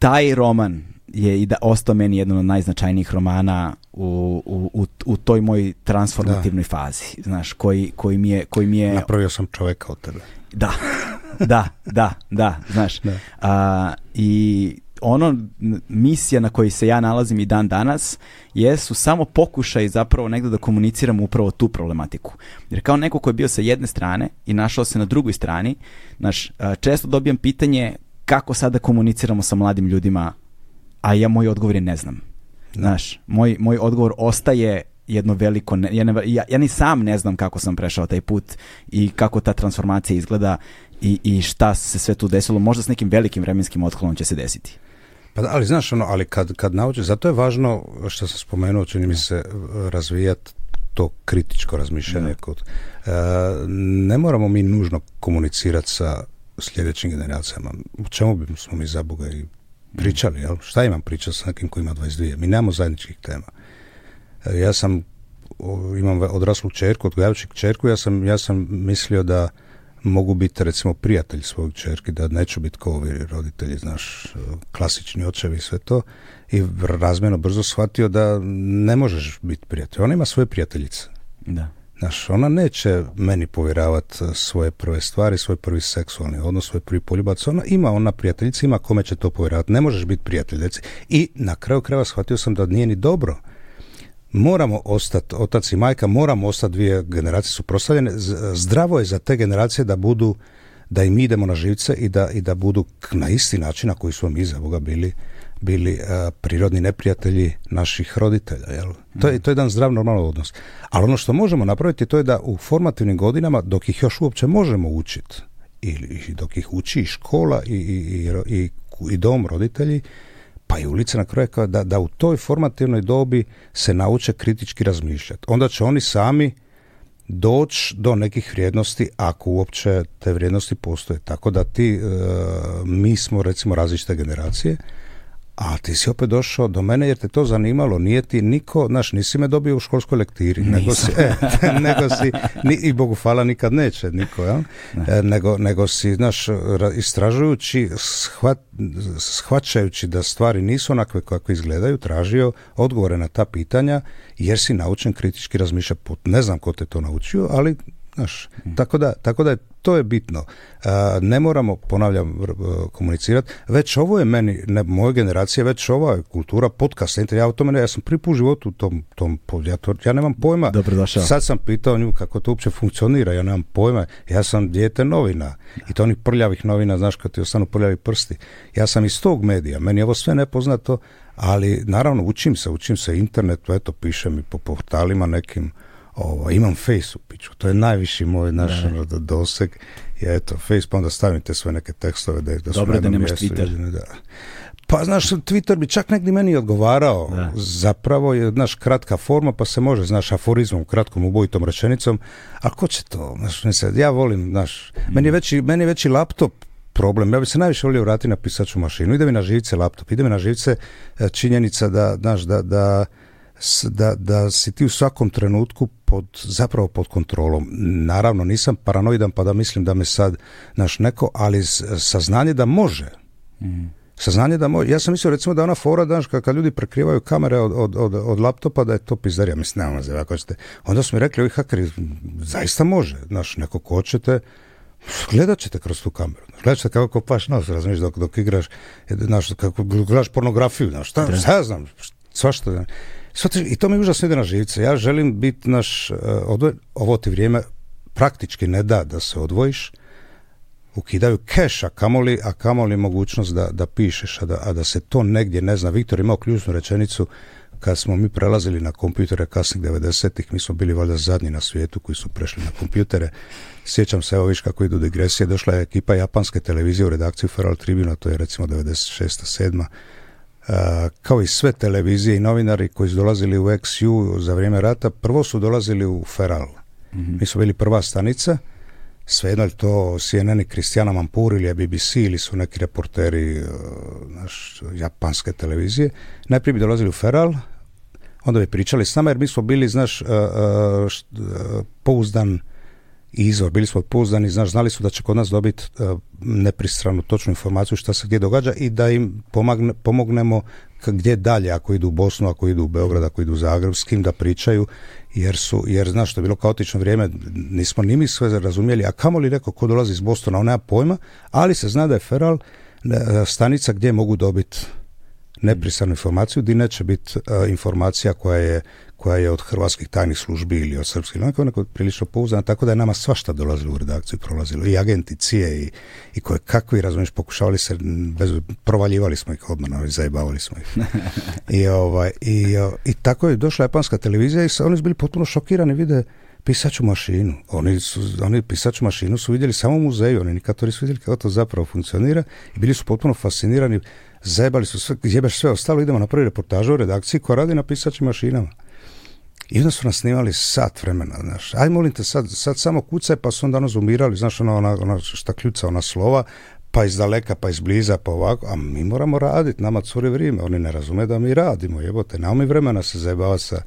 taj roman je i da ostao meni jedan od najznačajnijih romana u, u, u, toj moj transformativnoj fazi, znaš, koji, koji, mi je, koji mi je... Napravio sam čoveka od tebe. Da, da, da, da, znaš. A, I ono, misija na kojoj se ja nalazim i dan danas, jesu samo pokušaj zapravo negdje da komuniciram upravo tu problematiku. Jer kao neko koji je bio sa jedne strane i našao se na drugoj strani, znaš, često dobijam pitanje kako sada komuniciramo sa mladim ljudima, a ja moj odgovor je ne znam. Znaš, moj, moj odgovor ostaje jedno veliko, ne, ja, ne, ja, ja, ni sam ne znam kako sam prešao taj put i kako ta transformacija izgleda i, i šta se sve tu desilo, možda s nekim velikim vremenskim otklonom će se desiti. Pa da, ali znaš ono, ali kad, kad naučiš, zato je važno što sam spomenuo, čini mi se razvijati to kritičko razmišljanje. Kod, e, ne moramo mi nužno komunicirati sa sljedećim generacijama. U čemu bi smo mi za Boga i pričali, jel? Šta imam pričati sa nekim koji ima 22? Mi nemamo zajedničkih tema. E, ja sam, imam odraslu čerku, odgajajući čerku, ja sam, ja sam mislio da mogu biti recimo prijatelj svog čerke, da neću biti kao ovi roditelji, znaš, e, klasični očevi i sve to. I razmjeno brzo shvatio da ne možeš biti prijatelj. Ona ima svoje prijateljice. Da. Znaš, ona neće meni povjeravati e, svoje prve stvari, svoj prvi seksualni odnos, svoj prvi poljubac. Ona ima, ona prijateljica ima kome će to povjeravati. Ne možeš biti prijateljici. I na kraju krajeva shvatio sam da nije ni dobro. Moramo ostati, otac i majka, moramo ostati, dvije generacije su Zdravo je za te generacije da budu, da i mi idemo na živce i da, i da budu na isti način na koji smo mi za Boga bili bili e, prirodni neprijatelji naših roditelja. Jel? To, je, mm. to je jedan zdrav normalan odnos. Ali ono što možemo napraviti to je da u formativnim godinama, dok ih još uopće možemo učiti, ili dok ih uči i škola i, i, i, i dom roditelji, pa i ulica na kraju da, da u toj formativnoj dobi se nauče kritički razmišljati. Onda će oni sami doći do nekih vrijednosti ako uopće te vrijednosti postoje. Tako da ti, e, mi smo recimo različite generacije, a ti si opet došao do mene jer te to zanimalo, nije ti niko, znaš, nisi me dobio u školskoj lektiri, nego si, e, nego si ni, i Bogu hvala nikad neće niko, ja? E, nego, nego si, znaš, istražujući, shvaćajući da stvari nisu onakve kakve izgledaju, tražio odgovore na ta pitanja jer si naučen kritički razmišljati put. Ne znam ko te to naučio, ali Znaš, mm. tako, da, tako da je to je bitno. E, ne moramo, ponavljam, e, komunicirati. Već ovo je meni, ne, generaciji, već ova je kultura podcasta. Ja o tome ja sam pripu u životu tom, tom ja, to, ja nemam pojma. Sad sam pitao nju kako to uopće funkcionira, ja nemam pojma. Ja sam dijete novina i to onih prljavih novina, znaš, kad ti ostanu prljavi prsti. Ja sam iz tog medija, meni je ovo sve nepoznato, ali naravno učim se, učim se internetu, eto, pišem i po portalima nekim ovo, imam face u piću, to je najviši moj naš da. Ono, doseg, ja eto, face, pa onda stavite te sve neke tekstove da, da Dobro da nemaš Twitter. Da. Pa znaš, Twitter bi čak negdje meni odgovarao, zapravo je, naš kratka forma, pa se može, znaš, aforizmom, kratkom, ubojitom rečenicom, a ko će to, znaš, mislim, ja volim, znaš, meni, je mm. veći, meni veći laptop problem. Ja bi se najviše volio vratiti na pisaču mašinu. Ide mi na živice laptop, ide mi na živice e, činjenica da, znaš, da, da da, da si ti u svakom trenutku pod, zapravo pod kontrolom. Naravno, nisam paranoidan pa da mislim da me sad naš neko, ali saznanje da može. Mm. Saznanje da može. Ja sam mislio recimo da ona fora danas kad ljudi prekrivaju kamere od, od, od, laptopa da je to pizdarija. Mislim, nemam ako ste. Onda su mi rekli, ovi hakeri, zaista može. Znaš, neko ko hoćete, gledat ćete kroz tu kameru. Gledat ćete kako paš nos, razumiješ, dok, dok igraš, znaš, kako gledaš pornografiju, znaš, šta, šta ja znam, svašta. I to mi užasno ide na živce. Ja želim biti naš, e, ovo ti vrijeme praktički ne da da se odvojiš, ukidaju a kamoli, a kamoli mogućnost da, da pišeš, a da, se to negdje ne zna. Viktor imao ključnu rečenicu kad smo mi prelazili na kompjutere kasnih 90-ih, mi smo bili valjda zadnji na svijetu koji su prešli na kompjutere. Sjećam se, evo viš kako idu digresije, došla je ekipa japanske televizije u redakciju Feral Tribuna, to je recimo 96. 7 kao i sve televizije i novinari koji su dolazili u XU za vrijeme rata, prvo su dolazili u Feral. mm Mi smo bili prva stanica, svejedno li to CNN i Kristijana Mampur ili BBC ili su neki reporteri e, naš, japanske televizije. Najprije bi dolazili u Feral, onda bi pričali s nama jer mi smo bili, znaš, e, e, pouzdan izvor, bili smo pouzdani, znaš, znali su da će kod nas dobiti e, nepristranu točnu informaciju šta se gdje događa i da im pomognemo gdje dalje, ako idu u Bosnu, ako idu u Beograd, ako idu u Zagreb, s kim da pričaju, jer su, jer znaš, što je bilo kaotično vrijeme, nismo ni mi sve razumjeli, a kamoli neko ko dolazi iz Bostona, on nema pojma, ali se zna da je feral e, stanica gdje mogu dobiti nepristranu informaciju, gdje neće biti e, informacija koja je koja je od hrvatskih tajnih službi ili od srpskih onako, onako prilično pouzdana, tako da je nama svašta dolazilo u redakciju, prolazilo i agenti cije i, i koje kakvi, razumiješ, pokušavali se, bez, provaljivali smo ih odmah, ali ono, zajebavali smo ih. I, ovaj, i, i tako je došla japanska televizija i oni su bili potpuno šokirani, vide pisaću mašinu. Oni, su, oni pisaću mašinu su vidjeli samo u muzeju, oni nikad to nisu vidjeli kako to zapravo funkcionira i bili su potpuno fascinirani, zajebali su sve, jebeš sve ostalo, idemo napraviti reportažu u redakciji koja radi na pisačim mašinama. I onda su nas snimali sat vremena, znaš. Aj, molim te, sad, sad samo kucaj, pa su onda ono zumirali, znaš, ono, ona, ona, šta kljuca, ona slova, pa iz daleka, pa iz bliza, pa ovako, a mi moramo raditi, nama curi vrijeme, oni ne razume da mi radimo, jebote, Na mi vremena se zajebava sa,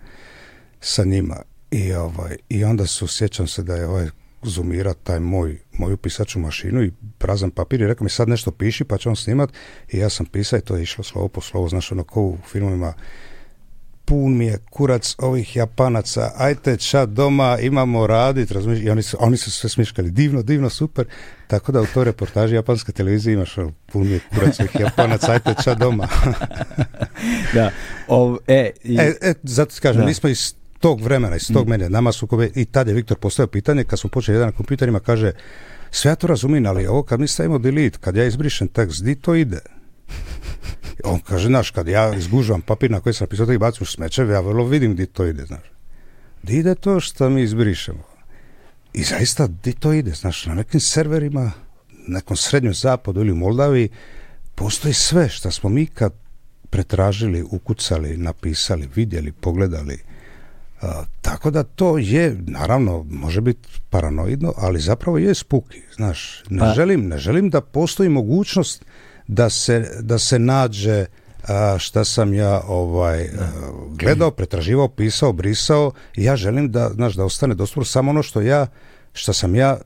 sa njima. I, ovaj, I onda su, sjećam se da je ovaj zoomira taj moj, moju pisaču mašinu i prazan papir i rekao mi sad nešto piši pa će on snimat i ja sam pisao i to je išlo slovo po slovo, znaš ono ko u filmima pun mi je kurac ovih Japanaca, ajte ča doma, imamo radit, i oni su, oni su sve smiškali, divno, divno, super, tako da u toj reportaži japanske televizije imaš ono, pun mi je kurac ovih Japanaca, ajte ča doma. da, e, e, e, zato ti kažem, mi smo iz tog vremena, iz tog mm. mene, nama su i tad je Viktor postavio pitanje, kad smo počeli jedan na kompjuterima, kaže, sve ja to razumijem, ali ovo kad mi stavimo delete, kad ja izbrišem tekst, di to ide? On kaže, znaš, kad ja izgužvam papir na koji sam napisao, tako i bacim u ja vrlo vidim di to ide, znaš. Gdje ide to što mi izbrišemo? I zaista, di to ide, znaš, na nekim serverima, nekom srednjem zapadu ili u Moldaviji, postoji sve što smo mi kad pretražili, ukucali, napisali, vidjeli, pogledali. tako da to je, naravno, može biti paranoidno, ali zapravo je spuki, znaš. Pa- želim, ne želim da postoji mogućnost da se, da se nađe šta sam ja ovaj gledao, pretraživao, pisao, brisao i ja želim da, znaš, da ostane dostupno samo ono što ja, što sam ja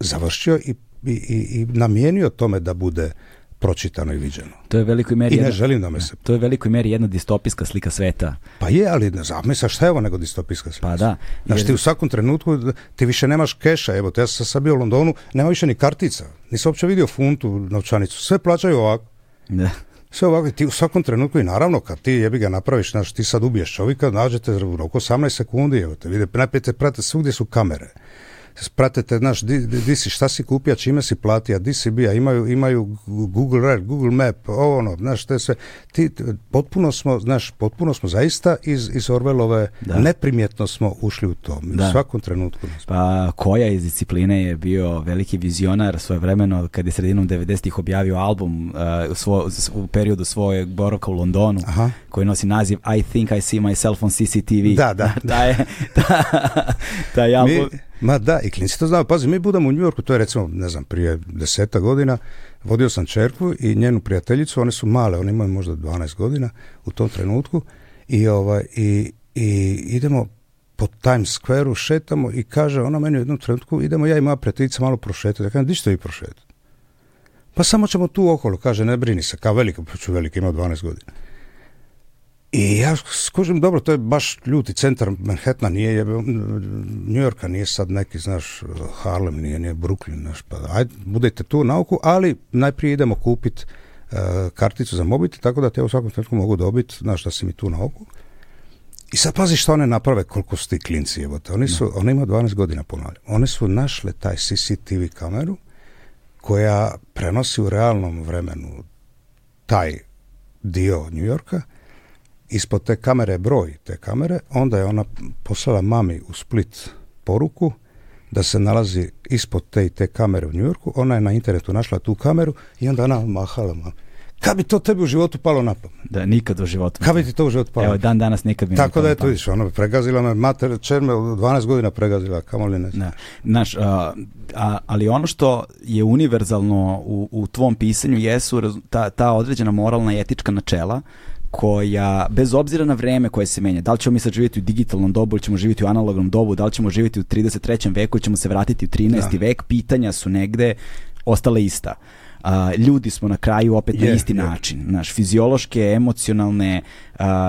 završio i, i, i, i namijenio tome da bude pročitano i viđeno. To je velikoj meri I ne želim da me se... To je velikoj meri jedna distopijska slika sveta. Pa je, ali ne zamisla šta je ovo nego distopijska slika. Pa da. Znaš, ti u svakom trenutku ti više nemaš keša, evo, te ja sam sad bio u Londonu, nema više ni kartica, nisam uopće vidio funtu, novčanicu, sve plaćaju ovako. Da. Sve ovako, ti u svakom trenutku i naravno kad ti jebi ga napraviš, znaš, ti sad ubiješ čovjeka, nađete u roku 18 sekundi, evo te vide, najprije te prate svugdje su kamere pratite, znaš, di, di, si, šta si kupio, čime si platio, di si bio imaju, imaju Google Earth, Google Map, ovo ono, znaš, te sve, ti, potpuno smo, znaš, potpuno smo zaista iz, iz Orvelove, neprimjetno smo ušli u to, u svakom trenutku. Pa, koja iz discipline je bio veliki vizionar vremeno kad je sredinom 90-ih objavio album eh, u periodu svojeg boroka u Londonu, koji nosi naziv I Think I See Myself on CCTV. Da, da. da. taj, album... Ma da, i klinci to znaju. Pazi, mi budemo u Njujorku, to je recimo, ne znam, prije deseta godina, vodio sam čerku i njenu prijateljicu, one su male, one imaju možda 12 godina u tom trenutku i, ovaj, i, i idemo po Times Square-u, šetamo i kaže ona meni u jednom trenutku, idemo ja i moja prijateljica malo prošetati. Ja kažem, di ćete vi prošetati? Pa samo ćemo tu okolo, kaže, ne brini se, kao velika, pa ću velika, ima 12 godina. I ja skužim, dobro, to je baš ljuti centar Manhattana, nije je, New Yorka, nije sad neki, znaš, Harlem, nije, nije Brooklyn, znaš, pa ajde, budete tu nauku, ali najprije idemo kupiti e, karticu za mobit, tako da te u svakom trenutku mogu dobiti, znaš, da si mi tu nauku. I sad pazi što one naprave, koliko su ti klinci, evo Oni su, no. ima imaju 12 godina, ponavljam. One su našle taj CCTV kameru koja prenosi u realnom vremenu taj dio New Yorka, ispod te kamere broj te kamere, onda je ona poslala mami u Split poruku da se nalazi ispod te i te kamere u Njujorku, ona je na internetu našla tu kameru i onda ona mahala mami. Kad bi to tebi u životu palo na pamet? Da, nikad u životu. Kad bi ti to u životu palo? Evo, dan danas nikad mi Tako da je to vidiš, ono, pregazila me, mater, čer me 12 godina pregazila, kamoli ne znam. ali ono što je univerzalno u, tvom pisanju jesu ta, ta određena moralna i etička načela koja, bez obzira na vreme koje se menja, da li ćemo mi sad živjeti u digitalnom dobu ili ćemo živjeti u analognom dobu, da li ćemo živjeti u 33. veku ili ćemo se vratiti u 13. vek, pitanja su negde ostale ista. ljudi smo na kraju opet na isti način. Naš fiziološke, emocionalne,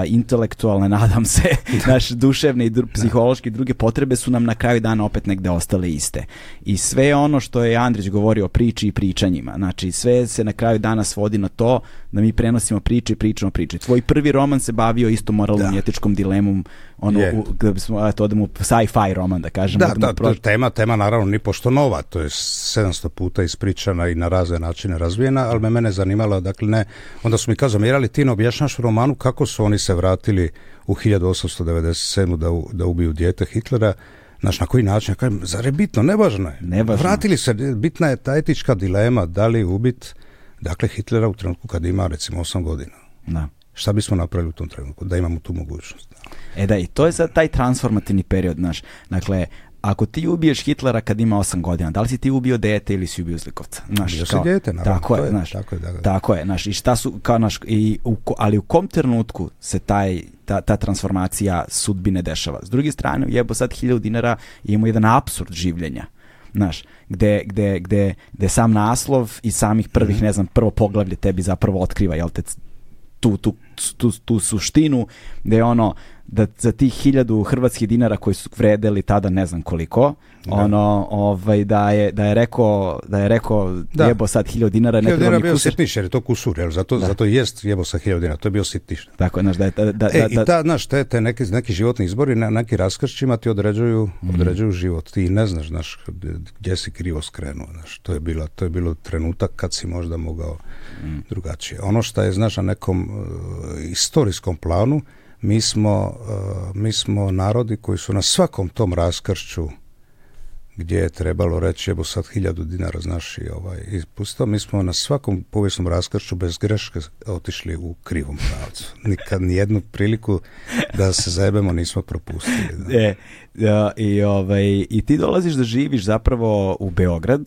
intelektualne, nadam se, naš duševne i dru psihološke i druge potrebe su nam na kraju dana opet negde ostale iste. I sve ono što je Andrić govorio o priči i pričanjima, znači sve se na kraju dana svodi na to da mi prenosimo priče i pričamo priče. Tvoj prvi roman se bavio isto moralnom etičkom dilemom, ono, je u, da bismo, sci-fi roman, da kažem. Da, da, tema, tema naravno ni pošto nova, to je 700 puta ispričana i na razne načine razvijena, ali me mene zanimalo, dakle ne, onda su mi kazali, Mirali, ti ne romanu kako su oni se vratili u 1897. da, u, da ubiju dijete Hitlera, Znaš, na koji način? Kažem, zar je bitno? Nevažno je. Vratili se, bitna je ta etička dilema da li ubit, dakle, Hitlera u trenutku kad ima, recimo, 8 godina. Da. Šta bismo napravili u tom trenutku? Da imamo tu mogućnost. E da, i to je za taj transformativni period, naš Dakle, ako ti ubiješ Hitlera kad ima 8 godina, da li si ti ubio dete ili si ubio zlikovca? Naš, kao, dete, naravno. Tako je, znaš. tako je, da, Tako je, i šta su, kao, naš, i ali u kom trenutku se taj, ta, ta transformacija sudbine dešava? S druge strane, jebo sad 1000 dinara i imamo jedan apsurd življenja. Znaš, gde, gde, gde, gde sam naslov i samih prvih, mm ne znam, prvo poglavlje tebi zapravo otkriva, jel te, tu, tu, tu, tu suštinu, gde je ono, da za tih hiljadu hrvatskih dinara koji su vredeli tada ne znam koliko, ono, ovaj, da je, da je rekao, da je rekao da. jebo sad hiljadu dinara, ne bio jer je to kusur, jer zato, da. jest jebo sa dinara, to je bio sitniš. Tako, znaš, da je, da, e, da, i ta, znaš, te, te neki, životni izbori na neki raskršćima ti određuju, mhm. određuju život, ti ne znaš, znaš, gdje si krivo skrenuo, znaš, to je bilo, to je bilo trenutak kad si možda mogao mhm. drugačije. Ono što je, znaš, na nekom uh, istorijskom planu, mi smo, e, mi smo narodi koji su na svakom tom raskršću gdje je trebalo reći evo sad hiljadu dinara i ovaj, ispustio mi smo na svakom povijesnom raskršću bez greške otišli u krivom pravcu. Nikad nijednu priliku da se zajebemo nismo propustili. E, i, ovaj, I ti dolaziš da živiš zapravo u Beograd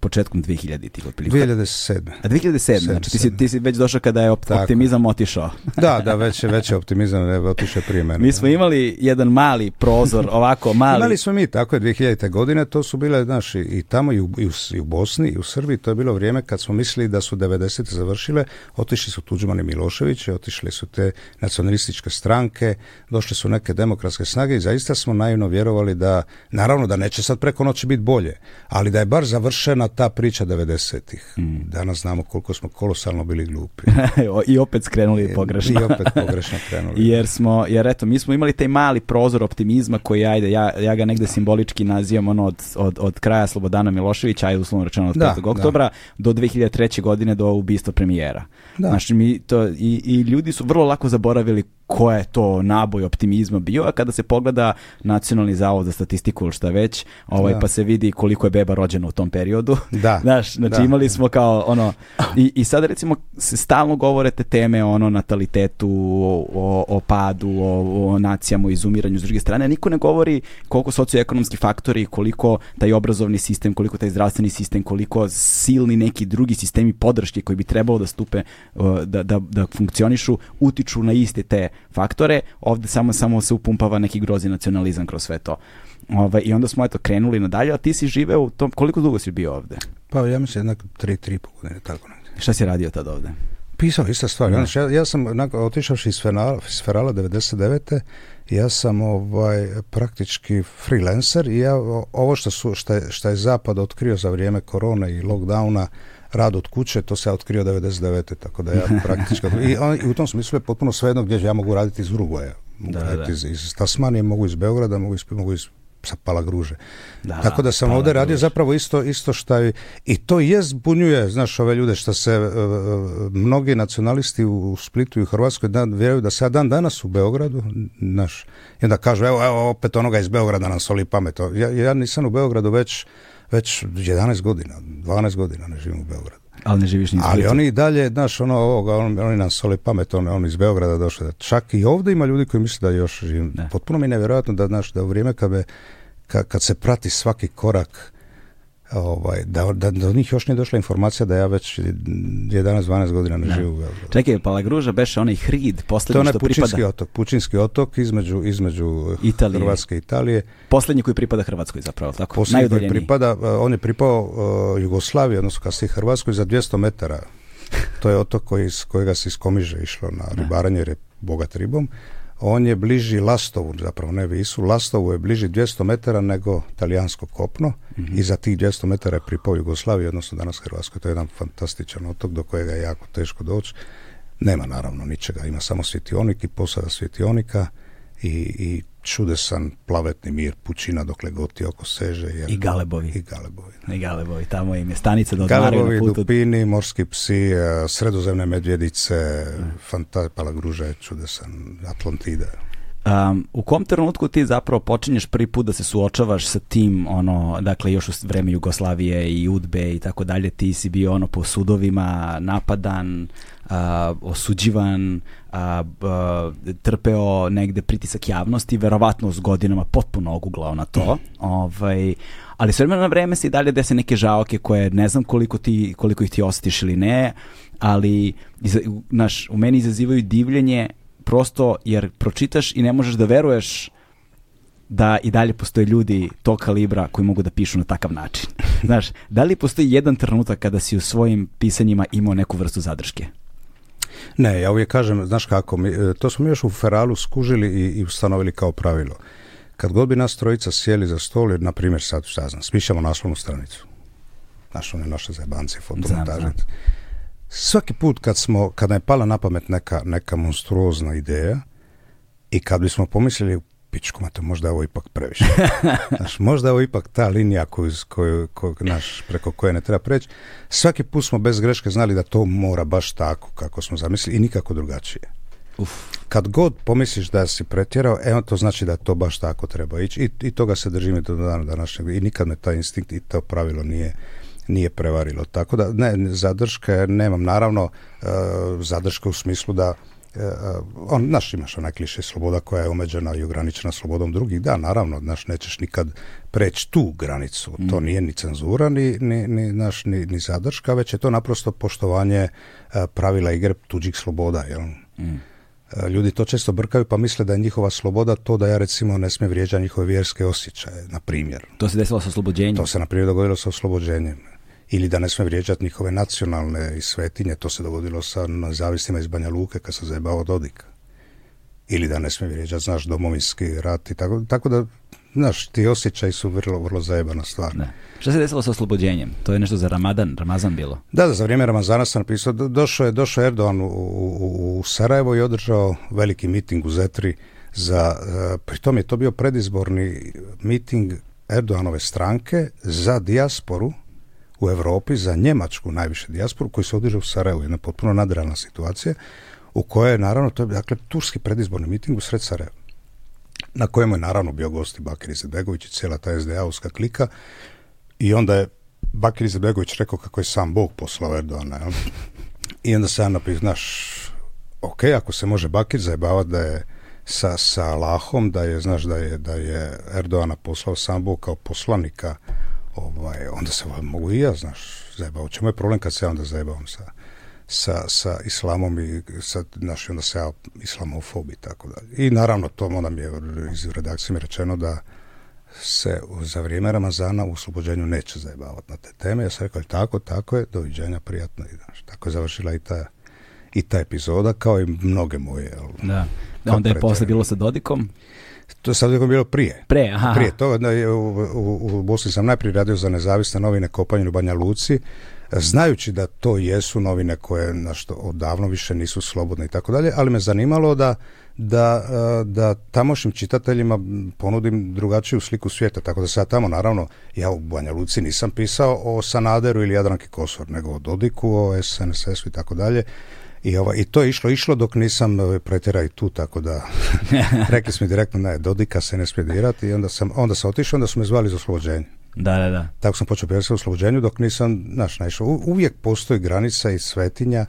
početkom 2000-ih otprilike. 2007. A 2007. Znači ti si, ti si već došao kada je optimizam otišao. da, da, već je, već je optimizam otišao prije mene. Mi smo imali jedan mali prozor, ovako mali. imali smo mi, tako je, 2000. godine, to su bile, znaš, i tamo i u, i u, Bosni i u Srbiji, to je bilo vrijeme kad smo mislili da su 90. završile, otišli su tuđmani i otišle otišli su te nacionalističke stranke, došle su neke demokratske snage i zaista smo naivno vjerovali da, naravno da neće sad preko noći biti bolje, ali da je bar završena ta priča 90-ih. Mm. Danas znamo koliko smo kolosalno bili glupi. I opet skrenuli I, e, pogrešno. I opet pogrešno krenuli. jer smo, jer eto, mi smo imali taj mali prozor optimizma koji, ajde, ja, ja ga negde simbolički nazivam ono od, od, od kraja Slobodana Miloševića, ajde uslovno rečeno od 5. Da, oktobra, da. do 2003. godine do ubistva premijera. Da. Znači, mi to, i, i ljudi su vrlo lako zaboravili ko je to naboj optimizma bio, a kada se pogleda Nacionalni zavod za statistiku ili šta već, ovaj, pa se vidi koliko je beba rođena u tom periodu. Da. Znaš, znači da. imali smo kao ono, i, i sad recimo se stalno govore teme ono natalitetu, o, o, padu, o, nacijama, o izumiranju s druge strane, niko ne govori koliko socioekonomski faktori, koliko taj obrazovni sistem, koliko taj zdravstveni sistem, koliko silni neki drugi sistemi podrške koji bi trebalo da stupe, da, da, da funkcionišu, utiču na iste te faktore, ovde samo, samo se upumpava neki grozi nacionalizam kroz sve to. Ove, ovaj, I onda smo eto krenuli nadalje, a ti si živeo u tom, koliko dugo si bio ovde? Pa ja mislim jednak 3 35 godine, tako Šta si radio tad ovde? Pisao ista stvar. Ja, Znači, ja, sam otišao iz Ferala, iz Ferala 99. Ja sam ovaj praktički freelancer i ja ovo što su šta je, šta je zapad otkrio za vrijeme korona i lockdowna rad od kuće, to se ja otkrio 99. Tako da ja praktički... I, u tom smislu je potpuno svejedno gdje ja mogu raditi iz Uruguaja. Mogu raditi Iz, Tasmanije, mogu iz Beograda, mogu iz, mogu iz sa Palagruže. Da, Tako da sam ovdje radio zapravo isto, isto što je, i to je zbunjuje, znaš, ove ljude što se e, e, mnogi nacionalisti u Splitu i u Hrvatskoj dan, vjeruju da ja dan danas u Beogradu, naš, i onda kažu, evo, evo, opet onoga iz Beograda nam soli pamet. Ja, ja nisam u Beogradu već već 11 godina, 12 godina ne živim u Beogradu. Ali ne živiš ni Ali oni i dalje, znaš, ono, ovoga, on, oni nam sole pamet, on, on iz Beograda došli. Čak i ovdje ima ljudi koji misle da još živim. Potpuno mi je nevjerojatno da, znaš, da u vrijeme kad, kad se prati svaki korak ovaj, da, da, do njih još nije došla informacija da ja već 11-12 godina ne, ne. u Beogradu. Čekaj, Palagruža beše onaj hrid, posljednji to je Pučinski otok, Pučinski otok između, između Italije. Hrvatske i Italije. Posljednji koji pripada Hrvatskoj zapravo, tako? Posljednji koji pripada, e, on je pripao uh, Jugoslaviji, odnosno kasnije Hrvatskoj za 200 metara. To je otok koji, iz kojega se iz Komiže išlo na ribaranje jer je bogat ribom, on je bliži Lastovu, zapravo ne Visu, Lastovu je bliži 200 metara nego talijansko kopno mhm. i za tih 200 metara je pripao Jugoslaviji, odnosno danas Hrvatskoj. To je jedan fantastičan otok do kojega je jako teško doći. Nema naravno ničega, ima samo svjetionik i posada svjetionika i, i čudesan plavetni mir pućina dokle goti oko seže. I galebovi. I galebovi. I galebovi, tamo im je stanica da odmaraju na putu. dupini, morski psi, e, sredozemne medvjedice, fanta, palagruža je čudesan, Atlantida. Um, u kom trenutku ti zapravo počinješ prvi put da se suočavaš sa tim, ono, dakle još u vreme Jugoslavije i Udbe i tako dalje, ti si bio ono po sudovima napadan, osuđivan, trpeo negde pritisak javnosti, verovatno s godinama potpuno oguglao na to. Mhm. Ovaj, ali s vremena na vreme si dalje desi neke žaoke koje ne znam koliko, ti, koliko ih ti osjetiš ili ne, ali naš, u meni izazivaju divljenje prosto jer pročitaš i ne možeš da veruješ da i dalje postoje ljudi tog kalibra koji mogu da pišu na takav način. Znaš, da li postoji jedan trenutak kada si u svojim pisanjima imao neku vrstu zadrške? Ne, ja uvijek kažem, znaš kako, mi, e, to smo mi još u Feralu skužili i, i ustanovili kao pravilo. Kad god bi nas trojica sjeli za stol, na primjer, sad šta znam, smišljamo naslovnu stranicu. Znaš, ne naše zajbance, fotomontaže. Svaki put kad smo, kad je pala na pamet neka, neka monstruozna ideja i kad bismo pomislili pičku, mate, možda je ovo ipak previše. Znaš, možda je ovo ipak ta linija koju, koju, naš, preko koje ne treba preći. Svaki put smo bez greške znali da to mora baš tako kako smo zamislili i nikako drugačije. Uf. Kad god pomisliš da si pretjerao, evo to znači da to baš tako treba ići i, i toga se držim do dana današnjeg i nikad me taj instinkt i to pravilo nije nije prevarilo. Tako da, ne, zadrške nemam. Naravno, e, zadrška u smislu da e, e, on, naš imaš onaj kliše sloboda koja je omeđena i ograničena slobodom drugih, da, naravno, naš nećeš nikad preći tu granicu, mm. to nije ni cenzura, ni, ni, ni, naš, ni, ni zadrška, već je to naprosto poštovanje pravila igre tuđih sloboda, jel? Mm. Ljudi to često brkaju pa misle da je njihova sloboda to da ja recimo ne smijem vrijeđati njihove vjerske osjećaje, na primjer. To se desilo sa oslobođenjem? To se na primjer dogodilo sa oslobođenjem ili da ne smije vrijeđati njihove nacionalne svetinje, to se dogodilo sa zavistima iz Banja Luke kad se zajebao Dodik. Ili da ne smije vrijeđati, znaš, domovinski rat i tako, tako da, znaš, ti osjećaj su vrlo, vrlo zajebana stvar. Što se desilo sa oslobođenjem? To je nešto za Ramadan, Ramazan bilo? Da, da za vrijeme Ramazana sam napisao, došao je, došao Erdogan u, u, Sarajevo i održao veliki miting u Zetri za, eh, Pri pritom je to bio predizborni miting Erdoganove stranke za dijasporu u Europi za Njemačku najviše dijasporu koji se održao u Sarajevu, jedna potpuno nadrealna situacija u kojoj je naravno, to je dakle turski predizborni miting u sred Sarajeva na kojemu je naravno bio gosti Bakir Izetbegović i cijela ta SDA-ovska klika i onda je Bakir Izetbegović rekao kako je sam Bog poslao Erdoana Ja? I onda se ja napis, znaš, ok, ako se može Bakir zajebavati da je sa, sa da je, znaš, da je, da je Erdoana poslao sam Bog kao poslanika ovaj, onda se mogu i ja, znaš, zajebao. Čemu je problem kad se ja onda zajebavam sa, sa, sa islamom i sa, znaš, onda se ja islamofob i tako dalje. I naravno, to onda mi je iz redakcije mi rečeno da se za vrijeme Ramazana u oslobođenju neće zajebavati na te teme. Ja sam rekao, tako, tako je, doviđenja, prijatno. I, znaš, tako je završila i ta, i ta epizoda, kao i mnoge moje. da. Onda je poslije bilo sa Dodikom. To je sad bilo prije. Pre, aha. Prije toga, u, u, u Bosni sam najprije radio za nezavisne novine kopanje u Banja Luci, znajući da to jesu novine koje na što odavno više nisu slobodne i tako dalje, ali me zanimalo da, da, e, da tamošnjim čitateljima ponudim drugačiju sliku svijeta, tako da sad tamo naravno ja u Banja Luci nisam pisao o Sanaderu ili Jadranki Kosor, nego o Dodiku, o SNSS-u i tako dalje, i, ovo, I to je išlo, išlo dok nisam e, pretjerao tu, tako da rekli smo direktno, ne, Dodika se ne smije dirati i onda sam, onda sam otišao, onda su me zvali za oslobođenje. Da, da, da. Tako sam počeo pjevati u oslobođenju dok nisam, znaš, naišao. Uvijek postoji granica i svetinja,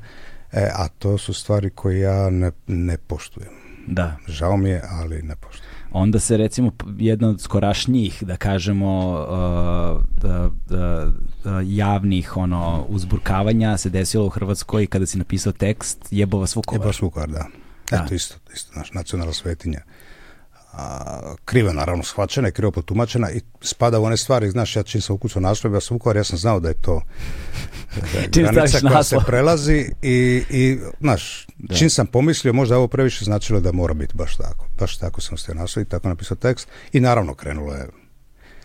e, a to su stvari koje ja ne, ne poštujem. Da. Žao mi je, ali ne poštujem onda se recimo jedna od skorašnjih, da kažemo, uh, da, da, javnih ono uzburkavanja se desilo u Hrvatskoj kada si napisao tekst Jebova svukovar. Jebova Vukovar, da. Eto isto, isto naš nacionalna svetinja a, krivo naravno shvaćena i krivo potumačena i spada u one stvari, znaš, ja čim sam ukucao naslov, ja sam Vukovar, ja sam znao da je to granica koja se prelazi i, znaš, čim sam pomislio, možda ovo previše značilo da mora biti baš tako. Baš tako sam se naslov i tako napisao tekst i naravno krenulo je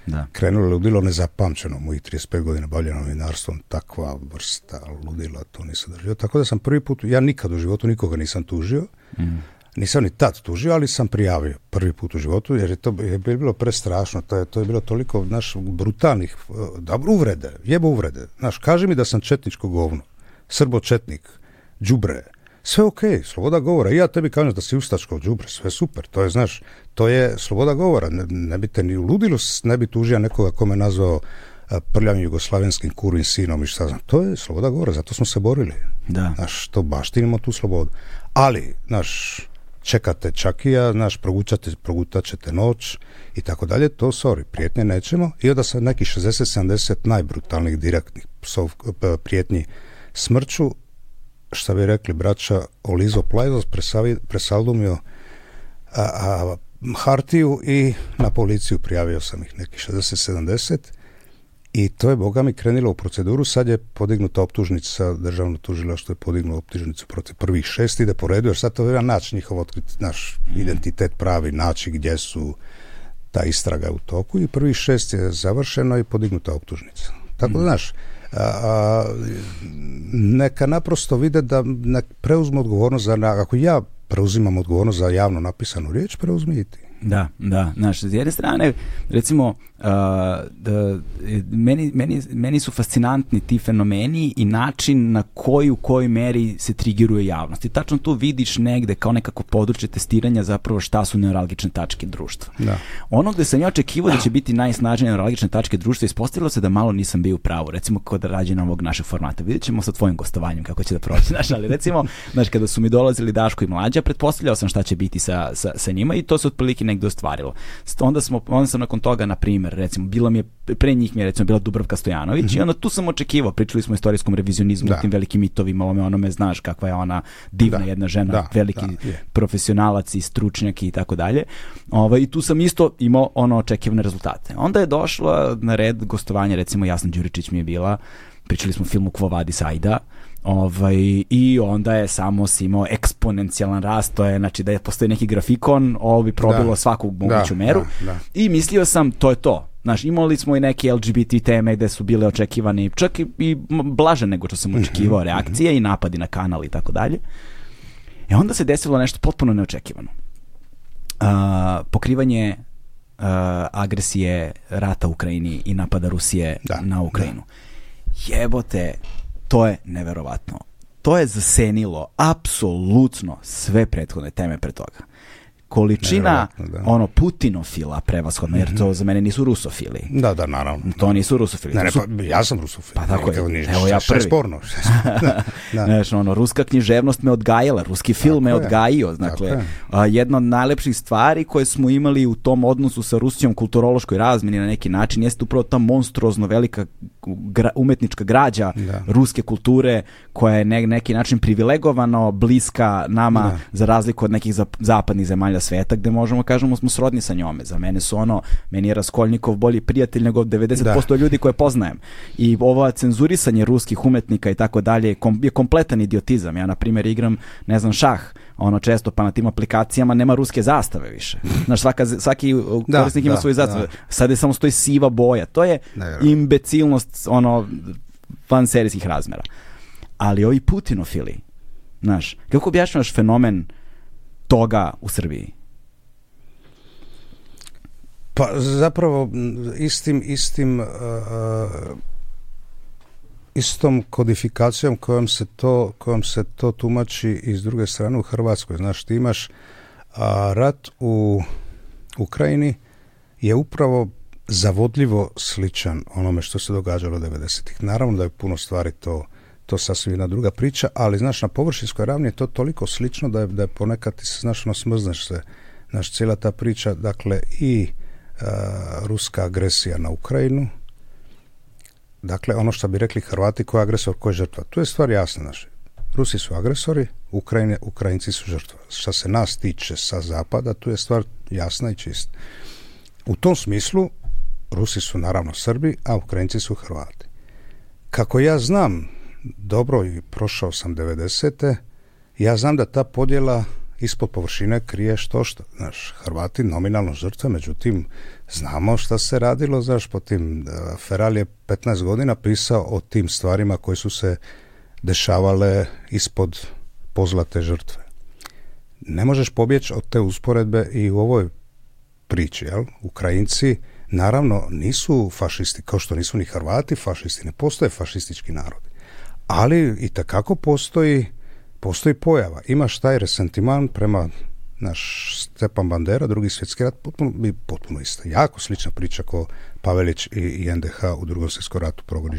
da. krenulo je ludilo nezapamćeno mojih 35 godina bavljeno novinarstvom takva vrsta ludila to nisam držio tako da sam prvi put, ja nikad u životu nikoga nisam tužio mm. Nisam ni tad tužio, ali sam prijavio prvi put u životu, jer je to je bilo prestrašno. To je, to je bilo toliko, naš brutalnih, e, da, uvrede, jebo uvrede. Naš kaži mi da sam četničko govno, srbočetnik, đubre, sve ok, sloboda govora. I ja tebi kažem da si ustačko đubre, sve super. To je, znaš, to je sloboda govora. Ne, bi te ni uludilo, ne bi tužio nekoga kome nazvao e, prljavim jugoslavenskim kurvim sinom i šta znam. To je sloboda govora, zato smo se borili. Da. Znaš, to baštinimo tu slobodu. Ali, znaš, čekate čakija, znaš, progutate, progutat ćete noć i tako dalje, to sorry, prijetnje nećemo i onda sam nekih 60-70 najbrutalnih direktnih prijetnji smrću, što bi rekli braća Olizo Plajzos presaldumio a, a, Hartiju i na policiju prijavio sam ih nekih 60-70 i to je, boga mi, krenilo u proceduru. Sad je podignuta optužnica, državno što je podignulo optužnicu protiv prvih šest, ide po redu, jer sad to treba naći njihov otkrit naš identitet pravi, način gdje su ta istraga u toku i prvih šest je završeno i podignuta optužnica. Tako da, mm. znaš, neka naprosto vide da preuzme preuzmu odgovornost za, ako ja preuzimam odgovornost za javno napisanu riječ, preuzmi i ti. Da, da, znaš, s jedne strane, recimo, Uh, da, e, meni, meni, meni su fascinantni ti fenomeni i način na koji u kojoj meri se trigiruje javnost. I tačno to vidiš negde kao nekako područje testiranja zapravo šta su neuralgične tačke društva. Da. Ono gde sam ja očekivao da će biti najsnažnije neuralgične tačke društva, ispostavilo se da malo nisam bio u pravu, recimo kod rađenja ovog našeg formata. Vidjet ćemo sa tvojim gostovanjem kako će da proći, znaš, ali recimo, znaš, kada su mi dolazili Daško i Mlađa, pretpostavljao sam šta će biti sa, sa, sa njima i to se otprilike negde ostvarilo. smo, onda sam nakon toga, na primjer, primjer, recimo, bila mi je, pre njih mi je recimo bila Dubravka Stojanović i mhm. onda tu sam očekivao, pričali smo o istorijskom revizionizmu, da. tim velikim mitovima, ome onome, znaš kakva je ona divna jedna žena, veliki profesionalac i stručnjak i tako dalje. Ovo, ovaj, I tu sam isto imao ono očekivane rezultate. Onda je došla na red gostovanje, recimo Jasna Đuričić mi je bila, pričali smo o filmu Kvo Vadi Sajda, Ovaj, I onda je samo imao eksponencijalan rast, to je znači da je postoji neki grafikon, ovo bi probilo da. svaku moguću meru. I mislio sam, to je to. imali smo i neke LGBT teme gde su bile očekivani, čak i, i blaže nego što sam mhm, očekivao mhm, reakcije mhm. i napadi na kanal i tako dalje. E onda se desilo nešto potpuno neočekivano. Uh, pokrivanje uh, agresije rata u Ukrajini i napada Rusije na Ukrajinu. Jebote, to je neverovatno. To je zasenilo apsolutno sve prethodne teme pre toga količina ono putinofila prevashodno, jer to mhm. za mene nisu rusofili. Da, da, naravno. To nisu rusofili. Ne, ne, pa, ja sam rusofil. Pa tako je. Niš, Evo ja prvi. Sporno. ono, ruska književnost me odgajala, ruski film me odgajio. Dakle, je. jedna od najlepših stvari koje smo imali u tom odnosu sa Rusijom kulturološkoj razmini na neki način jeste upravo ta monstruozno velika gra, umetnička građa ruske kulture koja je neki način privilegovano bliska nama za razliku od nekih zapadnih zemalja svetak sveta gde možemo kažemo smo srodni sa njome. Za mene su ono, meni je Raskolnikov bolji prijatelj nego 90% da. ljudi koje poznajem. I ovo cenzurisanje ruskih umetnika i tako dalje je kompletan idiotizam. Ja na primjer igram, ne znam, šah ono često pa na tim aplikacijama nema ruske zastave više. Znaš, svaka, svaki uh, korisnik da, ima svoju zastavu. Sada je samo stoji siva boja. To je imbecilnost ono van serijskih razmera. Ali ovi putinofili, znaš, kako objašnjavaš fenomen toga u Srbiji? Pa zapravo istim, istim istom kodifikacijom kojom se, to, kojom se to tumači i s druge strane u Hrvatskoj. Znaš, ti imaš rat u Ukrajini je upravo zavodljivo sličan onome što se događalo 90-ih. Naravno da je puno stvari to to sasvim jedna druga priča, ali znaš, na površinskoj ravni je to toliko slično da je, da ponekad ti se, znaš, ono, smrzneš se. Znaš, cijela ta priča, dakle, i uh, ruska agresija na Ukrajinu, dakle, ono što bi rekli Hrvati, ko je agresor, ko je žrtva. Tu je stvar jasna, znaš. Rusi su agresori, Ukrajine, Ukrajinci su žrtva. Što se nas tiče sa zapada, tu je stvar jasna i čista. U tom smislu, Rusi su naravno Srbi, a Ukrajinci su Hrvati. Kako ja znam, dobro i prošao sam 90. Ja znam da ta podjela ispod površine krije što što. Znaš, Hrvati nominalno žrtve, međutim, znamo šta se radilo, znaš, po tim. E, Feral je 15 godina pisao o tim stvarima koje su se dešavale ispod pozlate žrtve. Ne možeš pobjeći od te usporedbe i u ovoj priči, jel? Ukrajinci, naravno, nisu fašisti, kao što nisu ni Hrvati fašisti, ne postoje fašistički narodi ali i takako postoji postoji pojava. Imaš taj resentiman prema naš Stepan Bandera, drugi svjetski rat, potpuno, potpuno isto. Jako slična priča ko Pavelić i, NDH u drugom svjetskom ratu progoni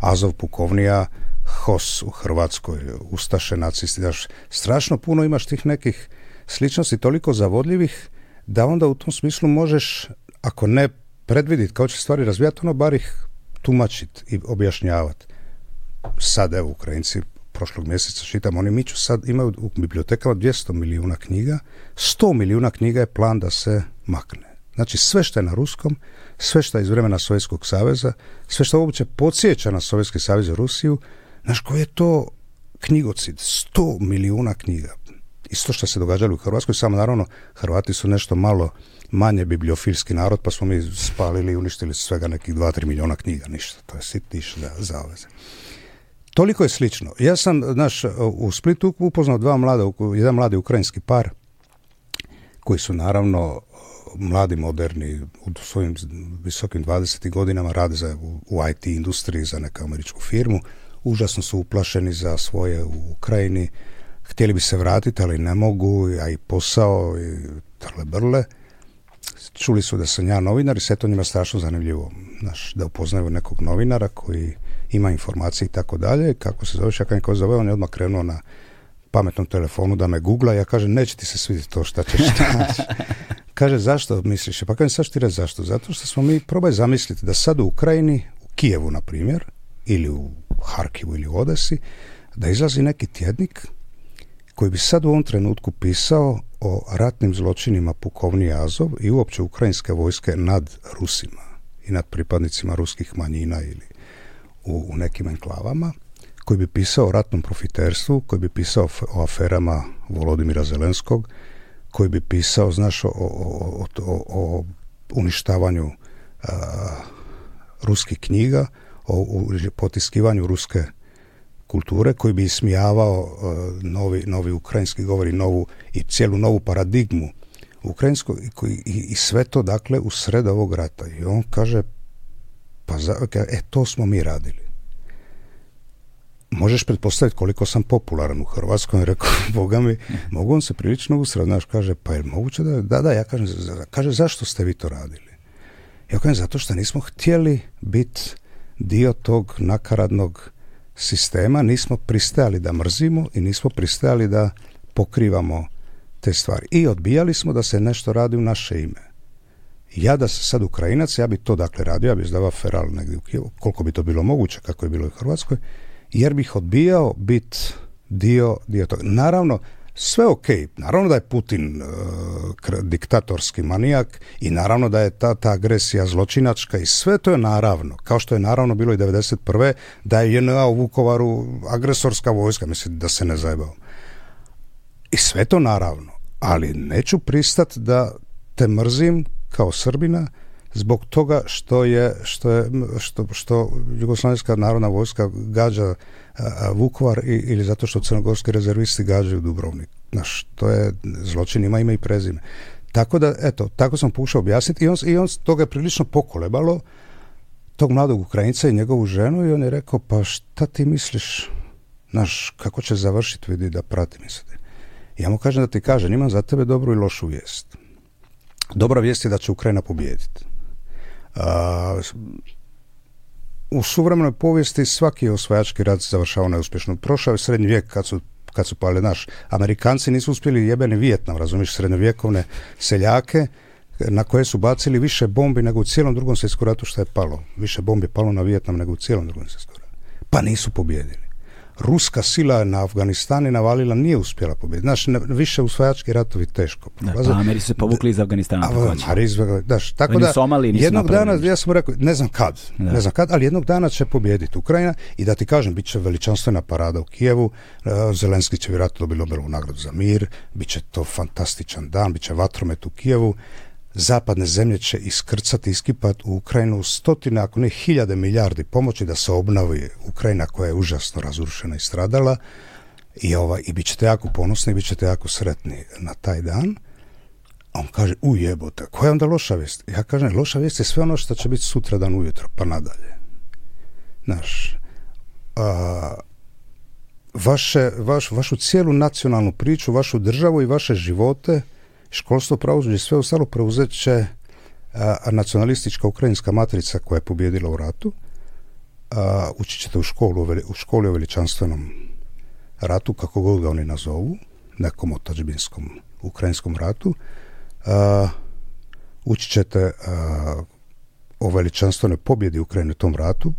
Azov Pukovnija, HOS u Hrvatskoj, Ustaše, nacisti, daš, strašno puno imaš tih nekih sličnosti, toliko zavodljivih, da onda u tom smislu možeš, ako ne predvidit kao će stvari razvijati, ono bar ih tumačit i objašnjavati sad evo Ukrajinci prošlog mjeseca čitam, oni miću sad imaju u bibliotekama 200 milijuna knjiga, 100 milijuna knjiga je plan da se makne. Znači sve što je na ruskom, sve što je iz vremena Sovjetskog saveza, sve što uopće podsjeća na Sovjetski savez i Rusiju, znaš koji je to knjigocid, 100 milijuna knjiga. Isto što se događalo u Hrvatskoj, samo naravno Hrvati su nešto malo manje bibliofilski narod, pa smo mi spalili i uništili svega nekih 2-3 milijuna knjiga, ništa, to je sitniš da zaveze toliko je slično. Ja sam, znaš, u Splitu upoznao dva mlada, jedan mladi ukrajinski par, koji su naravno mladi, moderni, u svojim visokim 20. godinama rade za, u IT industriji za neku američku firmu. Užasno su uplašeni za svoje u Ukrajini. Htjeli bi se vratiti, ali ne mogu, a i posao, i trle brle. Čuli su da sam ja novinar i sve to njima strašno zanimljivo. Znaš, da upoznaju nekog novinara koji ima informacije i tako dalje. Kako se zove, kad neko zove, on je odmah krenuo na pametnom telefonu da me googla, ja kažem, neće ti se svidjeti to šta ćeš naći. Kaže, zašto misliš? Pa kažem, sad ti zašto? Zato što smo mi, probaj zamisliti da sad u Ukrajini, u Kijevu, na primjer, ili u Harkivu ili u Odesi, da izlazi neki tjednik koji bi sad u ovom trenutku pisao o ratnim zločinima pukovni Azov i uopće ukrajinske vojske nad Rusima i nad pripadnicima ruskih manjina ili u, u nekim enklavama, koji bi pisao o ratnom profiterstvu, koji bi pisao o aferama Volodimira Zelenskog, koji bi pisao, znaš, o, o, o, uništavanju ruskih knjiga, o potiskivanju ruske kulture, koji bi ismijavao novi, novi ukrajinski govori, novu i cijelu novu paradigmu ukrajinskog i, i, i sve to, dakle, u sred ovog rata. I on kaže, e to smo mi radili. Možeš pretpostaviti koliko sam popularan u Hrvatskoj, rekao, boga mi, mogu on se prilično usrat, kaže, pa je moguće da, da, da, ja kažem, kaže, zašto ste vi to radili? Ja kažem, zato što nismo htjeli biti dio tog nakaradnog sistema, nismo pristajali da mrzimo i nismo pristajali da pokrivamo te stvari. I odbijali smo da se nešto radi u naše ime. Ja da sam sad Ukrajinac, ja bi to dakle radio, ja bi izdavao feral negdje u Kijevu, koliko bi to bilo moguće, kako je bilo u Hrvatskoj, jer bih odbijao bit dio, dio toga. Naravno, sve ok, naravno da je Putin e, diktatorski manijak i naravno da je ta, ta agresija zločinačka i sve to je naravno, kao što je naravno bilo i 1991. da je JNA u Vukovaru agresorska vojska, mislim da se ne zajebao. I sve to naravno, ali neću pristati da te mrzim kao Srbina zbog toga što je što, je, što, što Jugoslavenska narodna vojska gađa Vukovar i, ili zato što crnogorski rezervisti gađaju Dubrovnik. Znaš, to je zločin ima ime i prezime. Tako da, eto, tako sam pokušao objasniti i on, i on toga je prilično pokolebalo tog mladog Ukrajinca i njegovu ženu i on je rekao, pa šta ti misliš, znaš, kako će završiti, vidi da pratim se. Ja mu kažem da ti kažem, imam za tebe dobru i lošu vijest. Dobra vijest je da će Ukrajina pobijediti. U suvremenoj povijesti svaki osvajački rat završava neuspješno. Prošao je srednji vijek kad su kad su pali naš. Amerikanci nisu uspjeli jebeni Vijetnam, razumiješ, srednjovjekovne seljake na koje su bacili više bombi nego u cijelom drugom svjetskom ratu što je palo. Više bombi je palo na Vijetnam nego u cijelom drugom svjetskom ratu. Pa nisu pobjedili ruska sila na Afganistan i navalila nije uspjela pobjediti. Znaš, više usvajački ratovi teško. Da, pa se povukli iz Afganistana. tako, daš, tako da, jednog dana, ja sam rekao, ne znam kad, ne znam kad, ali jednog dana će pobijediti Ukrajina i da ti kažem, bit će veličanstvena parada u Kijevu, e, Zelenski će vjerojatno dobiti Nobelovu nagradu za mir, bit će to fantastičan dan, bit će vatromet u Kijevu, Zapadne zemlje će iskrcati, iskipat u Ukrajinu stotine, ako ne hiljade milijardi pomoći da se obnovi Ukrajina koja je užasno razrušena i stradala i, ova, i bit ćete jako ponosni, bit ćete jako sretni na taj dan. A on kaže, u jebote, koja je onda loša vijest? Ja kažem, loša vijest je sve ono što će biti sutra dan ujutro, pa nadalje. Znaš, a, vaše, vašu cijelu nacionalnu priču, vašu državu i vaše živote školstvo, pravosuđe, sve ostalo preuzet će nacionalistička ukrajinska matrica koja je pobjedila u ratu. A, učit ćete u, školu, u školi o veličanstvenom ratu, kako god ga oni nazovu, nekom otačbinskom ukrajinskom ratu. A, učit ćete o veličanstvenoj pobjedi Ukrajine u tom ratu,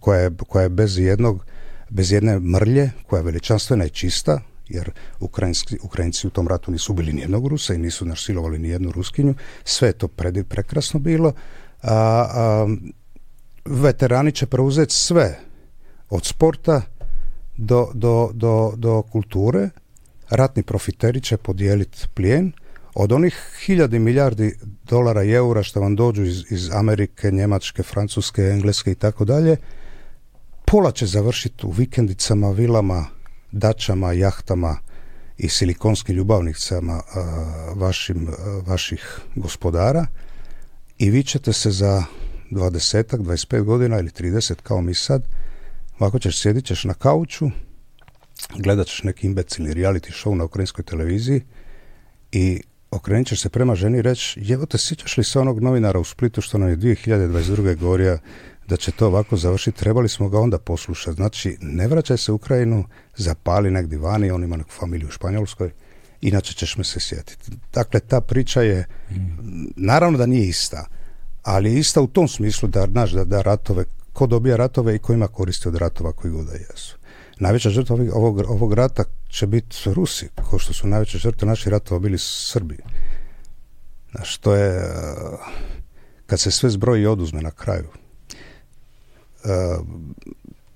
koja, je, koja je bez jednog bez jedne mrlje koja je veličanstvena i čista jer Ukrajinski, Ukrajinci u tom ratu nisu ubili nijednog Rusa i nisu našilovali ni nijednu Ruskinju. Sve je to prekrasno bilo. A, veterani će preuzeti sve od sporta do, do, do, do kulture. Ratni profiteri će podijeliti plijen. Od onih hiljadi milijardi dolara i eura što vam dođu iz, iz Amerike, Njemačke, Francuske, Engleske i tako dalje, pola će završiti u vikendicama, vilama, dačama, jahtama i silikonskim ljubavnicama vašim, vaših gospodara i vi ćete se za 20, 25 godina ili 30 kao mi sad, ovako ćeš sjedit ćeš na kauču, gledat ćeš neki imbecilni reality show na ukrajinskoj televiziji i okrenut ćeš se prema ženi i reći, jevo te sjećaš li se onog novinara u Splitu što nam je 2022. govorio da će to ovako završiti, trebali smo ga onda poslušati. Znači, ne vraćaj se u Ukrajinu, zapali negdje vani, on ima neku familiju u Španjolskoj, inače ćeš me se sjetiti. Dakle, ta priča je, mm. naravno da nije ista, ali je ista u tom smislu da, znaš, da, da ratove, ko dobija ratove i ko ima koristi od ratova koji god da jesu. Najveća žrtva ovog, ovog rata će biti Rusi, kao što su najveće žrtve naših ratova bili Srbi. Znaš, to je, kad se sve zbroji i oduzme na kraju, Eh,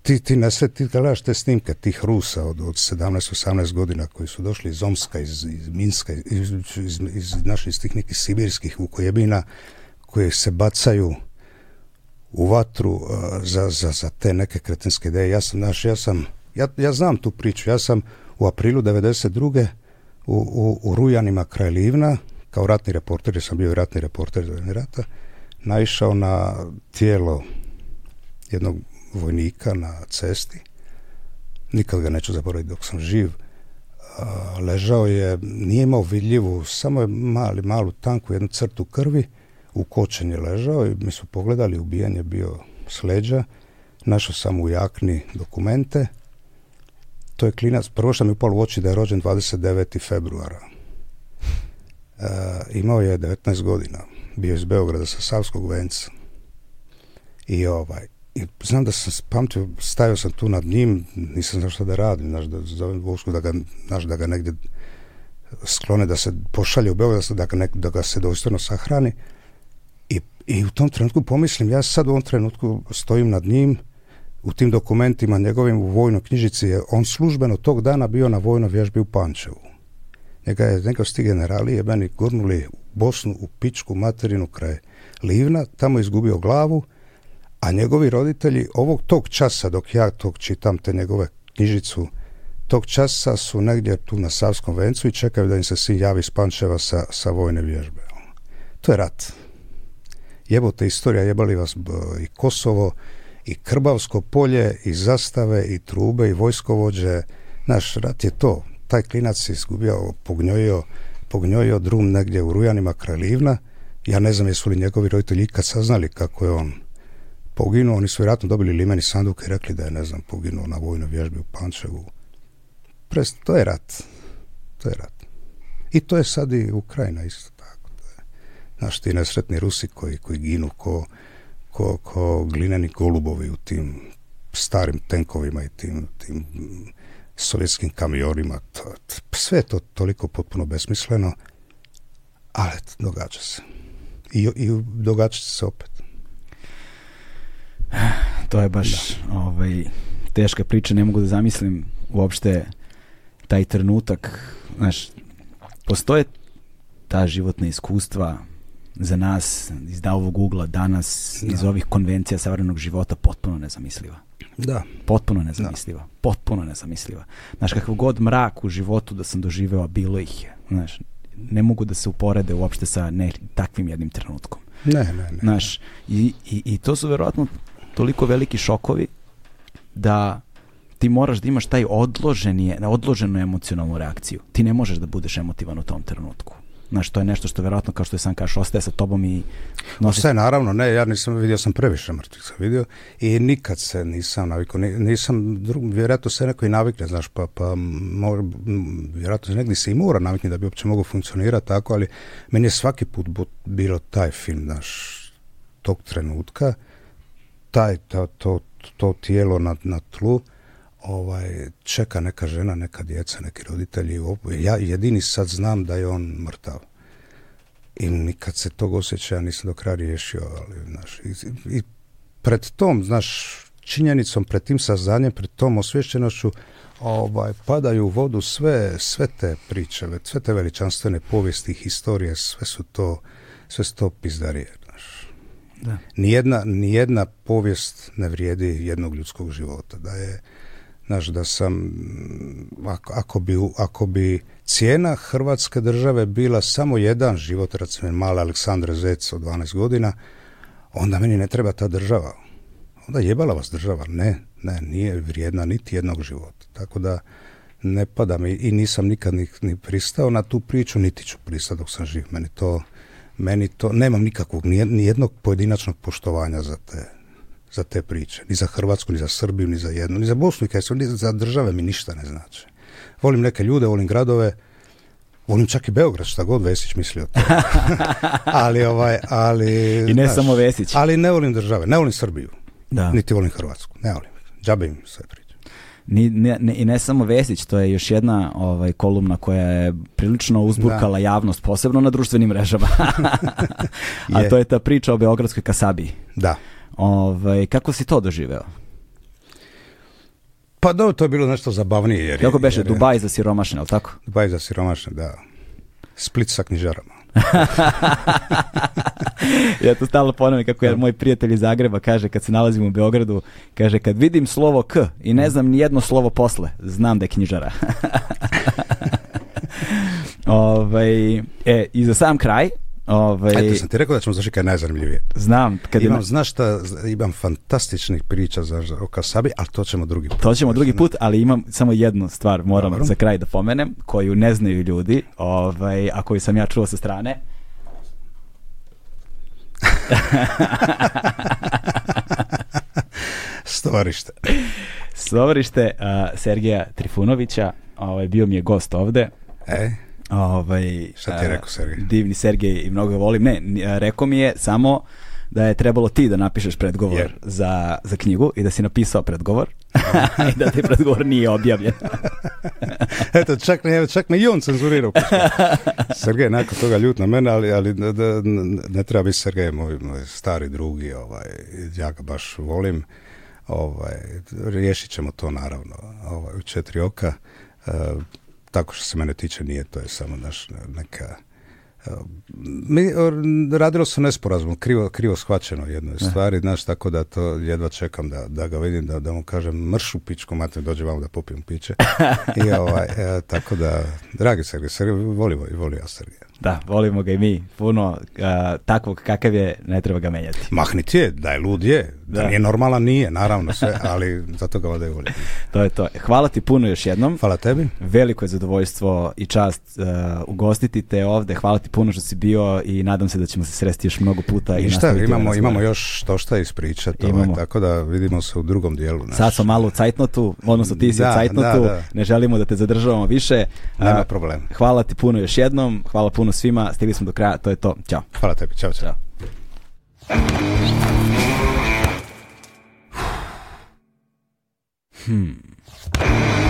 ti, ti na sve, ti gledaš te snimke tih Rusa od, od 17-18 godina koji su došli iz Omska, iz, iz Minska, iz, iz, iz, naših, iz tih nekih sibirskih vukojebina koje se bacaju u vatru eh, za, za, za, te neke kretinske ideje. Ja sam, naš, ja sam, ja, ja znam tu priču, ja sam u aprilu 92. u, u, Rujanima kraj Livna, kao ratni reporter, jer sam bio ratni reporter za rata, naišao na tijelo jednog vojnika na cesti, nikad ga neću zaboraviti dok sam živ, ležao je, nije imao vidljivu, samo je mali, malu, tanku jednu crtu krvi, ukočen je ležao i mi su pogledali, ubijan je bio s leđa, našao sam u jakni dokumente, to je klinac, prvo što mi upalo u oči da je rođen 29. februara. E, imao je 19 godina, bio iz Beograda sa Savskog venca. I ovaj, i znam da sam pamtio, stavio sam tu nad njim, nisam znao šta da radim, znaš, da zovem Volsku, da ga, znaš, da ga negdje sklone, da se pošalje u Beograd, da ga, da se dostojno sahrani. I, I u tom trenutku pomislim, ja sad u ovom trenutku stojim nad njim, u tim dokumentima njegovim u vojnoj knjižici je on službeno tog dana bio na vojnoj vježbi u Pančevu. Njega je neka sti generali je gurnuli u Bosnu, u Pičku, materinu kraj Livna, tamo izgubio glavu, a njegovi roditelji ovog tog časa dok ja tog čitam te njegove knjižicu tog časa su negdje tu na Savskom vencu i čekaju da im se sin javi s Pančeva sa, sa vojne vježbe. To je rat. Jebote istorija, jebali vas i Kosovo, i Krbavsko polje, i zastave, i trube, i vojskovođe. Naš rat je to. Taj klinac se izgubio, pognjojio, pognjojio drum negdje u Rujanima Kraljivna. Ja ne znam jesu li njegovi roditelji ikad saznali kako je on poginuo, oni su vjerojatno dobili limeni sanduk i rekli da je, ne znam, poginuo na vojnoj vježbi u Pančevu. to je rat. To je rat. I to je sad i Ukrajina isto tako. Znaš, ti nesretni Rusi koji, koji ginu ko, ko, ko glineni golubovi u tim starim tenkovima i tim, tim sovjetskim kamionima. sve je to toliko potpuno besmisleno, ali događa se. I, i događa se opet. To je baš ovaj, teška priča, ne mogu da zamislim uopšte taj trenutak, znaš, postoje ta životna iskustva za nas iz ovog ugla danas, iz ovih konvencija savremenog života potpuno nezamisliva. Da. Potpuno nezamisliva. Potpuno nezamisliva. Znaš, kakav god mrak u životu da sam doživeo, a bilo ih je. Znaš, ne mogu da se uporede uopšte sa ne, takvim jednim trenutkom. Ne, ne, ne. Znaš, i, i, i to su verovatno toliko veliki šokovi da ti moraš da imaš taj odloženi, odloženu emocionalnu reakciju. Ti ne možeš da budeš emotivan u tom trenutku. Znaš, to je nešto što vjerojatno, kao što je sam kaš, ostaje sa tobom i... Nosi... Ostaje, naravno, ne, ja nisam vidio, sam previše mrtvih sam vidio i nikad se nisam navikao, nisam, drug, vjerojatno se neko i navikne, znaš, pa, pa mora, vjerojatno negdje se i mora navikne da bi uopće mogao funkcionirati tako, ali meni je svaki put bilo taj film, znaš, tog trenutka taj, to, to tijelo na, na tlu ovaj, čeka neka žena, neka djeca, neki roditelji. Ja jedini sad znam da je on mrtav. I nikad se tog osjećaja nisam do kraja riješio. Ali, znaš, i, pred tom, znaš, činjenicom, pred tim saznanjem, pred tom osvješćenošću, ovaj, padaju u vodu sve, sve te priče, sve te veličanstvene povijesti, historije, sve su to, sve su pizdarije. Da. Nijedna, povijest ne vrijedi jednog ljudskog života. Da je, znaš, da sam, ako, ako, bi, ako bi cijena Hrvatske države bila samo jedan život, recimo mala Aleksandra Zec od 12 godina, onda meni ne treba ta država. Onda jebala vas država. Ne, ne, nije vrijedna niti jednog života. Tako da ne padam mi i nisam nikad ni, ni pristao na tu priču, niti ću pristati dok sam živ. Meni to meni to, nemam nikakvog, jednog pojedinačnog poštovanja za te, za te priče. Ni za Hrvatsku, ni za Srbiju, ni za jednu, ni za Bosnu i ni za države mi ništa ne znači. Volim neke ljude, volim gradove, Volim čak i Beograd, šta god Vesić misli o ali, ovaj, ali... I ne samo Vesić. Ali ne volim države, ne volim Srbiju, da. niti volim Hrvatsku, ne volim. Džabe sve priče. Ni, I ne samo Vesić, to je još jedna ovaj, kolumna koja je prilično uzburkala javnost, posebno na društvenim mrežama. A to je ta priča o Beogradskoj kasabi Da. Ovaj, kako si to doživeo? Pa dobro, to je bilo nešto zabavnije. Jer, Kako beše, jer, Dubaj za siromašne, ali tako? Dubaj za siromašne, da. Split sa knjižarama. ja to stalno ponavljam kako je moj prijatelj iz Zagreba kaže kad se nalazim u Beogradu, kaže kad vidim slovo K i ne znam ni jedno slovo posle, znam da je knjižara. Ovaj, e, I za sam kraj, Ove, ovaj, Eto sam ti rekao da ćemo zašli kaj najzanimljivije. Znam. Kad imam, znaš šta, imam fantastičnih priča za, o Kasabi, ali to ćemo drugi put. To ćemo drugi put, ali imam samo jednu stvar, moram za kraj da pomenem, koju ne znaju ljudi, ovaj, a koju sam ja čuo sa strane. Stovarište. Stovarište Sergeja Trifunovića, ovaj, bio mi je gost ovde. E? Ovaj, Šta ti je rekao Sergej? Divni Sergej i mnogo ga volim. Ne, rekao mi je samo da je trebalo ti da napišeš predgovor za, za knjigu i da si napisao predgovor i da ti predgovor nije objavljen. Eto, čak, ne, čak me i on cenzurirao. Sergej nakon toga ljut na mene, ali, ali ne treba biti Sergej, moj, stari drugi, ovaj, ja ga baš volim. Ovaj, riješit ćemo to naravno ovaj, u četiri oka. E, tako što se mene tiče nije, to je samo naš neka... Mi, radilo se nesporazum, krivo, krivo shvaćeno jednoj stvari, znaš, tako da to jedva čekam da, da ga vidim, da, da mu kažem mršu pičku, mate, dođe vam da popijem piće. I ovaj, e, tako da, dragi Sergij, Sergij, volimo i volio ja Sergija. Da, volimo ga i mi puno. takvog kakav je, ne treba ga menjati. Mahnit je, da je lud je, da, da. nije normalan nije, naravno sve, ali zato ga vode volim. to je to. Hvala ti puno još jednom. Hvala tebi. Veliko je zadovoljstvo i čast uh, ugostiti te ovde. Hvala ti puno što si bio i nadam se da ćemo se sresti još mnogo puta. I, I šta, imamo, imamo još to šta ispričati, ovaj, tako da vidimo se u drugom dijelu. Naš. Sad smo malo u cajtnotu, odnosno ti si u cajtnotu, ne želimo da te zadržavamo više. Nema problem. Hvala ti puno još jednom, hvala puno zahvalno svima, stigli smo do kraja, to je to. Ćao. Hvala tebi, čao, čao. Hmm.